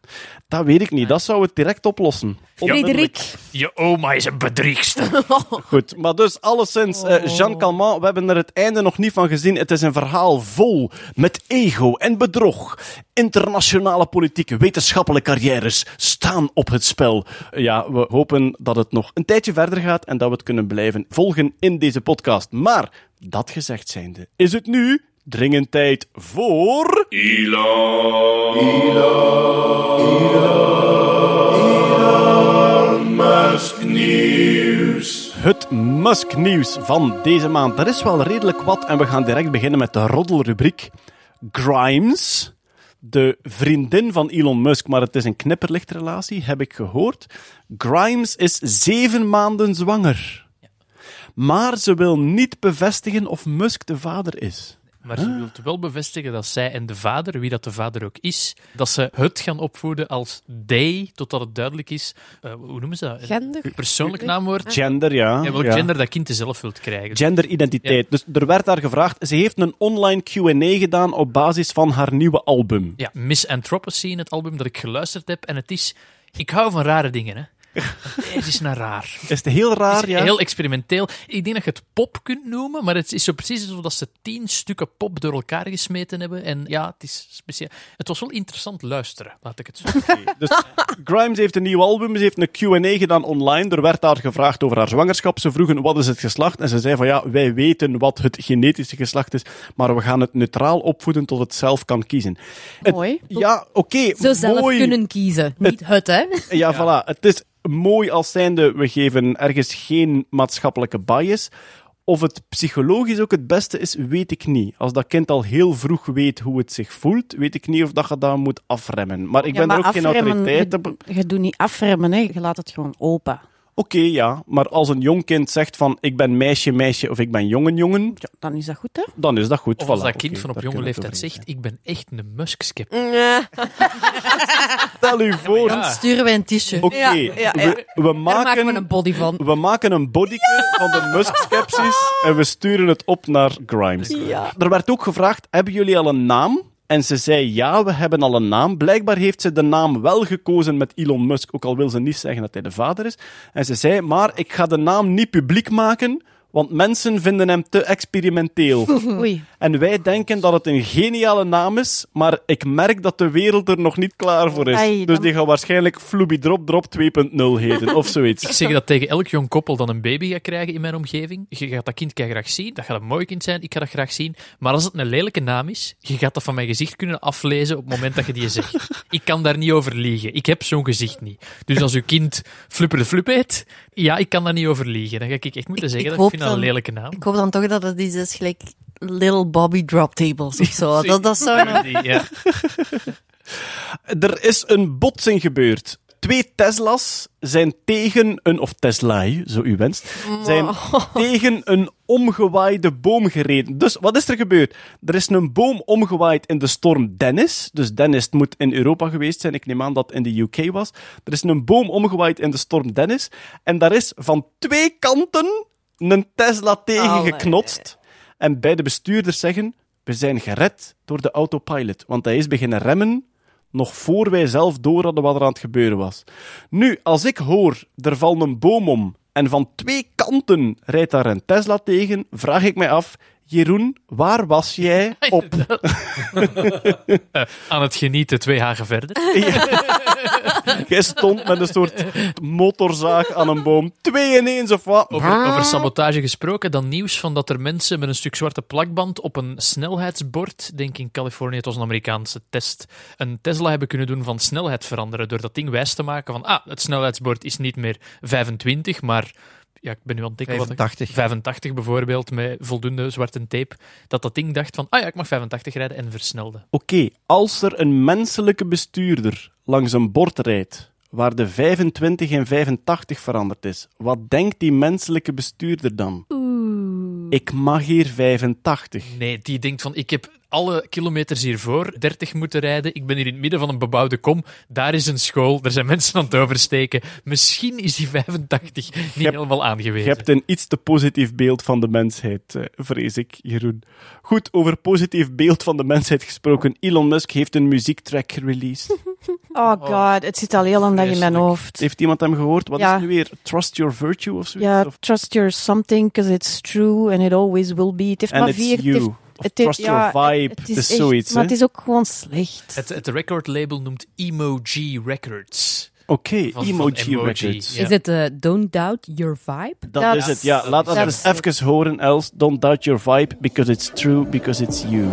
Dat weet ik niet. Dat zou het direct oplossen. Frederik. Je oma is een bedriegster. Goed, maar dus alleszins, eh, Jean Calment, we hebben er het einde nog niet van gezien. Het is een verhaal vol met ego en bedrog. Internationale politiek, wetenschappelijke carrières staan op het spel. Ja, we hopen dat het nog een tijdje verder gaat en dat we het kunnen blijven volgen in deze podcast. Maar, dat gezegd zijnde, is het nu dringend tijd voor... Het Musk-nieuws van deze maand. Er is wel redelijk wat en we gaan direct beginnen met de roddelrubriek. Grimes, de vriendin van Elon Musk, maar het is een knipperlichtrelatie, heb ik gehoord. Grimes is zeven maanden zwanger. Maar ze wil niet bevestigen of Musk de vader is. Maar ze wil wel bevestigen dat zij en de vader, wie dat de vader ook is, dat ze het gaan opvoeden als they, totdat het duidelijk is. eh, hoe noemen ze dat? Gender. Persoonlijk naamwoord. Gender, ja. Ja, welk ja. gender dat kind zelf wilt krijgen. Genderidentiteit. Dus er werd daar gevraagd. Ze heeft een online Q&A gedaan op basis van haar nieuwe album. Ja, Miss Anthropocene, het album dat ik geluisterd heb. En het is... Ik hou van rare dingen, hè. Het is naar raar. Is het heel raar, Het is ja? heel experimenteel. Ik denk dat je het pop kunt noemen, maar het is zo precies alsof dat ze tien stukken pop door elkaar gesmeten hebben. En ja, het is speciaal. Het was wel interessant luisteren, laat ik het zo zeggen. Dus Grimes heeft een nieuw album, ze heeft een Q&A gedaan online. Er werd daar gevraagd over haar zwangerschap. Ze vroegen wat is het geslacht en ze zei van ja, wij weten wat het genetische geslacht is, maar we gaan het neutraal opvoeden tot het zelf kan kiezen. Het- Mooi. ja, oké, Zo zelf kunnen kiezen. Niet het, hè. Ja, voilà. Het is mooi als zijnde, we geven ergens geen maatschappelijke bias. Of het psychologisch ook het beste is, weet ik niet. Als dat kind al heel vroeg weet hoe het zich voelt, weet ik niet of dat je dat moet afremmen. Maar ik Ja, ben maar er ook geen autoriteit op. Je, je doet niet afremmen, hè. je laat het gewoon open. Oké, ja. Maar als een jong kind zegt van ik ben meisje, meisje of ik ben jongen, jongen, Ja, dan is dat goed, hè? dan is dat goed. Of als dat kind van op jonge leeftijd zegt, ik ben echt een Musk-skep. zijn. Stel u voor. Ja. Sturen wij een t-shirt. Oké, Ja, ja, ja. We, we maken maken we een body van. We maken een bodyke van de Musk-skepsis en we sturen het op naar Grimes. Er werd ook gevraagd, hebben jullie al een naam? En ze zei, ja, we hebben al een naam. Blijkbaar heeft ze de naam wel gekozen met Elon Musk, ook al wil ze niet zeggen dat hij de vader is. En ze zei, maar ik ga de naam niet publiek maken, want mensen vinden hem te experimenteel. Oei. En wij denken dat het een geniale naam is, maar ik merk dat de wereld er nog niet klaar voor is. Ai, Dus die gaat waarschijnlijk Floopy Drop Drop 2.0 heten, of zoiets. Ik zeg dat tegen elk jong koppel dat een baby gaat krijgen in mijn omgeving. Je gaat dat kind graag zien. Dat gaat een mooi kind zijn. Ik ga dat graag zien. Maar als het een lelijke naam is, je gaat dat van mijn gezicht kunnen aflezen op het moment dat je die zegt. Ik kan daar niet over liegen. Ik heb zo'n gezicht niet. Dus als uw kind Flupper de Flup heet, ja, ik kan daar niet over liegen. Dan ga ik echt moeten zeggen ik dat ik vind dat een lelijke naam. Ik hoop dan toch dat het iets is gelijk Little Bobby Drop Tables of zo. Dat, dat zou. Die, ja. Er is een botsing gebeurd. Twee Tesla's zijn tegen een, of Tesla, zo u wenst, zijn tegen een omgewaaide boom gereden. Dus wat is er gebeurd? Er is een boom omgewaaid in de storm Dennis. Dus Dennis moet in Europa geweest zijn. Ik neem aan dat het in de UK was. Er is een boom omgewaaid in de storm Dennis. En daar is van twee kanten een Tesla tegen Allee. geknotst. En beide bestuurders zeggen, we zijn gered door de autopilot. Want hij is beginnen remmen nog voor wij zelf door hadden wat er aan het gebeuren was. Nu, als ik hoor, er valt een boom om en van twee kanten rijdt daar een Tesla tegen, vraag ik mij af, Jeroen, waar was jij op? Aan het genieten, twee hagen verder. Jij stond met een soort motorzaag aan een boom. Twee ineens of wat? Over, over sabotage gesproken, dan nieuws van dat er mensen met een stuk zwarte plakband op een snelheidsbord, denk in Californië, het was een Amerikaanse test, een Tesla hebben kunnen doen van snelheid veranderen. Door dat ding wijs te maken van, ah, het snelheidsbord is niet meer 25, maar ja, ik ben nu aan het denken wat ik- 85. 85 bijvoorbeeld, met voldoende zwarte tape, dat dat ding dacht van, ah ja, ik mag 85 rijden en versnelde. Oké, als er een menselijke bestuurder langs een bord rijdt waar de 25 en 85 veranderd is, wat denkt die menselijke bestuurder dan? Ik mag hier 85. Nee, die denkt van, ik heb alle kilometers hiervoor 30 moeten rijden. Ik ben hier in het midden van een bebouwde kom. Daar is een school. Er zijn mensen aan het oversteken. Misschien is die 85 niet hebt- helemaal Je aangewezen. hebt een iets te positief beeld van de mensheid, eh, vrees ik, Jeroen. Goed, over positief beeld van de mensheid gesproken. Elon Musk heeft een muziektrack gereleased. Oh god, het zit al heel lang dag in mijn hoofd. Heeft iemand hem gehoord? Wat is Ja. nu weer? Trust Your Virtue of zoiets? Ja, Of- trust your something, because it's true and it always will be. Het heeft And maar vier... Of het trust ja, your vibe. Het Het is is echt- zoiets, Maar het is ook gewoon slecht. Het, het recordlabel noemt Emoji Records. Oké, van emoji, emoji, records. ja. Is het eh, Don't Doubt Your Vibe? Dat is het, ja. Laat dat eens is even horen, Els. Don't doubt your vibe, because it's true, because it's you.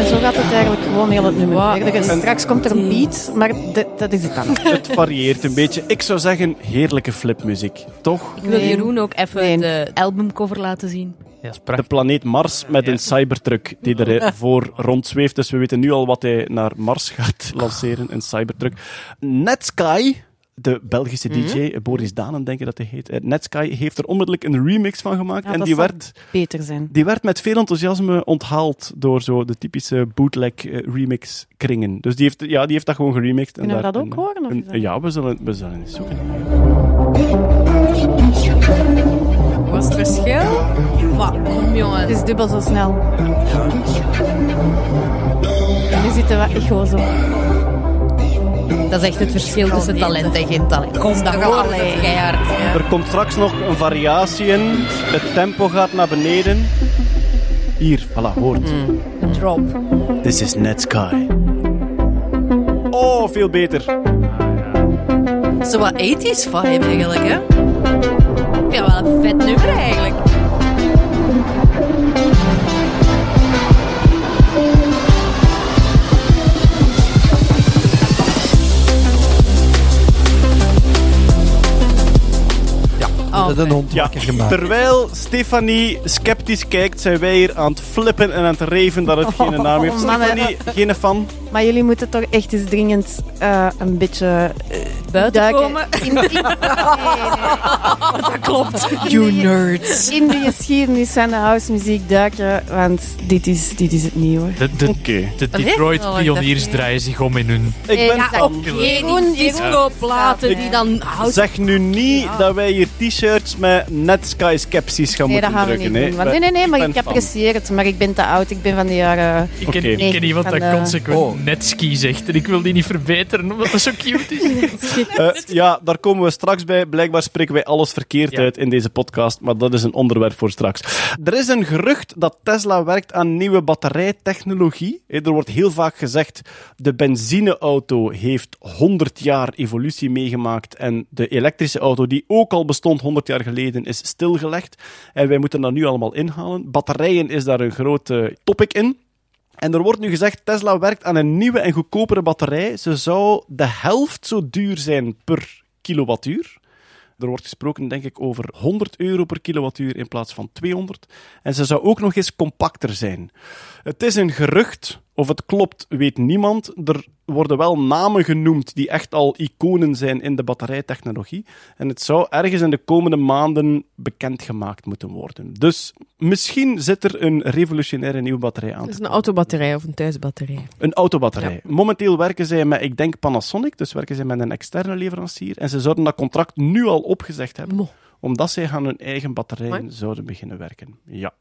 En zo gaat het eigenlijk gewoon heel het nummer verder. En straks komt er een beat, maar dat is het dan. Het varieert een beetje. Ik zou zeggen, heerlijke flipmuziek. Toch? Ik wil Nee. Jeroen ook even Nee. de albumcover laten zien. Ja, De planeet Mars met een cybertruck die er voor rondzweeft. Dus we weten nu al wat hij naar Mars gaat lanceren, een cybertruck. Netsky, de Belgische DJ, Boris Danen denk ik dat hij heet. Eh, Netsky heeft er onmiddellijk een remix van gemaakt. Ja, en dat die werd, beter zijn. die werd met veel enthousiasme onthaald door zo de typische bootleg eh, remix kringen. Dus die heeft, ja, die heeft dat gewoon geremixed. en Kunnen we daar dat ook een- horen, of een- ja, we zullen, we zullen eens zoeken. Wat is het verschil? Maar kom jongen. Het is dubbel zo snel. En nu zitten we echo's op. Dat is echt het verschil tussen talent en geen talent. Kom, dat altijd keihard. Er komt straks nog een variatie in. Het tempo gaat naar beneden. Hier, voilà, hoort. Een drop. This is Netsky. Oh, veel beter. Zo wat 80s vibe eigenlijk, hè? Ja, wel een vet nummer eigenlijk. De hond Ja, wakker gemaakt. terwijl Stefanie sceptisch kijkt, zijn wij hier aan het flippen en aan het reven dat het geen naam heeft. Oh, mannen. Stefanie, geen fan? Maar jullie moeten toch echt eens dringend eh, een beetje eh, Buiten duiken komen. In, in, nee, nee. Dat klopt. You nerds. in de geschiedenis van de housemuziek duiken, want dit is, dit is het hoor. De, de, Oké. de? Detroit Oh, pioniers dat- draaien zich om in hun... Ik ben Ja. Geen discoplaten die dan hout... Zeg nu niet dat wij hier t-shirts met net Sky Skepsis gaan Nee, moeten gaan we niet drukken. doen. Want, nee, nee, nee, maar ik apprecieer het, maar ik ben te oud. Ik ben van de jaren... Ik ken, Oké. ik ken Nee, iemand dat de- consequent Oh. netski zegt. En ik wil die niet verbeteren, omdat dat zo cute is. Eh, ja, daar komen we straks bij. Blijkbaar spreken wij alles verkeerd Ja. uit in deze podcast, maar dat is een onderwerp voor straks. Er is een gerucht dat Tesla werkt aan nieuwe batterijtechnologie. Eh, Er wordt heel vaak gezegd, de benzineauto heeft 100 jaar evolutie meegemaakt en de elektrische auto, die ook al bestond 100 jaar geleden, is stilgelegd. En wij moeten dat nu allemaal inhalen. Batterijen is daar een groot eh, topic in. En er wordt nu gezegd, Tesla werkt aan een nieuwe en goedkopere batterij. Ze zou de helft zo duur zijn per kilowattuur. Er wordt gesproken, denk ik, over 100 euro per kilowattuur in plaats van 200. En ze zou ook nog eens compacter zijn. Het is een gerucht. Of het klopt, weet niemand. Er worden wel namen genoemd die echt al iconen zijn in de batterijtechnologie. En het zou ergens in de komende maanden bekendgemaakt moeten worden. Dus misschien zit er een revolutionaire nieuwe batterij aan. Het is een autobatterij of een thuisbatterij. een autobatterij. Momenteel werken zij met, ik denk, Panasonic, dus werken zij met een externe leverancier. En ze zouden dat contract nu al opgezegd hebben, omdat zij aan hun eigen batterijen zouden beginnen werken. Ja.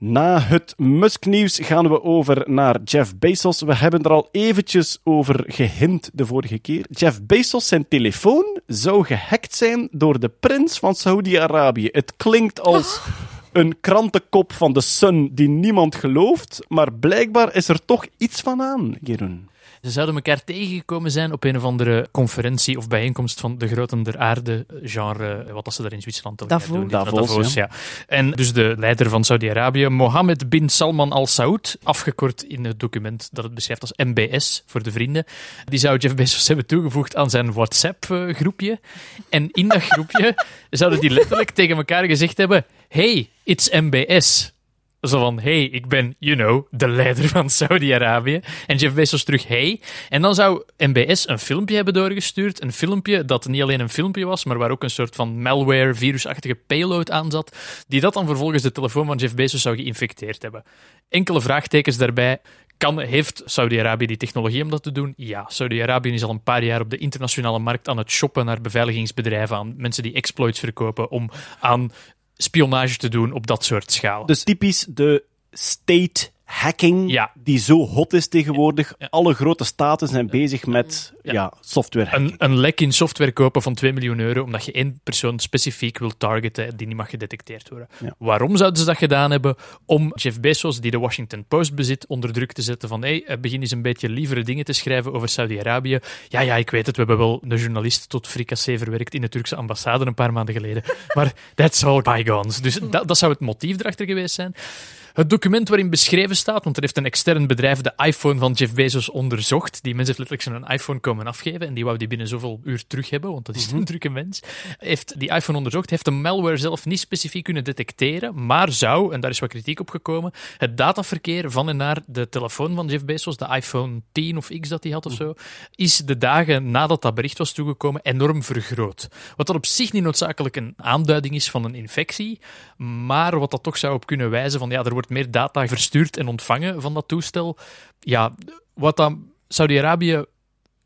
Na het Musk-nieuws gaan we over naar Jeff Bezos. We hebben er al eventjes over gehint de vorige keer. Jeff Bezos, zijn telefoon zou gehackt zijn door de prins van Saudi-Arabië. Het klinkt als een krantenkop van de Sun die niemand gelooft, maar blijkbaar is er toch iets van aan, Jeroen. Ze zouden elkaar tegengekomen zijn op een of andere conferentie of bijeenkomst van de groten der aarde, genre, wat dat ze daar in Zwitserland elk jaar Davos. doen. Davos, ja. En dus de leider van Saudi-Arabië, Mohammed bin Salman al Saud, afgekort in het document dat het beschrijft als MBS voor de vrienden, die zou Jeff Bezos hebben toegevoegd aan zijn WhatsApp-groepje. En in dat groepje zouden die letterlijk tegen elkaar gezegd hebben: Hey, it's MBS. Zo van, hey, ik ben, you know, de leider van Saudi-Arabië. En Jeff Bezos terug, hey. En dan zou MBS een filmpje hebben doorgestuurd. Een filmpje dat niet alleen een filmpje was, maar waar ook een soort van malware, virusachtige payload aan zat. Die dat dan vervolgens de telefoon van Jeff Bezos zou geïnfecteerd hebben. Enkele vraagtekens daarbij. Kan, heeft Saudi-Arabië die technologie om dat te doen? Ja. Saudi-Arabië is al een paar jaar op de internationale markt aan het shoppen naar beveiligingsbedrijven, aan mensen die exploits verkopen om aan spionage te doen op dat soort schaal. Dus typisch de state hacking Ja. die zo hot is tegenwoordig. Ja. Alle grote staten zijn bezig met ja. Ja. software hacking. een, een lek in software kopen van 2 miljoen euro omdat je één persoon specifiek wil targeten die niet mag gedetecteerd worden. Ja. Waarom zouden ze dat gedaan hebben? Om Jeff Bezos, die de Washington Post bezit, onder druk te zetten van hey, eh, begin eens een beetje lievere dingen te schrijven over Saudi-Arabië. Ja, ja, ik weet het, we hebben wel een journalist tot fricassee verwerkt in de Turkse ambassade een paar maanden geleden. Maar that's all bygones. Dus dat, dat zou het motief erachter geweest zijn. Het document waarin beschreven staat, want er heeft een extern bedrijf de iPhone van Jeff Bezos onderzocht. Die mens heeft letterlijk zijn iPhone komen afgeven en die wou die binnen zoveel uur terug hebben, want dat is een drukke mens. Heeft die iPhone onderzocht, heeft de malware zelf niet specifiek kunnen detecteren, maar zou, en daar is wat kritiek op gekomen, het dataverkeer van en naar de telefoon van Jeff Bezos, de iPhone 10 of X dat hij had of zo, is de dagen nadat dat bericht was toegekomen enorm vergroot. Wat dat op zich niet noodzakelijk een aanduiding is van een infectie, maar wat dat toch zou op kunnen wijzen van ja, er wordt meer data verstuurd en ontvangen van dat toestel. Ja, wat dan Saudi-Arabië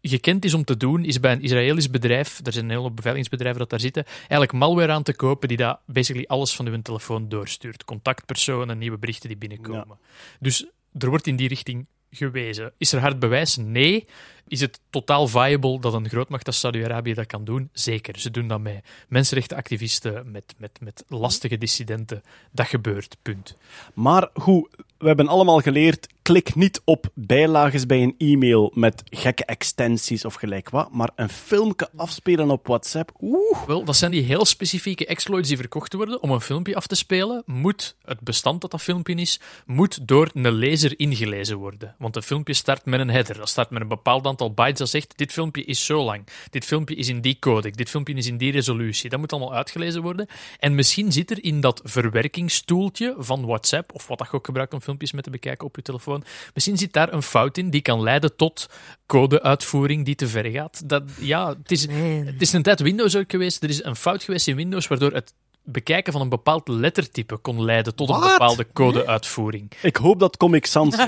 gekend is om te doen, is bij een Israëlisch bedrijf, er zijn een hele hoop beveiligingsbedrijven dat daar zitten, eigenlijk malware aan te kopen die dat basically alles van uw telefoon doorstuurt. Contactpersonen, nieuwe berichten die binnenkomen. Dus er wordt in die richting gewezen. Is er hard bewijs? Nee. Is het totaal viable dat een grootmacht als Saudi-Arabië dat kan doen? Zeker. Ze doen dat met mensenrechtenactivisten, met, met, met lastige dissidenten. Dat gebeurt, punt. Maar goed, we hebben allemaal geleerd, klik niet op bijlages bij een e-mail met gekke extensies of gelijk wat, maar een filmpje afspelen op WhatsApp, oeh. Wel, dat zijn die heel specifieke exploits die verkocht worden. Om een filmpje af te spelen, moet het bestand dat dat filmpje is, moet door een lezer ingelezen worden. Want een filmpje start met een header. Dat start met een bepaald aantal bytes dat zegt, dit filmpje is zo lang, dit filmpje is in die codec, dit filmpje is in die resolutie. Dat moet allemaal uitgelezen worden. En misschien zit er in dat verwerkingstoeltje van WhatsApp, of wat dat ook gebruikt om filmpjes mee te bekijken op je telefoon, misschien zit daar een fout in die kan leiden tot codeuitvoering die te ver gaat. Dat, ja, het is, het is een tijd Windows ook geweest. Er is een fout geweest in Windows waardoor het bekijken van een bepaald lettertype kon leiden tot een bepaalde codeuitvoering. Ik hoop dat Comic Sans...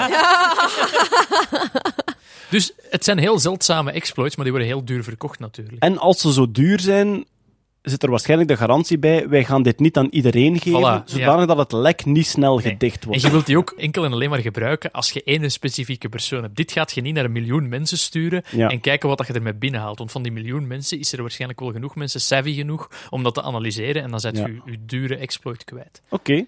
Dus het zijn heel zeldzame exploits, maar die worden heel duur verkocht natuurlijk. En als ze zo duur zijn, zit er waarschijnlijk de garantie bij, wij gaan dit niet aan iedereen geven, Voilà, zodanig dat het lek niet snel gedicht En wordt. je wilt die ook enkel en alleen maar gebruiken als je één specifieke persoon hebt. Dit gaat je niet naar een miljoen mensen sturen Ja. en kijken wat dat je ermee binnenhaalt. Want van die miljoen mensen is er waarschijnlijk wel genoeg mensen savvy genoeg om dat te analyseren en dan zet je Ja. je, dure exploit kwijt. Oké.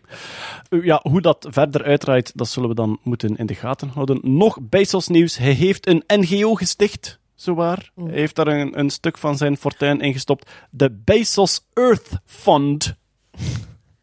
Uh, Ja, hoe dat verder uitdraait, dat zullen we dan moeten in de gaten houden. Nog Bezos nieuws. Hij heeft een NGO gesticht, zowaar. Hij heeft daar een, een stuk van zijn fortuin in gestopt. De Bezos Earth Fund.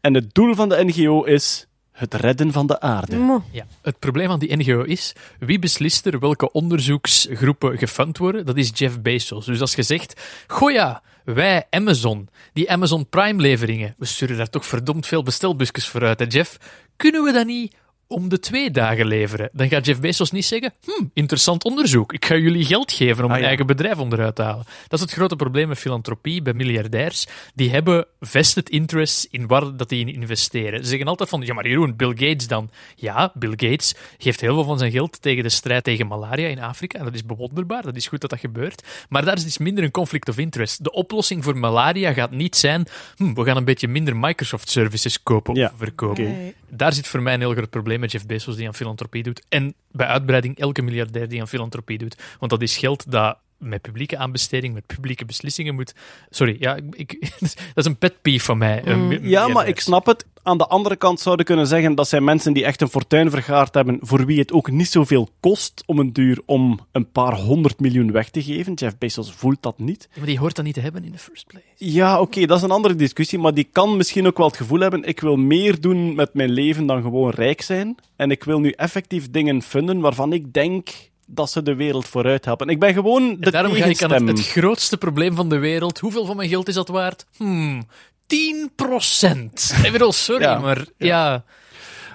En het doel van de NGO is het redden van de aarde. Ja. Het probleem aan die NGO is, wie beslist er welke onderzoeksgroepen gefund worden? Dat is Jeff Bezos. Dus als je zegt, goh ja, wij Amazon, die Amazon Prime-leveringen, we sturen daar toch verdomd veel bestelbusjes voor uit, hè Jeff? Kunnen we dat niet om de twee dagen leveren? Dan gaat Jeff Bezos niet zeggen, hm, interessant onderzoek, ik ga jullie geld geven om Ah, een ja. eigen bedrijf onderuit te halen. Dat is het grote probleem met filantropie bij miljardairs. Die hebben vested interests in waar dat die in investeren. Ze zeggen altijd van, ja maar Jeroen, Bill Gates dan. Ja, Bill Gates geeft heel veel van zijn geld tegen de strijd tegen malaria in Afrika. En dat is bewonderbaar, dat is goed dat dat gebeurt. Maar daar is dus minder een conflict of interest. De oplossing voor malaria gaat niet zijn, hm, we gaan een beetje minder Microsoft services kopen of Ja, verkopen. Daar zit voor mij een heel groot probleem met Jeff Bezos die aan filantropie doet. En bij uitbreiding elke miljardair die aan filantropie doet. Want dat is geld dat met publieke aanbesteding, met publieke beslissingen moet... Sorry, ja, ik, ik- dat is een pet peeve van mij. mi- Ja, maar ik snap het. Aan de andere kant zouden kunnen zeggen dat zijn mensen die echt een fortuin vergaard hebben, voor wie het ook niet zoveel kost om een duur om een paar honderd miljoen weg te geven. Jeff Bezos voelt dat niet. Ja, maar die hoort dat niet te hebben in de first place. Ja, oké, dat is een andere discussie, maar die kan misschien ook wel het gevoel hebben, ik wil meer doen met mijn leven dan gewoon rijk zijn. En ik wil nu effectief dingen vinden waarvan ik denk dat ze de wereld vooruit helpen. Ik ben gewoon de daarom ga ik aan het, grootste probleem van de wereld. Hoeveel van mijn geld is dat waard? Hmm, 10 procent. Ik bedoel, sorry, Ja, maar ja.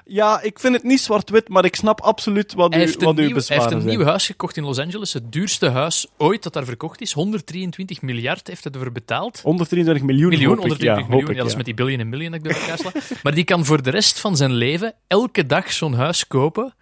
Ja, ik vind het niet zwart-wit, maar ik snap absoluut wat, Hij u, wat uw nieuw, hij bezwaren heeft een zijn. nieuw huis gekocht in Los Angeles. Het duurste huis ooit dat daar verkocht is. 123 miljard heeft hij ervoor betaald. 123 miljoen, miljoen, hoop ik. 120 ja, miljoen. hoop ik, ja, dat is met die billion en million dat ik door elkaar sla. Maar die kan voor de rest van zijn leven elke dag zo'n huis kopen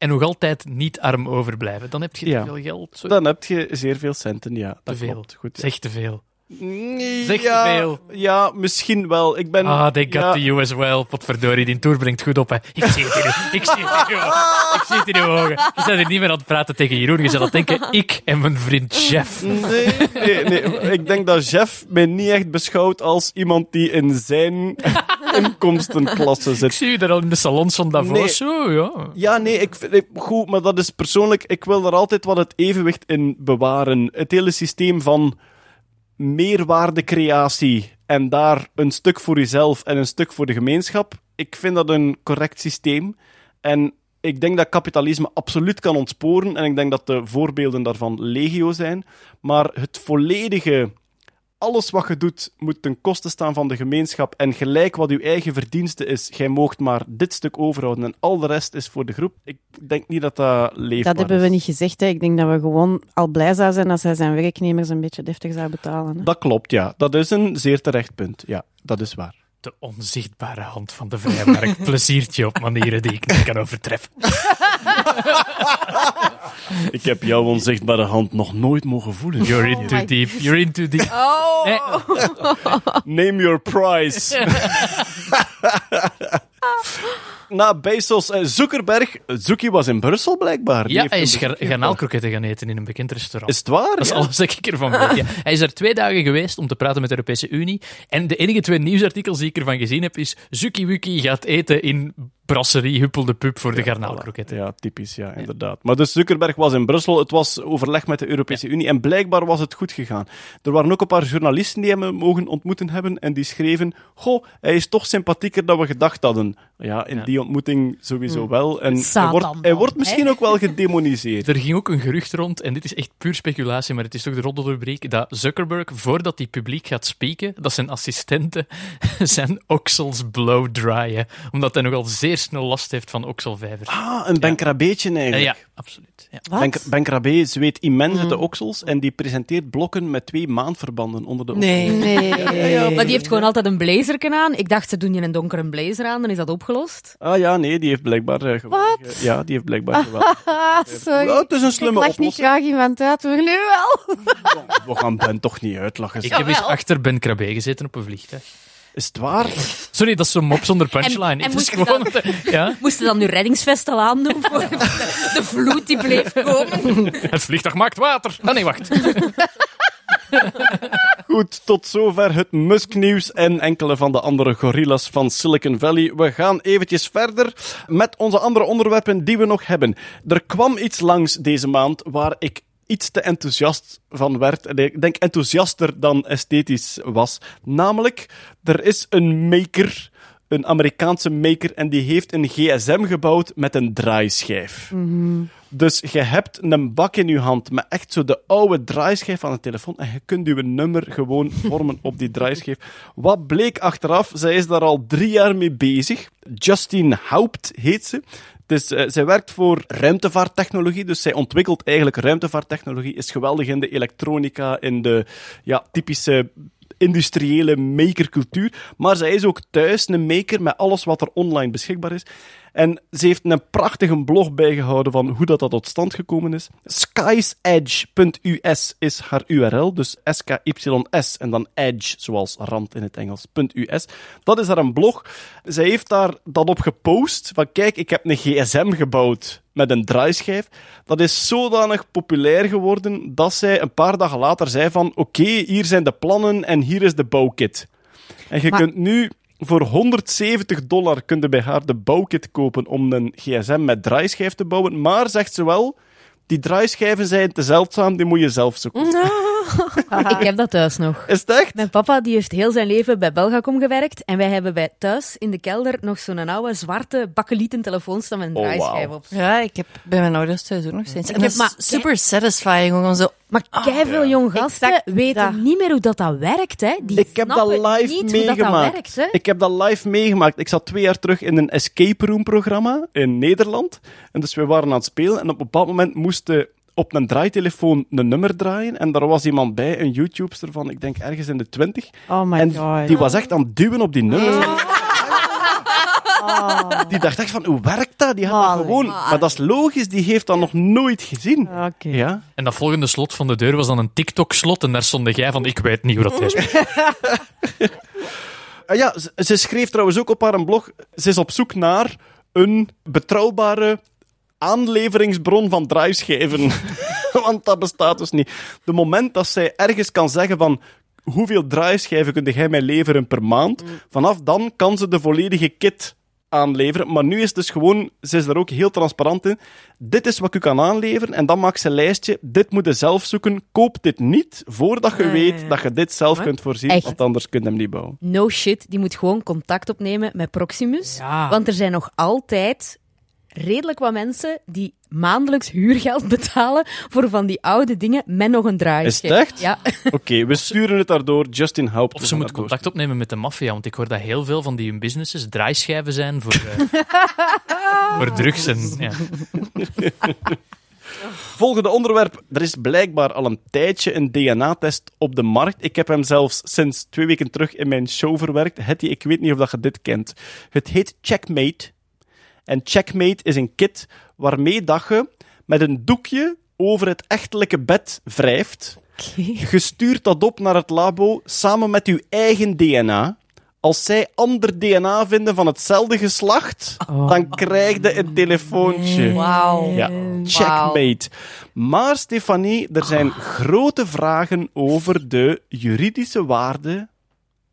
en nog altijd niet arm overblijven. Dan heb je Ja. te veel geld. Dan heb je zeer veel centen, ja. Dat Te veel. klopt. Goed, ja. Zeg te veel. Nee, Zeg te ja, veel. Ja, misschien wel. Ik ben... Ah, they got ja, to you as well. Potverdorie, die tour brengt goed op, hè. Ik zie het in uw, ik zie het in uw ogen. Ik zie het in uw ogen. Je bent er niet meer aan het praten tegen Jeroen. Je zou dat denken, ik en mijn vriend Jeff. Nee, nee, nee. Ik denk dat Jeff mij niet echt beschouwt als iemand die in zijn inkomstenklasse Ik zit. zie u daar al in de salons van Davos. Nee. Zo, ja. Ja, nee, ik ik- goed, maar dat is persoonlijk. Ik wil er altijd wat het evenwicht in bewaren. Het hele systeem van meerwaardecreatie en daar een stuk voor jezelf en een stuk voor de gemeenschap. Ik vind dat een correct systeem. En ik denk dat kapitalisme absoluut kan ontsporen. En ik denk dat de voorbeelden daarvan legio zijn. Maar het volledige alles wat je doet moet ten koste staan van de gemeenschap en gelijk wat uw eigen verdienste is, jij moogt maar dit stuk overhouden en al de rest is voor de groep. Ik denk niet dat dat leefbaar Dat hebben we niet gezegd. Hè. Ik denk dat we gewoon al blij zouden zijn als hij zijn werknemers een beetje deftig zou betalen. Hè. Dat klopt, ja. Dat is een zeer terecht punt. Ja, dat is waar. De onzichtbare hand van de vrijmarkt pleziert je op manieren die ik niet kan overtreffen. Ik heb jouw onzichtbare hand nog nooit mogen voelen. You're in too deep. You're in too deep. Oh! Nee. Name your price. Na Bezos, eh, Zuckerberg. Zuki was in Brussel blijkbaar. Die Ja, hij is garnaalkroketten gaan eten in een bekend restaurant. Is het waar? Dat is Ja. alles dat ik ervan weet. Ja. Hij is er twee dagen geweest om te praten met de Europese Unie. En de enige twee nieuwsartikels die ik ervan gezien heb, is Zuki Wuki gaat eten in brasserie Huppelde Pup voor de garnaalkroketten. Ja, typisch, ja, inderdaad. Maar dus Zuckerberg was in Brussel, het was overleg met de Europese Unie en blijkbaar was het goed gegaan. Er waren ook een paar journalisten die hem mogen ontmoeten hebben en die schreven, goh, hij is toch sympathieker dan we gedacht hadden. Ja, in Ja. die ontmoeting sowieso wel. En hij wordt, hij wordt misschien hè? ook wel gedemoniseerd. Er ging ook een gerucht rond, en dit is echt puur speculatie, maar het is toch de roddelrubriek, dat Zuckerberg, voordat hij publiek gaat spreken, dat zijn assistenten zijn oksels blow dryen. Omdat hij nogal zeer snel last heeft van okselvijvers. Ah, een benkrabeetje Eh, eigenlijk. ja, absoluut. Ja. Wat? Ben, ben Krabbe zweet immens uit de Mm. oksels en die presenteert blokken met twee maandverbanden onder de Nee. Nee. Maar die heeft gewoon altijd een blazerken aan. Ik dacht, ze doen je een donkere blazer aan, dan is dat opgelost. Ah ja, nee, die heeft blijkbaar... geweldig, Wat? Ja, die heeft blijkbaar geweldig. Ah, sorry. Ja, het is een ik slimme niet oplossing. graag iemand uit, maar nu wel. We gaan Ben toch niet uitlachen. Ik heb eens achter Ben Krabbe gezeten op een vliegtuig. Is het waar? Sorry, dat is zo'n mop zonder punchline. En- en. Ja? Moesten dan nu reddingsvest al aandoen voor de, de vloed die bleef komen? Het vliegtuig maakt water. Ah nee, wacht. Goed, tot zover het Musk-nieuws en enkele van de andere gorillas van Silicon Valley. We gaan eventjes verder met onze andere onderwerpen die we nog hebben. Er kwam iets langs deze maand waar ik iets te enthousiast van werd. En ik denk enthousiaster dan esthetisch was. Namelijk, er is een maker, een Amerikaanse maker, en die heeft een gsm gebouwd met een draaischijf. Dus je hebt een bak in je hand met echt zo de oude draaischijf van de telefoon en je kunt je nummer gewoon vormen op die draaischijf. Wat bleek achteraf? Zij is daar al drie jaar mee bezig. Justine Haupt heet ze. Dus eh, zij werkt voor ruimtevaarttechnologie, dus zij ontwikkelt eigenlijk ruimtevaarttechnologie, is geweldig in de elektronica, in de ja, typische industriële makercultuur. Maar zij is ook thuis een maker met alles wat er online beschikbaar is. En ze heeft een prachtige blog bijgehouden van hoe dat, dat tot stand gekomen is. Skiesedge.us is haar URL, dus S-K-Y-S en dan edge, zoals rand in het Engels, .us. Dat is haar een blog. Zij heeft daar dat op gepost, van kijk, ik heb een gsm gebouwd met een draaischijf. Dat is zodanig populair geworden dat zij een paar dagen later zei van oké, hier zijn de plannen en hier is de bouwkit. En je Maar- kunt nu voor 170 dollar kun je bij haar de bouwkit kopen om een gsm met draaischijf te bouwen. Maar, zegt ze wel, die draaischijven zijn te zeldzaam, die moet je zelf zoeken. Ik heb dat thuis nog. Is het echt? Mijn papa die heeft heel zijn leven bij Belgacom gewerkt. En wij hebben bij thuis in de kelder nog zo'n oude zwarte bakkelieten telefoon staan met een Oh, draaischijf op. Ja, ik heb bij mijn ouders thuis ook nog steeds. En heb dat is maar- super satisfying. Gewoon zo, Maar keiveel jong gasten Exact weten dat. niet meer hoe dat, dat werkt. Hè. Die Ik heb dat live niet hoe dat, dat meegemaakt. werkt. Hè. Ik heb dat live meegemaakt. Ik zat twee jaar terug in een escape room programma in Nederland. En dus we waren aan het spelen. En op een bepaald moment moesten op een draaitelefoon een nummer draaien. En daar was iemand bij, een YouTuber van, ik denk ergens in de twintig. Oh my En god. die was echt aan het duwen op die nummers. Oh. Die dacht echt van, hoe werkt dat? Die had dat gewoon... Maar dat is logisch, die heeft dat nog nooit gezien. Ja? En dat volgende slot van de deur was dan een TikTok-slot. En daar stond jij van, ik weet niet hoe dat is. Ah ja, ze, ze schreef trouwens ook op haar blog, ze is op zoek naar een betrouwbare aanleveringsbron van draaischijven. Want dat bestaat dus niet. De moment dat zij ergens kan zeggen van hoeveel draaischijven kun jij mij leveren per maand, vanaf dan kan ze de volledige kit aanleveren. Maar nu is het dus gewoon, ze is daar ook heel transparant in. Dit is wat ik u kan aanleveren en dan maakt ze een lijstje. Dit moet je zelf zoeken. Koop dit niet voordat je ja, weet dat je dit zelf kunt voorzien, Echt? want anders kun je hem niet bouwen. No shit, die moet gewoon contact opnemen met Proximus. Ja. Want er zijn nog altijd redelijk wat mensen die maandelijks huurgeld betalen voor van die oude dingen met nog een draaischijf. Is het echt? Ja. Oké, we sturen het daardoor. Justin Haupt. Of ze moet contact opnemen met de maffia, want ik hoor dat heel veel van die hun businesses draaischijven zijn voor, eh, voor drugs. En, ja. Volgende onderwerp. Er is blijkbaar al een tijdje een DNA-test op de markt. Ik heb hem zelfs sinds twee weken terug in mijn show verwerkt. Hetty, ik weet niet of dat je dit kent. Het heet Checkmate. En Checkmate is een kit waarmee dat je met een doekje over het echtelijke bed wrijft. Je stuurt dat op naar het labo samen met je eigen DNA. Als zij ander DNA vinden van hetzelfde geslacht, dan krijg je een telefoontje. Wauw. Ja, checkmate. Maar Stefanie, er zijn grote vragen over de juridische waarde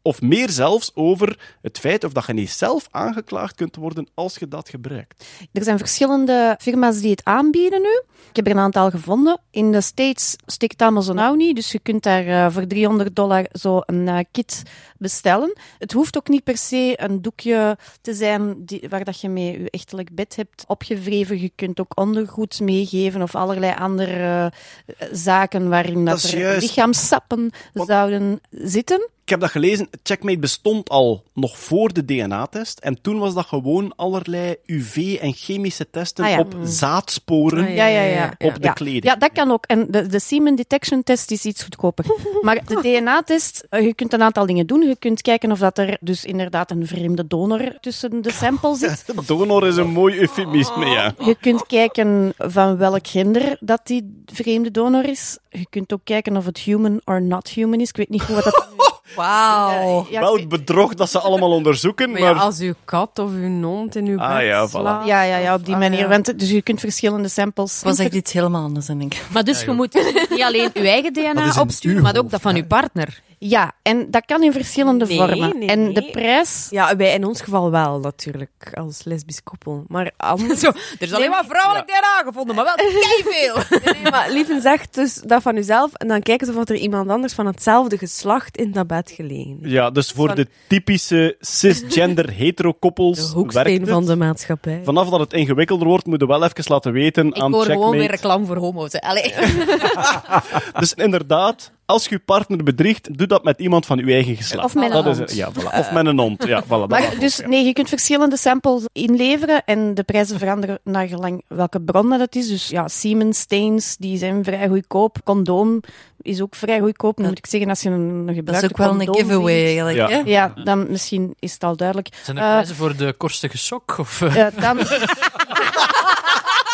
of meer zelfs over het feit of dat je niet zelf aangeklaagd kunt worden als je dat gebruikt. Er zijn verschillende firma's die het aanbieden nu. Ik heb er een aantal gevonden. In de States stikt Amazon nou niet, dus je kunt daar eh, voor 300 dollar zo een eh, kit bestellen. Het hoeft ook niet per se een doekje te zijn die, waar dat je mee je echtelijk bed hebt opgewreven. Je kunt ook ondergoed meegeven of allerlei andere eh, zaken waarin Dat er juist. lichaamsappen zouden zitten. Ik heb dat gelezen. Checkmate bestond al nog voor de DNA-test. En toen was dat gewoon allerlei UV- en chemische testen Ah ja. op zaadsporen Ah, Ja, ja, ja. op de kleding. Ja, dat kan ook. En de, de semen detection test is iets goedkoper. Maar de DNA-test, eh, je kunt een aantal dingen doen. Je kunt kijken of dat er dus inderdaad een vreemde donor tussen de sample zit. Donor is een mooi eufemisme, ja. Je kunt kijken van welk gender dat die vreemde donor is. Je kunt ook kijken of het human or not human is. Ik weet niet hoe wat dat Wauw. ja, Wel ik het bedrog dat ze allemaal onderzoeken, Maar maar... ja, als uw kat of uw hond in uw Ah, bed ja, voilà. weet- ja, ja, ja, op die Ah, manier. ja. Want, dus je kunt verschillende samples... was echt iets helemaal anders, denk ik. Maar dus je moet niet alleen je eigen DNA opsturen, uw maar ook dat van je partner. Ja, en dat kan in verschillende Nee, vormen. nee, en de prijs... Ja, wij in ons geval wel, natuurlijk, als lesbisch koppel. Maar anders... Zo, er is alleen maar vrouwelijk DNA gevonden, maar wel veel. Nee, maar Lieven zegt dus dat van uzelf en dan kijken ze of er iemand anders van hetzelfde geslacht in dat bed gelegen is. Ja, dus voor Van- de typische cisgender De hetero-koppels werkt hoeksteen het. van de maatschappij. Vanaf dat het ingewikkelder wordt, moet je wel even laten weten Ik aan hoor gewoon weer reclame voor homo's. Allee. Dus inderdaad, als je je partner bedriegt, doe dat met iemand van je eigen geslacht. Of met een dat hond. Is, ja, voilà. Of met een hond. Ja, voilà, dat Maar ook, dus ja. nee, je kunt verschillende samples inleveren en de prijzen veranderen naar gelang welke bron dat is. Dus ja, semen stains, die zijn vrij goedkoop. Condoom is ook vrij goedkoop. Nu moet ik zeggen, als je een, een Dat gebruikte is ook wel een giveaway, vindt, eigenlijk. Ja. Ja, dan misschien is het al duidelijk. Zijn er Eh, prijzen voor de korstige sok? Of? Eh, dan,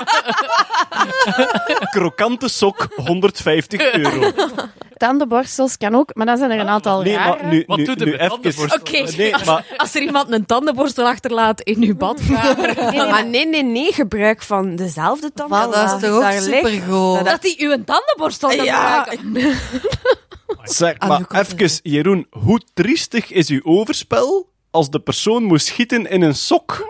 Krokante sok, 150 euro. tandenborstels kan ook, maar dan zijn er een aantal Nee, rare. maar nu, Wat nu, doet nu even... tandenborstel? Oké, Nee, maar als er iemand een tandenborstel achterlaat in uw badkamer, Maar nee, nee, nee, gebruik van dezelfde tanden. Ja, dat is toch ook supergoed. dat hij uw tandenborstel kan Ja. gebruiken. zeg Ah, maar even, Jeroen, hoe triestig is uw overspel als de persoon moest schieten in een sok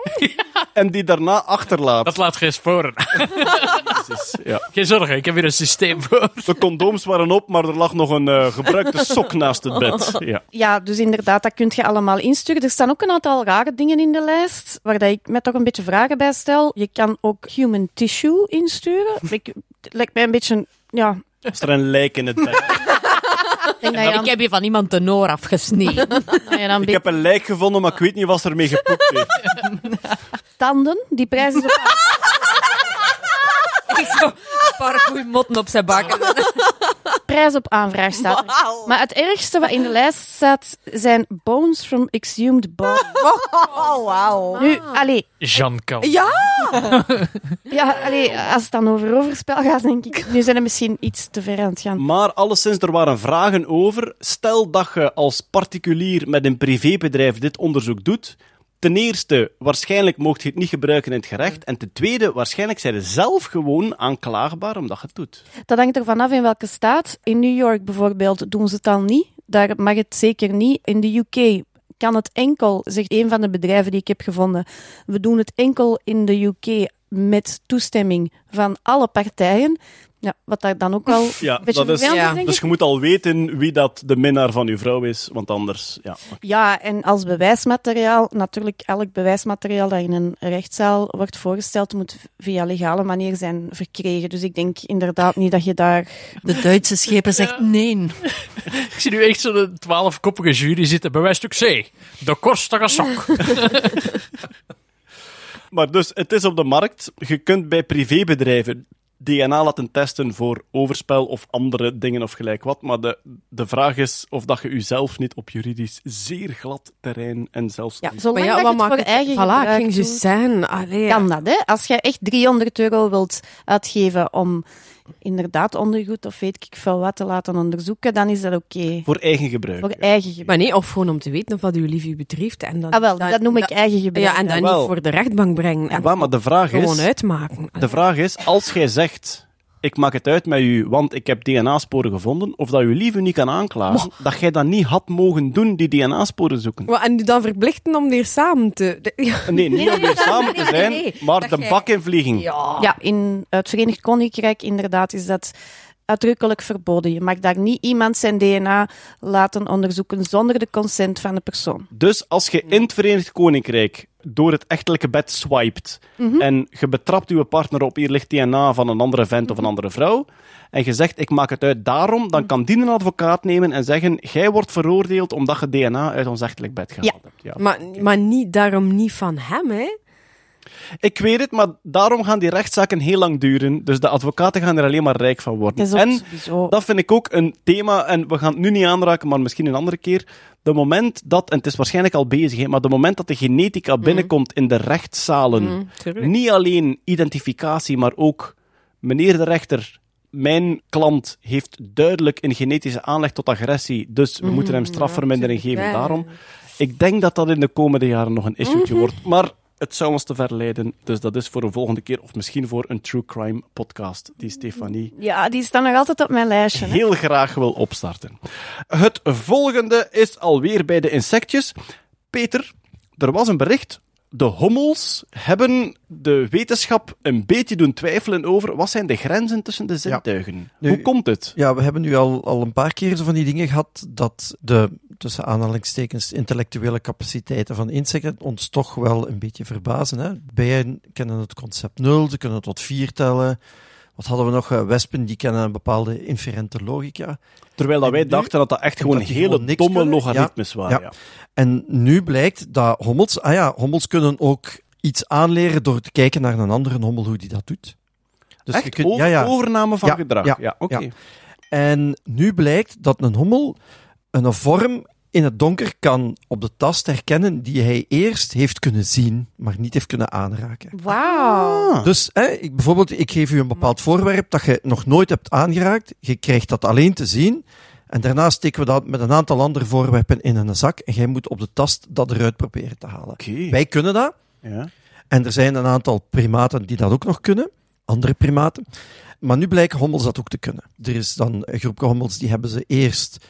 en die daarna achterlaat? Dat laat geen sporen. Jezus, ja. Geen zorgen, ik heb hier een systeem voor. De condooms waren op, maar er lag nog een eh, gebruikte sok naast het bed. Ja. Ja, dus inderdaad, dat kun je allemaal insturen. Er staan ook een aantal rare dingen in de lijst, waar dat ik me toch een beetje vragen bij stel. Je kan ook human tissue insturen. Ik, het lijkt mij een beetje, ja... Als er een lijk in het bed. Ik denk dat je Ik heb je van iemand de noor afgesneden. dan, Ik heb een lijk gevonden, maar ik weet niet wat er mee gepoept heeft. tanden, die prijs Ik zo, een paar goeie motten op zijn bakken. prijs op aanvraag staat. er. Maar het ergste wat in de lijst staat zijn bones from exhumed bodies. Oh, wauw. Nu, allee, Jean Cal. Ja, ja, allee, als het dan over overspel gaat, denk ik, nu zijn we misschien iets te ver aan het gaan. Maar alleszins, er waren vragen over. Stel dat je als particulier met een privébedrijf dit onderzoek doet. Ten eerste, waarschijnlijk mocht je het niet gebruiken in het gerecht. En ten tweede, waarschijnlijk zijn je zelf gewoon aanklaagbaar omdat je het doet. Dat hangt er vanaf in welke staat. In New York bijvoorbeeld doen ze het al niet. Daar mag het zeker niet. In de UK kan het enkel, zegt een van de bedrijven die ik heb gevonden. We doen het enkel in de UK met toestemming van alle partijen. Ja, wat daar dan ook al Ja, een beetje dat is, ja. denk dus je moet al weten wie dat de minnaar van uw vrouw is, want anders... Ja. Ja, en als bewijsmateriaal, natuurlijk elk bewijsmateriaal dat in een rechtszaal wordt voorgesteld, moet via legale manier zijn verkregen. Dus ik denk inderdaad niet dat je daar... De Duitse schepen zegt nee. Ik zie nu echt zo'n twaalfkoppige jury zitten. Bewijsstuk C. De korstige sok. Maar dus, het is op de markt. Je kunt bij privébedrijven DNA laten testen voor overspel of andere dingen of gelijk wat. Maar de, de vraag is of dat je jezelf niet op juridisch zeer glad terrein en zelfs... Ja, maar zolang ja, dat wat je het voor eigen Voilà, ging zeggen. Allee, kan dat, hè? Als je echt 300 euro wilt uitgeven om inderdaad ondergoed of weet ik veel wat te laten onderzoeken, dan is dat oké. Voor eigen gebruik. Voor eigen gebruik. Maar nee, of gewoon om te weten of wat uw lief u betreft. En dan, Ah, wel, dat noem ik eigen gebruik. Ja, en dan niet voor de rechtbank brengen. En Ja, maar de vraag gewoon is... uitmaken. De vraag is, als jij zegt, ik maak het uit met u, want ik heb DNA-sporen gevonden, of dat je liever niet kan aanklagen, dat jij dat niet had mogen doen, die DNA-sporen zoeken. Wat, En u dan verplichten om weer samen te... de- Ja. Nee, niet om weer samen te zijn, nee, nee. maar Dat de jij- bak in vliegen. Ja, in het Verenigd Koninkrijk inderdaad is dat uitdrukkelijk verboden. Je mag daar niet iemand zijn DNA laten onderzoeken zonder de consent van de persoon. Dus als je in het Verenigd Koninkrijk door het echtelijke bed swipet en je betrapt je partner op hier ligt DNA van een andere vent of een andere vrouw en je zegt ik maak het uit daarom, dan kan die een advocaat nemen en zeggen jij wordt veroordeeld omdat je DNA uit ons echtelijk bed gehaald hebt. Ja. Maar, maar niet, daarom niet van hem, hè? Ik weet het, maar daarom gaan die rechtszaken heel lang duren. Dus de advocaten gaan er alleen maar rijk van worden. En sowieso... dat vind ik ook een thema, en we gaan het nu niet aanraken, maar misschien een andere keer. De moment dat, en het is waarschijnlijk al bezig, hè, maar de moment dat de genetica binnenkomt in de rechtszalen, tuurlijk. niet alleen identificatie, maar ook, meneer de rechter, mijn klant heeft duidelijk een genetische aanleg tot agressie, dus we moeten hem strafvermindering tuurlijk. geven daarom. Ik denk dat dat in de komende jaren nog een issue Mhm. wordt, maar het zou ons te ver leiden, dus dat is voor een volgende keer, of misschien voor een true crime podcast, die Stefanie Ja, die staan nog altijd op mijn lijstje. hè. heel graag wil opstarten. Het volgende is alweer bij de insectjes. Peter, er was een bericht. De hommels hebben de wetenschap een beetje doen twijfelen over wat zijn de grenzen tussen de zintuigen. Nu- Hoe komt het? Ja, we hebben nu al, al een paar keer zo van die dingen gehad dat de, tussen aanhalingstekens, intellectuele capaciteiten van insecten ons toch wel een beetje verbazen. Hè? Bijen kennen het concept nul, ze kunnen tot vier tellen. Wat hadden we nog? Eh, Wespen, die kennen een bepaalde inferente logica. Terwijl dat En wij nu- dachten dat dat echt gewoon dat hele gewoon domme kunnen. logaritmes Ja, waren. ja. En nu blijkt dat hommels, ah ja, hommels kunnen ook iets aanleren door te kijken naar een andere hommel hoe die dat doet. Dus echt? je kunt, over- ja, ja. Overname van gedrag. ja, oké. En nu blijkt dat een hommel een vorm in het donker kan op de tast herkennen die hij eerst heeft kunnen zien, maar niet heeft kunnen aanraken. Wauw. Ah. Dus hè, ik, bijvoorbeeld, ik geef u een bepaald voorwerp dat je nog nooit hebt aangeraakt. Je krijgt dat alleen te zien. En daarna steken we dat met een aantal andere voorwerpen in een zak. En jij moet op de tast dat eruit proberen te halen. Oké. Wij kunnen dat. Ja. En er zijn een aantal primaten die dat ook nog kunnen. Andere primaten. Maar nu blijken hommels dat ook te kunnen. Er is dan een groep hommels die hebben ze eerst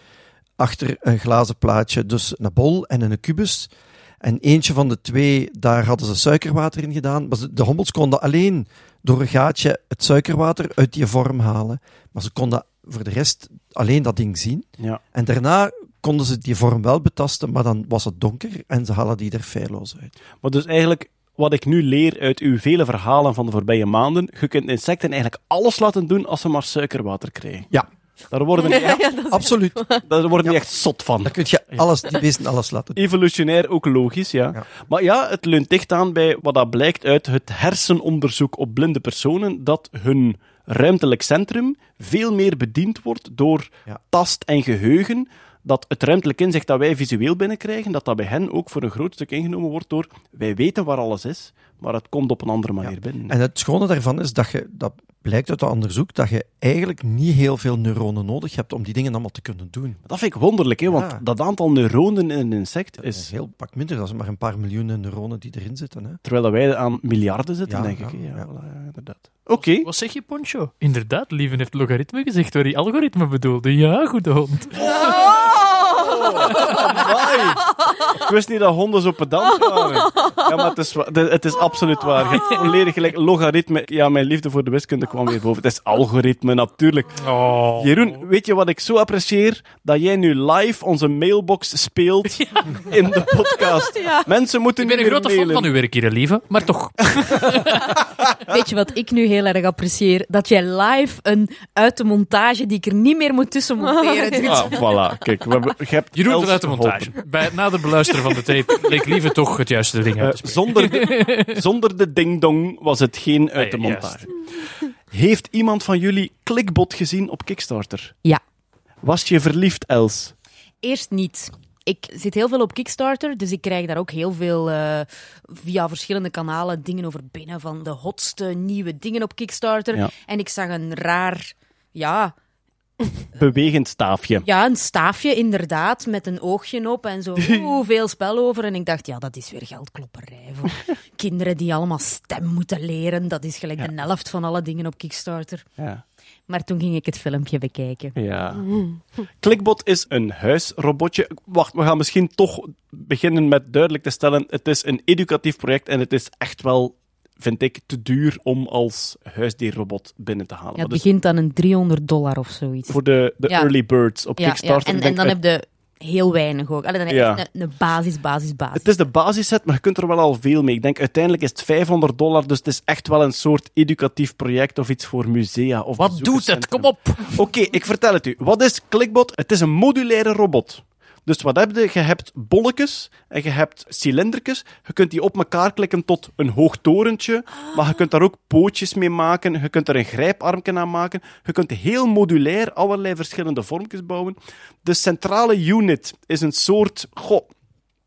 achter een glazen plaatje, dus een bol en een kubus. En eentje van de twee, daar hadden ze suikerwater in gedaan. Maar de hommels konden alleen door een gaatje het suikerwater uit die vorm halen. Maar ze konden voor de rest alleen dat ding zien. Ja. En daarna konden ze die vorm wel betasten, maar dan was het donker en ze halen die er feilloos uit. Maar dus eigenlijk, wat ik nu leer uit uw vele verhalen van de voorbije maanden, je kunt insecten eigenlijk alles laten doen als ze maar suikerwater krijgen. Ja. Daar worden die echt, Absoluut. daar worden die echt zot van. Dan kun je alles, die beesten alles laten doen. Evolutionair ook logisch, ja. Ja. Maar ja, het leunt dicht aan bij wat dat blijkt uit het hersenonderzoek op blinde personen, dat hun ruimtelijk centrum veel meer bediend wordt door Ja. tast en geheugen, dat het ruimtelijk inzicht dat wij visueel binnenkrijgen, dat dat bij hen ook voor een groot stuk ingenomen wordt door wij weten waar alles is, maar het komt op een andere manier binnen. En het schone daarvan is dat je, dat blijkt uit het onderzoek, dat je eigenlijk niet heel veel neuronen nodig hebt om die dingen allemaal te kunnen doen. Dat vind ik wonderlijk, hè, want Ja. dat aantal neuronen in een insect Dat is heel pak minder, dat is maar een paar miljoenen neuronen die erin zitten. Hè. Terwijl dat wij aan miljarden zitten, Ja, denk ja, ik. hè. Ja, ja. voilà, ja, inderdaad. Oké. Wat zeg je, Poncho? Inderdaad, Lieven heeft logaritme gezegd waar hij algoritme bedoelde. Ja, goede hond. Amai. Ik wist niet dat honden zo pedant waren. Ja, maar het is, het is absoluut waar. Je hebt volledig gelijk. Logaritme. Ja, mijn liefde voor de wiskunde kwam weer boven. Het is algoritme, natuurlijk. Oh. Jeroen, weet je wat ik zo apprecieer? Dat jij nu live onze mailbox speelt in de podcast. Mensen moeten Ik ben een grote fan van uw werk hier, lieve. Maar toch. Weet je wat ik nu heel erg apprecieer? Dat jij live een uit de montage die ik er niet meer moet tussen monteren doet. Ah, voilà. Kijk, we hebben, je hebt Jeroen Els vanuit de geholpen. montage. Bij het nader beluisteren van de tape leek Lieve toch het juiste ding uit te Eh, zonder, de, zonder de ding-dong was het geen uit de juist. montage. Heeft iemand van jullie Clickbot gezien op Kickstarter? Ja. Was je verliefd, Els? Eerst niet. Ik zit heel veel op Kickstarter, dus ik krijg daar ook heel veel eh, via verschillende kanalen dingen over binnen van de hotste nieuwe dingen op Kickstarter. Ja. En ik zag een raar, ja, Bewegend staafje. ja, een staafje inderdaad, met een oogje op en zo oeh, veel spel over. En ik dacht, ja, dat is weer geldklopperij voor kinderen die allemaal stem moeten leren. Dat is gelijk de helft van alle dingen op Kickstarter. Ja. Maar toen ging ik het filmpje bekijken. Ja. Clickbot is een huisrobotje. Wacht, we gaan misschien toch beginnen met duidelijk te stellen: het is een educatief project en het is echt wel, vind ik, te duur om als huisdierrobot binnen te halen. Ja, het dus begint aan een 300 dollar of zoiets. voor de, de Ja. early birds op ja, ja. Kickstarter. En, dan heb je heel weinig ook. Allee, dan heb je Ja. echt een, een basis, basis, basis. Het is de basisset, maar je kunt er wel al veel mee. Ik denk uiteindelijk is het 500 dollar, dus het is echt wel een soort educatief project of iets voor musea. Of Wat doet het? Kom op! Oké, ik vertel het u. Wat is Clickbot? Het is een modulaire robot. Dus wat heb je? Je hebt bolletjes en je hebt cilindertjes. Je kunt die op elkaar klikken tot een hoog torentje. Maar je kunt daar ook pootjes mee maken. Je kunt er een grijparmje aan maken. Je kunt heel modulair allerlei verschillende vormpjes bouwen. De centrale unit is een soort... Goh,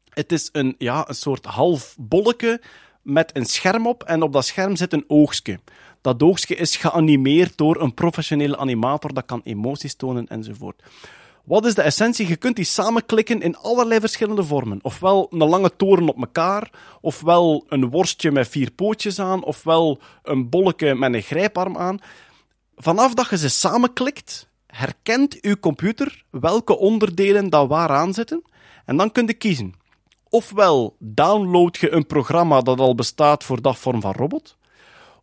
het is een, ja, een soort half bolletje met een scherm op. En op dat scherm zit een oogstje. Dat oogstje is geanimeerd door een professionele animator. Dat kan emoties tonen enzovoort. Wat is de essentie? Je kunt die samenklikken in allerlei verschillende vormen. Ofwel een lange toren op elkaar, ofwel een worstje met vier pootjes aan, ofwel een bolletje met een grijparm aan. Vanaf dat je ze samenklikt, herkent uw computer welke onderdelen daar waar aan zitten. En dan kun je kiezen. Ofwel download je een programma dat al bestaat voor dat vorm van robot.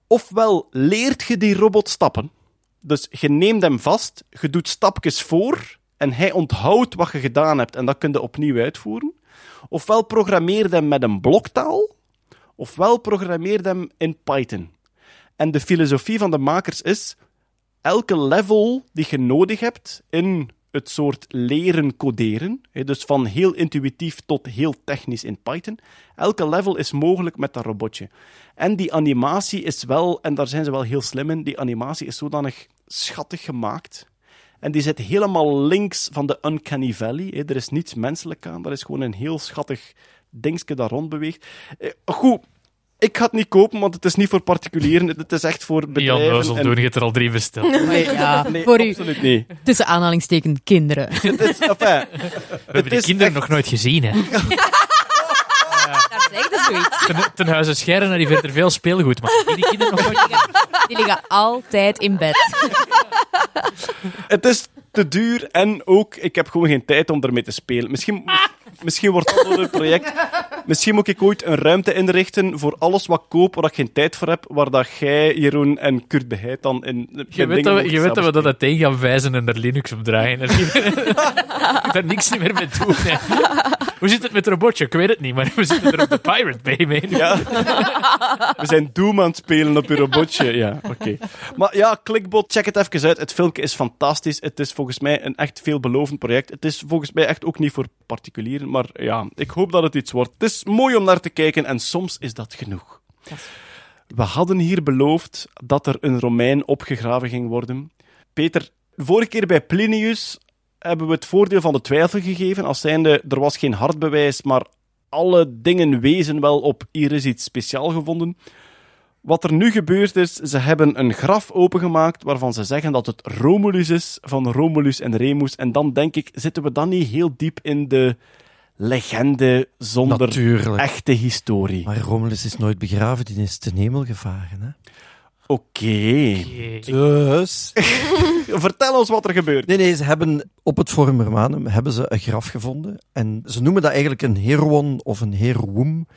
Ofwel leert je die robot stappen. Dus je neemt hem vast, je doet stapjes voor en hij onthoudt wat je gedaan hebt en dat kun je opnieuw uitvoeren. Ofwel programmeer hem met een bloktaal, ofwel programmeer hem in Python. En de filosofie van de makers is, elke level die je nodig hebt in het soort leren coderen, dus van heel intuïtief tot heel technisch in Python, elke level is mogelijk met dat robotje. En die animatie is wel, en daar zijn ze wel heel slim in, die animatie is zodanig schattig gemaakt. En die zit helemaal links van de Uncanny Valley. hè. Er is niets menselijk aan, er is gewoon een heel schattig dingetje dat rondbeweegt. Eh, Goed, ik ga het niet kopen, want het is niet voor particulieren. Het is echt voor Jan bedrijven. Neuzel en- doen, je hebt er al drie besteld. Nee, Ja, nee voor u. absoluut niet. Tussen aanhalingsteken kinderen. Het is, enfin, We hebben die kinderen echt- nog nooit gezien, hè. Ten, ten huize Scheren arriveert er veel speelgoed, maar die kinderen nog nooit gezien. Die liggen altijd in bed. het is te duur en ook, ik heb gewoon geen tijd om ermee te spelen. Misschien, misschien wordt dat door het project. Misschien moet ik ooit een ruimte inrichten voor alles wat ik koop, waar ik geen tijd voor heb, waar dat jij, Jeroen en Kurt Beheid dan in. Je weet, dat we, je weet dat we dat uiteen gaan wijzen en er Linux op draaien. En je kunt daar niks meer mee doen. hè. Hoe zit het met het robotje? Ik weet het niet, maar we zitten er op de Pirate Bay mee. Ja. We zijn Doom aan het spelen op je robotje. Ja, oké. Maar ja, Clickbot, check het even uit. Het filmpje is fantastisch. Het is volgens mij een echt veelbelovend project. Het is volgens mij echt ook niet voor particulieren, maar ja, ik hoop dat het iets wordt. Het is mooi om naar te kijken en soms is dat genoeg. We hadden hier beloofd dat er een Romein opgegraven ging worden. Peter, vorige keer bij Plinius hebben we het voordeel van de twijfel gegeven, als zijnde er was geen hard bewijs, maar alle dingen wezen wel op hier is iets speciaal gevonden. Wat er nu gebeurd is, ze hebben een graf opengemaakt waarvan ze zeggen dat het Romulus is, van Romulus en Remus. En dan denk ik, zitten we dan niet heel diep in de legende zonder Natuurlijk. echte historie. Maar Romulus is nooit begraven, die is ten hemel gevaren. Hè? Oké. Dus... Vertel ons wat er gebeurt. Nee, nee, ze hebben op het Forum Romanum hebben ze een graf gevonden. En ze noemen dat eigenlijk een heroon of een heroum.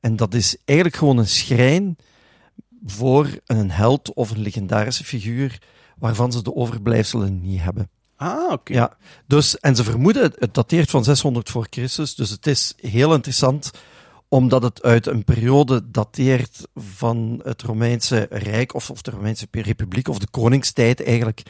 En dat is eigenlijk gewoon een schrijn voor een held of een legendarische figuur waarvan ze de overblijfselen niet hebben. Ah, oké. Ja, dus, en ze vermoeden, het dateert van 600 voor Christus, dus het is heel interessant omdat het uit een periode dateert van het Romeinse Rijk, of, of de Romeinse Republiek, of de Koningstijd eigenlijk,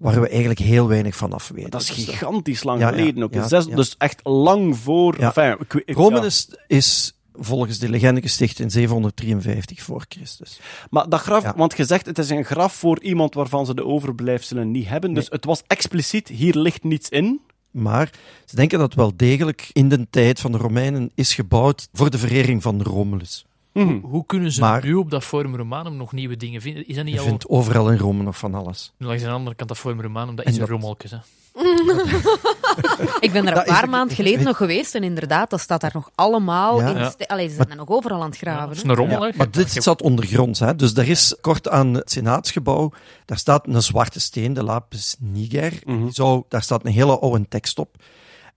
waar we eigenlijk heel weinig van af weten. Dat is Dus, gigantisch lang Ja, ja, geleden ook. ja, Zes- ja. Dus echt lang voor... Enfin, ik weet- ik- Romulus is volgens de legende gesticht in 753 voor Christus. Maar dat graf, Ja. want je zegt het is een graf voor iemand waarvan ze de overblijfselen niet hebben. Dus het was expliciet, hier ligt niets in. Maar ze denken dat het wel degelijk in de tijd van de Romeinen is gebouwd voor de verering van Romulus. Mhm. Hoe kunnen ze Maar- nu op dat Forum Romanum nog nieuwe dingen vinden? Is dat niet Je al... vindt overal in Rome nog van alles. Langs de andere kant dat Forum Romanum, dat En is een rommeltje. Ik ben er een paar maanden geleden nog geweest en inderdaad, dat staat daar nog allemaal Ja. in. Ja. Allee, ze zijn er nog overal aan het Ja, graven. dat is hè. een rommel, Ja, hè. maar dit zat ondergronds. Hè? Dus daar is kort aan het Senaatsgebouw, daar staat een zwarte steen, de lapis niger. Mhm. Zou, daar staat een hele oude tekst op.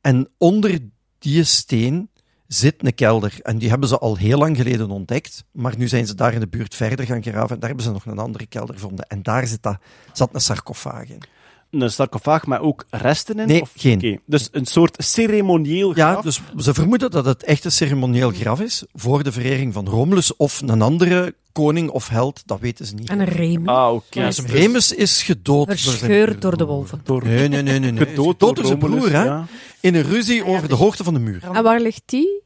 En onder die steen zit een kelder. En die hebben ze al heel lang geleden ontdekt. Maar nu zijn ze daar in de buurt verder gaan graven. En daar hebben ze nog een andere kelder gevonden. En daar zit dat, zat een sarcofaag in. Een sarcofaag, maar ook resten in? Nee, Of- geen. Oké, Dus een soort ceremonieel Ja, graf. dus ze vermoeden dat het echt een ceremonieel graf is voor de verering van Romulus of een andere koning of held. Dat weten ze niet. En een Remy. Ah, oké. Ja, ze- Remus is gedood. door zijn Verscheurd broer. door de wolven. Door- Nee, nee, nee, nee. nee. Gedood Gedood door zijn Romulus, broer, hè? ja. In een ruzie over de hoogte van de muur. En waar ligt die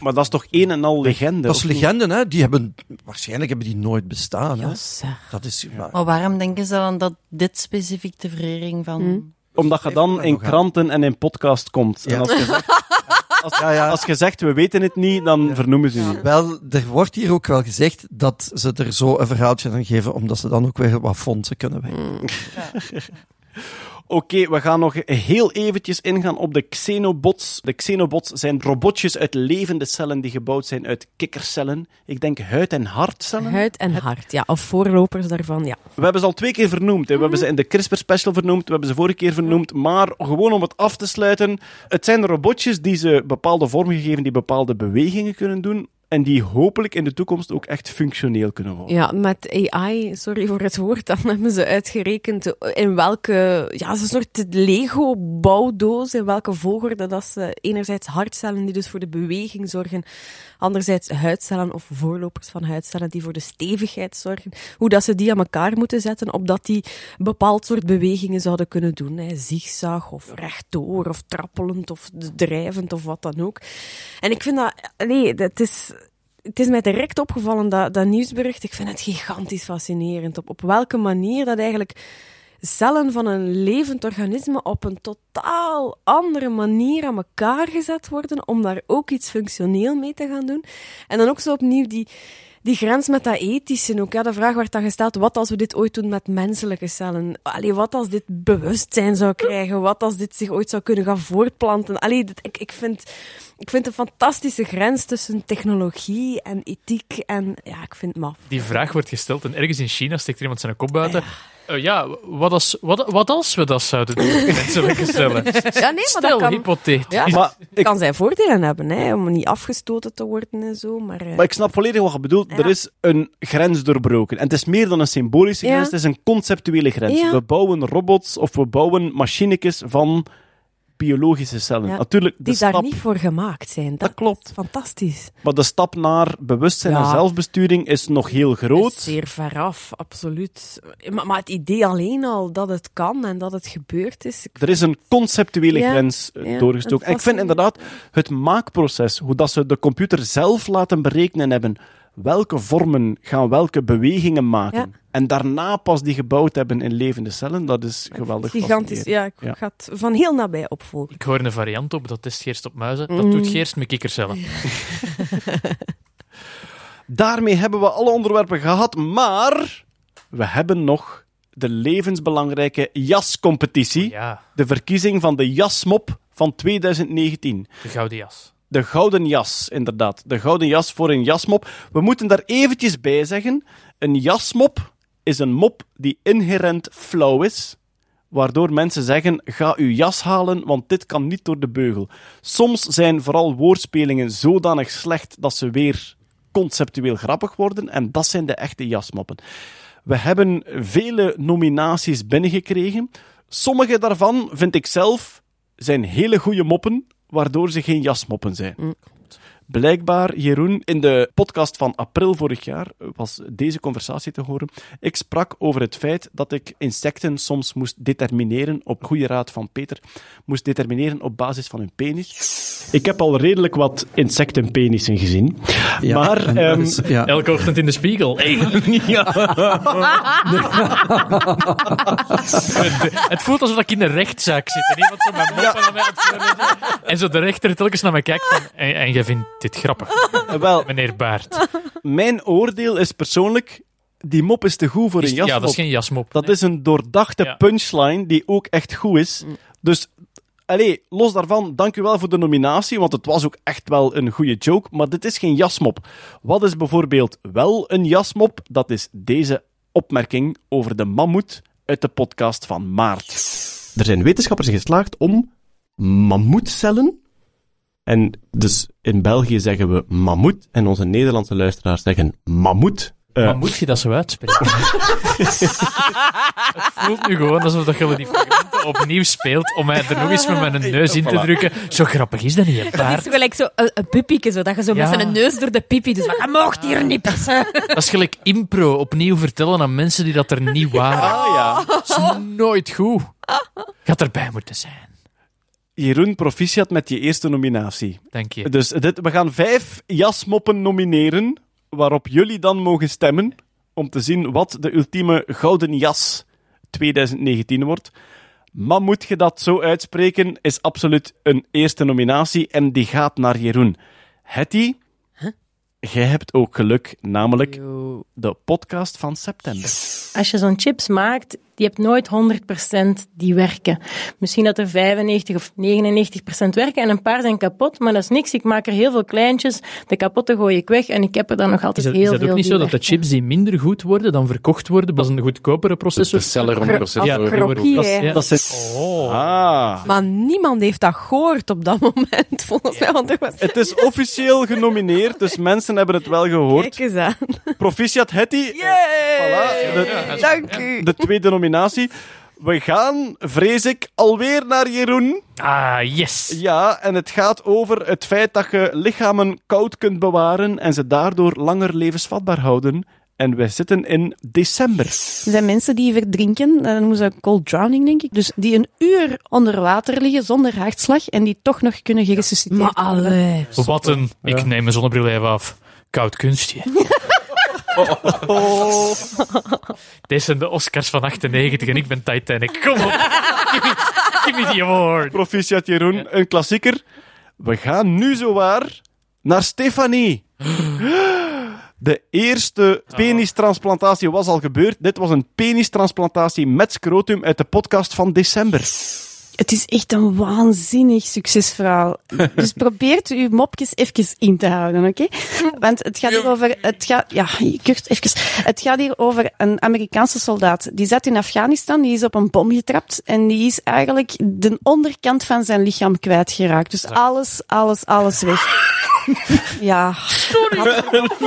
Maar dat is toch een en al legende? Dat is of niet? legende, hè? Die hebben, waarschijnlijk hebben die nooit bestaan, hè? Ja, zeg. Dat is, maar- Maar waarom denken ze dan dat dit specifiek de verering van... Hm. Omdat je dan in kranten en in podcast komt. Ja. En als je, zegt, als, Ja, ja. als je zegt, we weten het niet, dan vernoemen ze je. Wel, er wordt hier ook wel gezegd dat ze er zo een verhaaltje aan geven, omdat ze dan ook weer wat fondsen kunnen winnen. Oké, we gaan nog heel eventjes ingaan op de xenobots. De xenobots zijn robotjes uit levende cellen die gebouwd zijn uit kikkercellen. Ik denk huid- en hartcellen. Huid en hart, ja. Of voorlopers daarvan, ja. We hebben ze al twee keer vernoemd. Hè. We hebben ze in de CRISPR special vernoemd, we hebben ze vorige keer vernoemd. Maar gewoon om het af te sluiten, het zijn robotjes die ze bepaalde vormen geven, die bepaalde bewegingen kunnen doen. En die hopelijk in de toekomst ook echt functioneel kunnen worden. Ja, met AI, sorry voor het woord, dan hebben ze uitgerekend in welke, ja, een soort Lego-bouwdoos, in welke volgorde dat ze enerzijds hartcellen die dus voor de beweging zorgen, anderzijds huidcellen of voorlopers van huidcellen die voor de stevigheid zorgen, hoe dat ze die aan elkaar moeten zetten, opdat die bepaald soort bewegingen zouden kunnen doen. Hè. Zigzag of rechtdoor of trappelend of drijvend of wat dan ook. En ik vind dat, nee, het is, het is mij direct opgevallen, dat, dat nieuwsbericht. Ik vind het gigantisch fascinerend. Op, op welke manier dat eigenlijk cellen van een levend organisme op een totaal andere manier aan elkaar gezet worden om daar ook iets functioneel mee te gaan doen. En dan ook zo opnieuw die, die grens met dat ethische ook. Ja, de vraag werd dan gesteld, wat als we dit ooit doen met menselijke cellen? Allee, wat als dit bewustzijn zou krijgen? Wat als dit zich ooit zou kunnen gaan voortplanten? Allee, ik, ik vind... Ik vind een fantastische grens tussen technologie en ethiek en ja, ik vind het maf. Die vraag wordt gesteld en ergens in China steekt er iemand zijn kop buiten. Eh, ja, wat als, wat, wat als we dat zouden doen menselijke cellen? Ja, nee, maar Stel, dat kan, hypothetisch. ja, Maar ik, kan zijn voordelen hebben, hè, om niet afgestoten te worden en zo. Maar, eh, maar ik snap volledig wat je bedoelt. Ja. Er is een grens doorbroken. En het is meer dan een symbolische Ja. grens, het is een conceptuele grens. Ja. We bouwen robots of we bouwen machinekes van biologische cellen. Ja, Natuurlijk, die daar niet voor gemaakt zijn. Dat, klopt. is fantastisch. maar de stap naar bewustzijn en Ja. zelfbesturing is nog heel groot. Is zeer veraf, absoluut. Maar, maar het idee alleen al dat het kan en dat het gebeurd is. Er is een conceptuele Ja, grens eh, doorgestoken. En ik vind inderdaad het maakproces, hoe dat ze de computer zelf laten berekenen hebben, welke vormen gaan welke bewegingen maken. Ja. En daarna pas die gebouwd hebben in levende cellen, dat is geweldig Gigantisch. Ja, ik Ja. ga het van heel nabij opvolgen. Ik hoor een variant op, dat test Geerst op muizen. Dat Mm. doet Geerst met kikkercellen. Daarmee hebben we alle onderwerpen gehad, maar we hebben nog de levensbelangrijke jascompetitie. Ja, De verkiezing van de jasmop van 2019. de gouden jas. De gouden jas, inderdaad. De gouden jas voor een jasmop. We moeten daar eventjes bij zeggen. Een jasmop is een mop die inherent flauw is. Waardoor mensen zeggen, ga uw jas halen, want dit kan niet door de beugel. Soms zijn vooral woordspelingen zodanig slecht dat ze weer conceptueel grappig worden. En dat zijn de echte jasmoppen. We hebben vele nominaties binnengekregen. Sommige daarvan, vind ik zelf, zijn hele goede moppen, waardoor ze geen jasmoppen zijn. Blijkbaar, Jeroen, in de podcast van april vorig jaar was deze conversatie te horen. Ik sprak over het feit dat ik insecten soms moest determineren, op goede raad van Peter, moest determineren op basis van hun penis. Ik heb al redelijk wat insectenpenissen gezien. Ja, maar ehm, is- ja. Elke ochtend in de spiegel. Hey. het, het voelt alsof ik in een rechtszaak zit en iemand zo met moppen aan mij. En zo de rechter telkens naar mij kijkt van, en, en jij vindt dit grappig, Wel, meneer Baert. mijn oordeel is persoonlijk, die mop is te goed voor Is- een ja, jasmop. dat is geen jasmop. Dat is een doordachte Ja. punchline die ook echt goed is. Dus, allee, los daarvan, dank u wel voor de nominatie, want het was ook echt wel een goede joke, maar dit is geen jasmop. Wat is bijvoorbeeld wel een jasmop? Dat is deze opmerking over de mammoet uit de podcast van Maart. Er zijn wetenschappers in geslaagd om mammoetcellen. En dus in België zeggen we mammoet en onze Nederlandse luisteraars zeggen mammoet. Maar moet je dat zo uitspreken? het voelt nu gewoon alsof dat je die fragmenten opnieuw speelt om mij er nog eens met mijn neus in te drukken. Zo grappig is dat niet, hè, Dat is gelijk zo een, een zo, dat je zo Ja. met zijn neus door de pipi... Dus je mocht hier niet pissen. Dat is gelijk impro, opnieuw vertellen aan mensen die dat er niet waren. Ah ja. Dat is nooit goed. Gaat erbij moeten zijn. Jeroen, proficiat met je eerste nominatie. Dank je. Dus dit, we gaan vijf jasmoppen nomineren, waarop jullie dan mogen stemmen om te zien wat de ultieme gouden jas 2019 wordt. Maar moet je dat zo uitspreken, is absoluut een eerste nominatie en die gaat naar Jeroen. Hetty, jij hebt ook geluk, namelijk de podcast van september. Als je zo'n chips maakt, die hebt nooit 100% die werken. Misschien dat er 95 of 99% werken en een paar zijn kapot, maar dat is niks. Ik maak er heel veel kleintjes, de kapotte gooi ik weg en ik heb er dan nog Is altijd dat, heel is dat veel ook niet zo dat de chips die minder goed worden dan verkocht worden, dat is een goedkopere processor? de Celeron-processor. Ja, Dat, hè. Ja. dat is... Oh. Ah. Maar niemand heeft dat gehoord op dat moment, volgens mij. Want er was... Het is officieel genomineerd, dus mensen hebben het wel gehoord. Kijk eens aan. Proficiat Hetty. Voilà, de, Dank u. de tweede nominatie. We gaan, vrees ik, alweer naar Jeroen. Ah, yes. Ja, en het gaat over het feit dat je lichamen koud kunt bewaren en ze daardoor langer levensvatbaar houden. En we zitten in december. Er zijn mensen die verdrinken, dat noemen ze cold drowning, denk ik. Dus die een uur onder water liggen zonder hartslag en die toch nog kunnen geresusciteerd Maar worden. allee. Wat een... Ik neem mijn zonnebril even af. Koud kunstje. Dit zijn de Oscars van 98 en ik ben Titanic. Kom op. Give me, give me the award. Proficiat Jeroen, een klassieker. We gaan nu zowaar naar Stefanie. De eerste penistransplantatie was al gebeurd. Dit was een penistransplantatie met scrotum uit de podcast van december. Het is echt een waanzinnig succesverhaal. Dus probeert uw mopjes even in te houden, oké? Want het gaat hier over, het gaat, ja, Kurt, even. Het gaat hier over een Amerikaanse soldaat. Die zat in Afghanistan, die is op een bom getrapt en die is eigenlijk de onderkant van zijn lichaam kwijtgeraakt. Dus alles, alles, alles weg. Ja.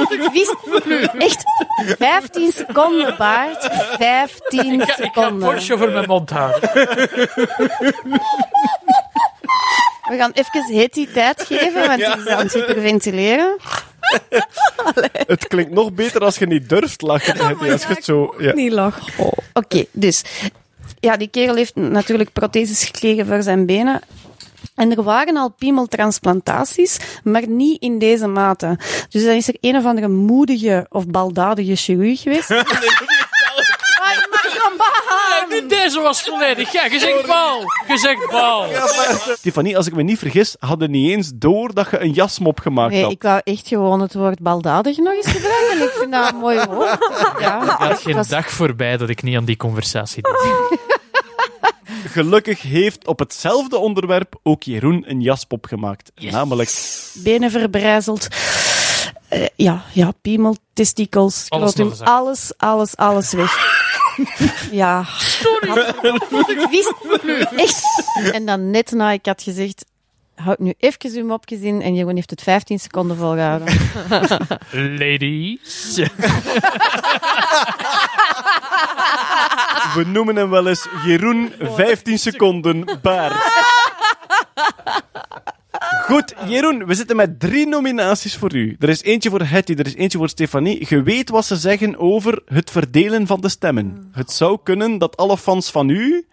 Ik wist echt 15 seconden baard, 15 Ik ga, ik ga een seconden. Porsche over mijn mond houden. We gaan even Hetty tijd geven, want die is aan het hyperventileren. Het klinkt nog beter als je niet durft lachen. Hetty, als je het zo... Ja. Niet lachen. Oké, dus. Ja, die kerel heeft natuurlijk protheses gekregen voor zijn benen. En er waren al piemeltransplantaties, maar niet in deze mate. Dus dan is er een of andere moedige of baldadige chirurg geweest. Maar, maar! Nu deze was volledig. Ja, je zegt bal. Je zegt bal. Stefanie, als ik me niet vergis, hadden niet eens door dat je een jasmop gemaakt Nee, had. ik wou echt gewoon het woord baldadig nog eens gebruiken. Ik vind dat een mooi woord. Ja, Er gaat het geen was- dag voorbij dat ik niet aan die conversatie denk. Gelukkig heeft op hetzelfde onderwerp ook Jeroen een jaspop gemaakt. Namelijk... benen verbrijzeld. Eh, ja, ja, piemel, testikels, Alles scrotum, alles, alles, alles weg. ja. Ik wist echt. En dan net na ik had gezegd, houd nu even uw mopjes in en Jeroen heeft het 15 seconden volgehouden. Ladies. We noemen hem wel eens Jeroen 15 seconden baard. Goed, Jeroen, we zitten met drie nominaties voor u. Er is eentje voor Hetty, er is eentje voor Stefanie. Je weet wat ze zeggen over het verdelen van de stemmen. Het zou kunnen dat alle fans van u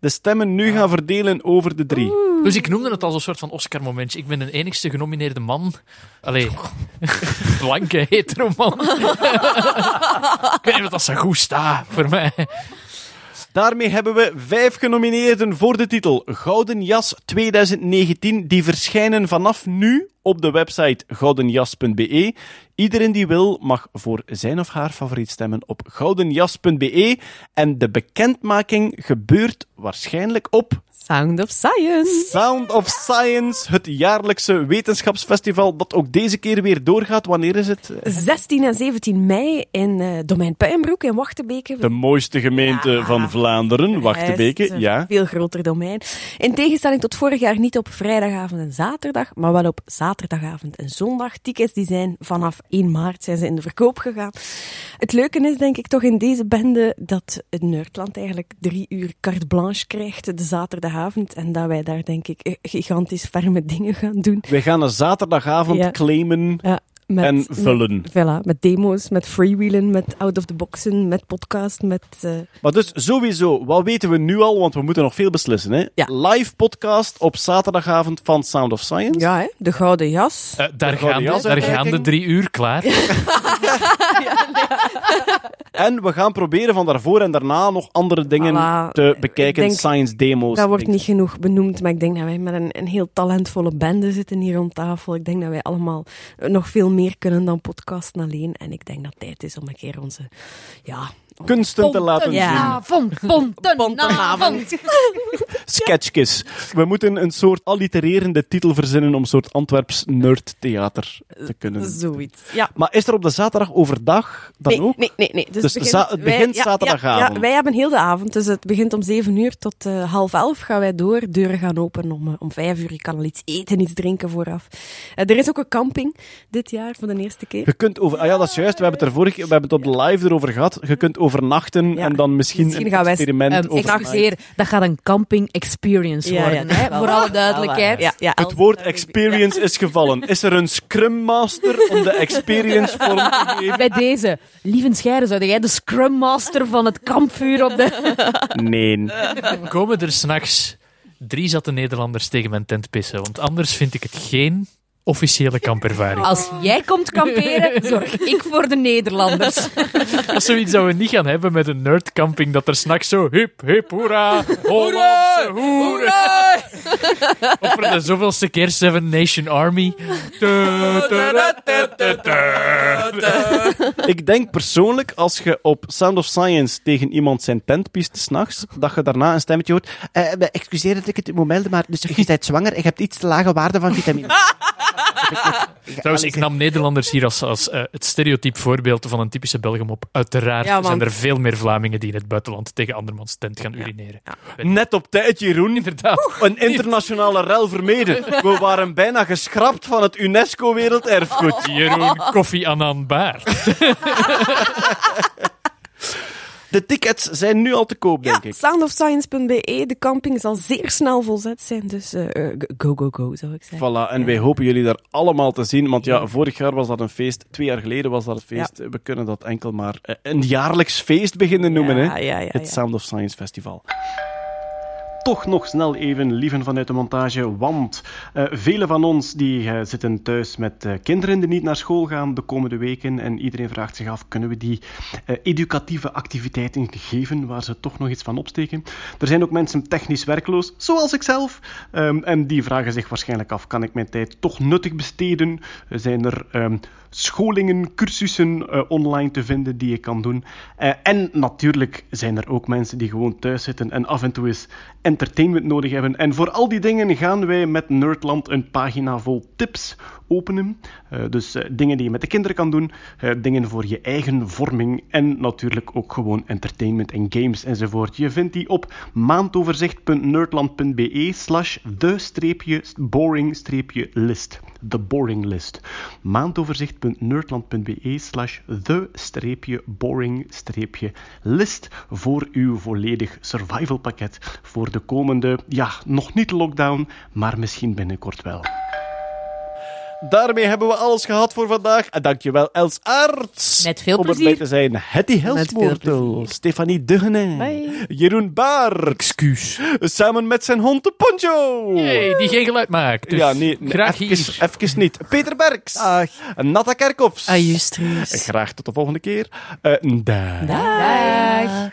de stemmen nu gaan verdelen over de drie. Dus ik noemde het als een soort van Oscar-momentje. Ik ben de enigste genomineerde man. Allee, blanke hetero man. ik weet niet of dat zo goed staat voor mij. Daarmee hebben we vijf genomineerden voor de titel Gouden Jas 2019, die verschijnen vanaf nu op de website goudenjas.be. Iedereen die wil mag voor zijn of haar favoriet stemmen op goudenjas.be. En de bekendmaking gebeurt waarschijnlijk op Sound of Science. Sound of Science, het jaarlijkse wetenschapsfestival dat ook deze keer weer doorgaat. Wanneer is het? 16 en 17 mei in eh, Domein Puimbroek in Wachtebeke. De mooiste gemeente van Vlaanderen, Wachtebeke. Ja. Veel groter domein. In tegenstelling tot vorig jaar niet op vrijdagavond en zaterdag, maar wel op zaterdagavond en zondag. Tickets die zijn vanaf 1 maart zijn ze in de verkoop gegaan. Het leuke is denk ik toch in deze bende dat het Nerdland eigenlijk drie uur carte blanche krijgt de zaterdagavond. En dat wij daar denk ik gigantisch ferme dingen gaan doen. Wij gaan een zaterdagavond Ja. claimen Ja, met, en vullen. Met, voilà, met demo's, met freewheelen, met out of the boxen, met podcast, met... eh, Maar dus sowieso, wat weten we nu al? Want we moeten nog veel beslissen. Hè? Live podcast op zaterdagavond van Sound of Science. Ja, hè? de gouden jas. Eh, daar De gaan, Gouden de, daar gaan de drie uur klaar. En we gaan proberen van daarvoor en daarna nog andere dingen Voilà. te bekijken. Denk- Science demos. Dat wordt niet genoeg benoemd, maar ik denk dat wij met een, een heel talentvolle bende zitten hier rond tafel. Ik denk dat wij allemaal nog veel meer kunnen dan podcasten alleen. En ik denk dat het tijd is om een keer onze... Ja, Kunsten te laten zien. Pontenavond, pontenavond. Sketchjes. We moeten een soort allitererende titel verzinnen om een soort Antwerps nerdtheater te kunnen. zoiets. Ja. Maar is er op de zaterdag overdag dan nee, ook? Nee, nee, nee. Dus, Dus het za- het begint ja, zaterdagavond. Ja, ja, wij hebben heel de avond. Dus het begint om zeven uur tot eh, half elf gaan wij door. Deuren gaan open om, eh, om vijf uur. Je kan al iets eten, iets drinken vooraf. Eh, er is ook een camping dit jaar voor de eerste keer. Je kunt over, ah ja, dat is juist. We hebben het er vorige keer, we hebben het op de live erover gehad. Je kunt overnachten en dan misschien, Misschien een gaan wij- experiment Ehm, over excuseer, dat gaat een camping experience Ja, ja, worden, hè, voor alle duidelijkheid. Ja, ja. Het woord experience is gevallen. Is er een Scrum Master om de experience vorm te geven? Bij deze, lieve Scheire, zou jij de Scrum Master van het kampvuur op de... Nee. Komen er s'nachts drie zatte Nederlanders tegen mijn tent pissen? Want anders vind ik het geen officiële kampervaring. Als jij komt kamperen, zorg ik voor de Nederlanders. Dat is zoiets dat we niet gaan hebben met een nerdcamping, dat er s'nachts zo hip, hip, hoera, Hollandse hoera. Of voor de zoveelste keer Seven Nation Army. Ik denk persoonlijk, als je op Sound of Science tegen iemand zijn tent piest s'nachts, dat je daarna een stemmetje hoort. Eh, excuseer dat ik het moet melden, maar dus je bent zwanger en je hebt iets te lage waarde van vitamine. Trouwens, ik nam Nederlanders hier als, als eh, het stereotype voorbeeld van een typische Belgemop. Uiteraard Ja, want- zijn er veel meer Vlamingen die in het buitenland tegen andermans tent gaan urineren. Net op tijd, Jeroen. Inderdaad. Een internationale rel vermeden. We waren bijna geschrapt van het UNESCO-werelderfgoed. Jeroen Koffie Annan Baart. De tickets zijn nu al te koop, denk ik. Soundofscience.be. De camping zal zeer snel volzet zijn. Dus eh, eh, go, go, go, zou ik zeggen. Voilà, en wij hopen jullie daar allemaal te zien. Want ja, vorig jaar was dat een feest. Twee jaar geleden was dat een feest. We kunnen dat enkel maar eh, een jaarlijks feest beginnen noemen. Hè? het. Sound of Science Festival. Toch nog snel even lieven vanuit de montage, want eh velen van ons die eh, zitten thuis met eh, kinderen die niet naar school gaan de komende weken en iedereen vraagt zich af, kunnen we die educatieve activiteiten geven waar ze toch nog iets van opsteken? Er zijn ook mensen technisch werkloos, zoals ik zelf, ehm, en die vragen zich waarschijnlijk af, kan ik mijn tijd toch nuttig besteden? Zijn er ehm, scholingen, cursussen eh, online te vinden die je kan doen? Eh, en natuurlijk zijn er ook mensen die gewoon thuis zitten en af en toe eens entertainment nodig hebben. En voor al die dingen gaan wij met Nerdland een pagina vol tips openen. Eh, dus eh, dingen die je met de kinderen kan doen, eh, dingen voor je eigen vorming en natuurlijk ook gewoon entertainment en games enzovoort. Je vindt die op maandoverzicht.nerdland.be slash the-boring-list. The boring list. maandoverzicht.nerdland.be slash the-boring-list voor uw volledig survival pakket voor de komende, ja, nog niet lockdown, maar misschien binnenkort wel. Daarmee hebben we alles gehad voor vandaag. En dankjewel Els Aerts. Met veel om plezier. erbij te zijn. Hetty Helsmoortel. Stefanie Duggene. Bye. Jeroen Baar. Excuus. Samen met zijn hond de Poncho. Hey, die geen geluid maakt. Dus ja, nee, nee graag even, hier. even niet. Peter Berks. Dag. Natta Kerkhoffs. Ajustrus. Graag tot de volgende keer. Eh, dag. Dag.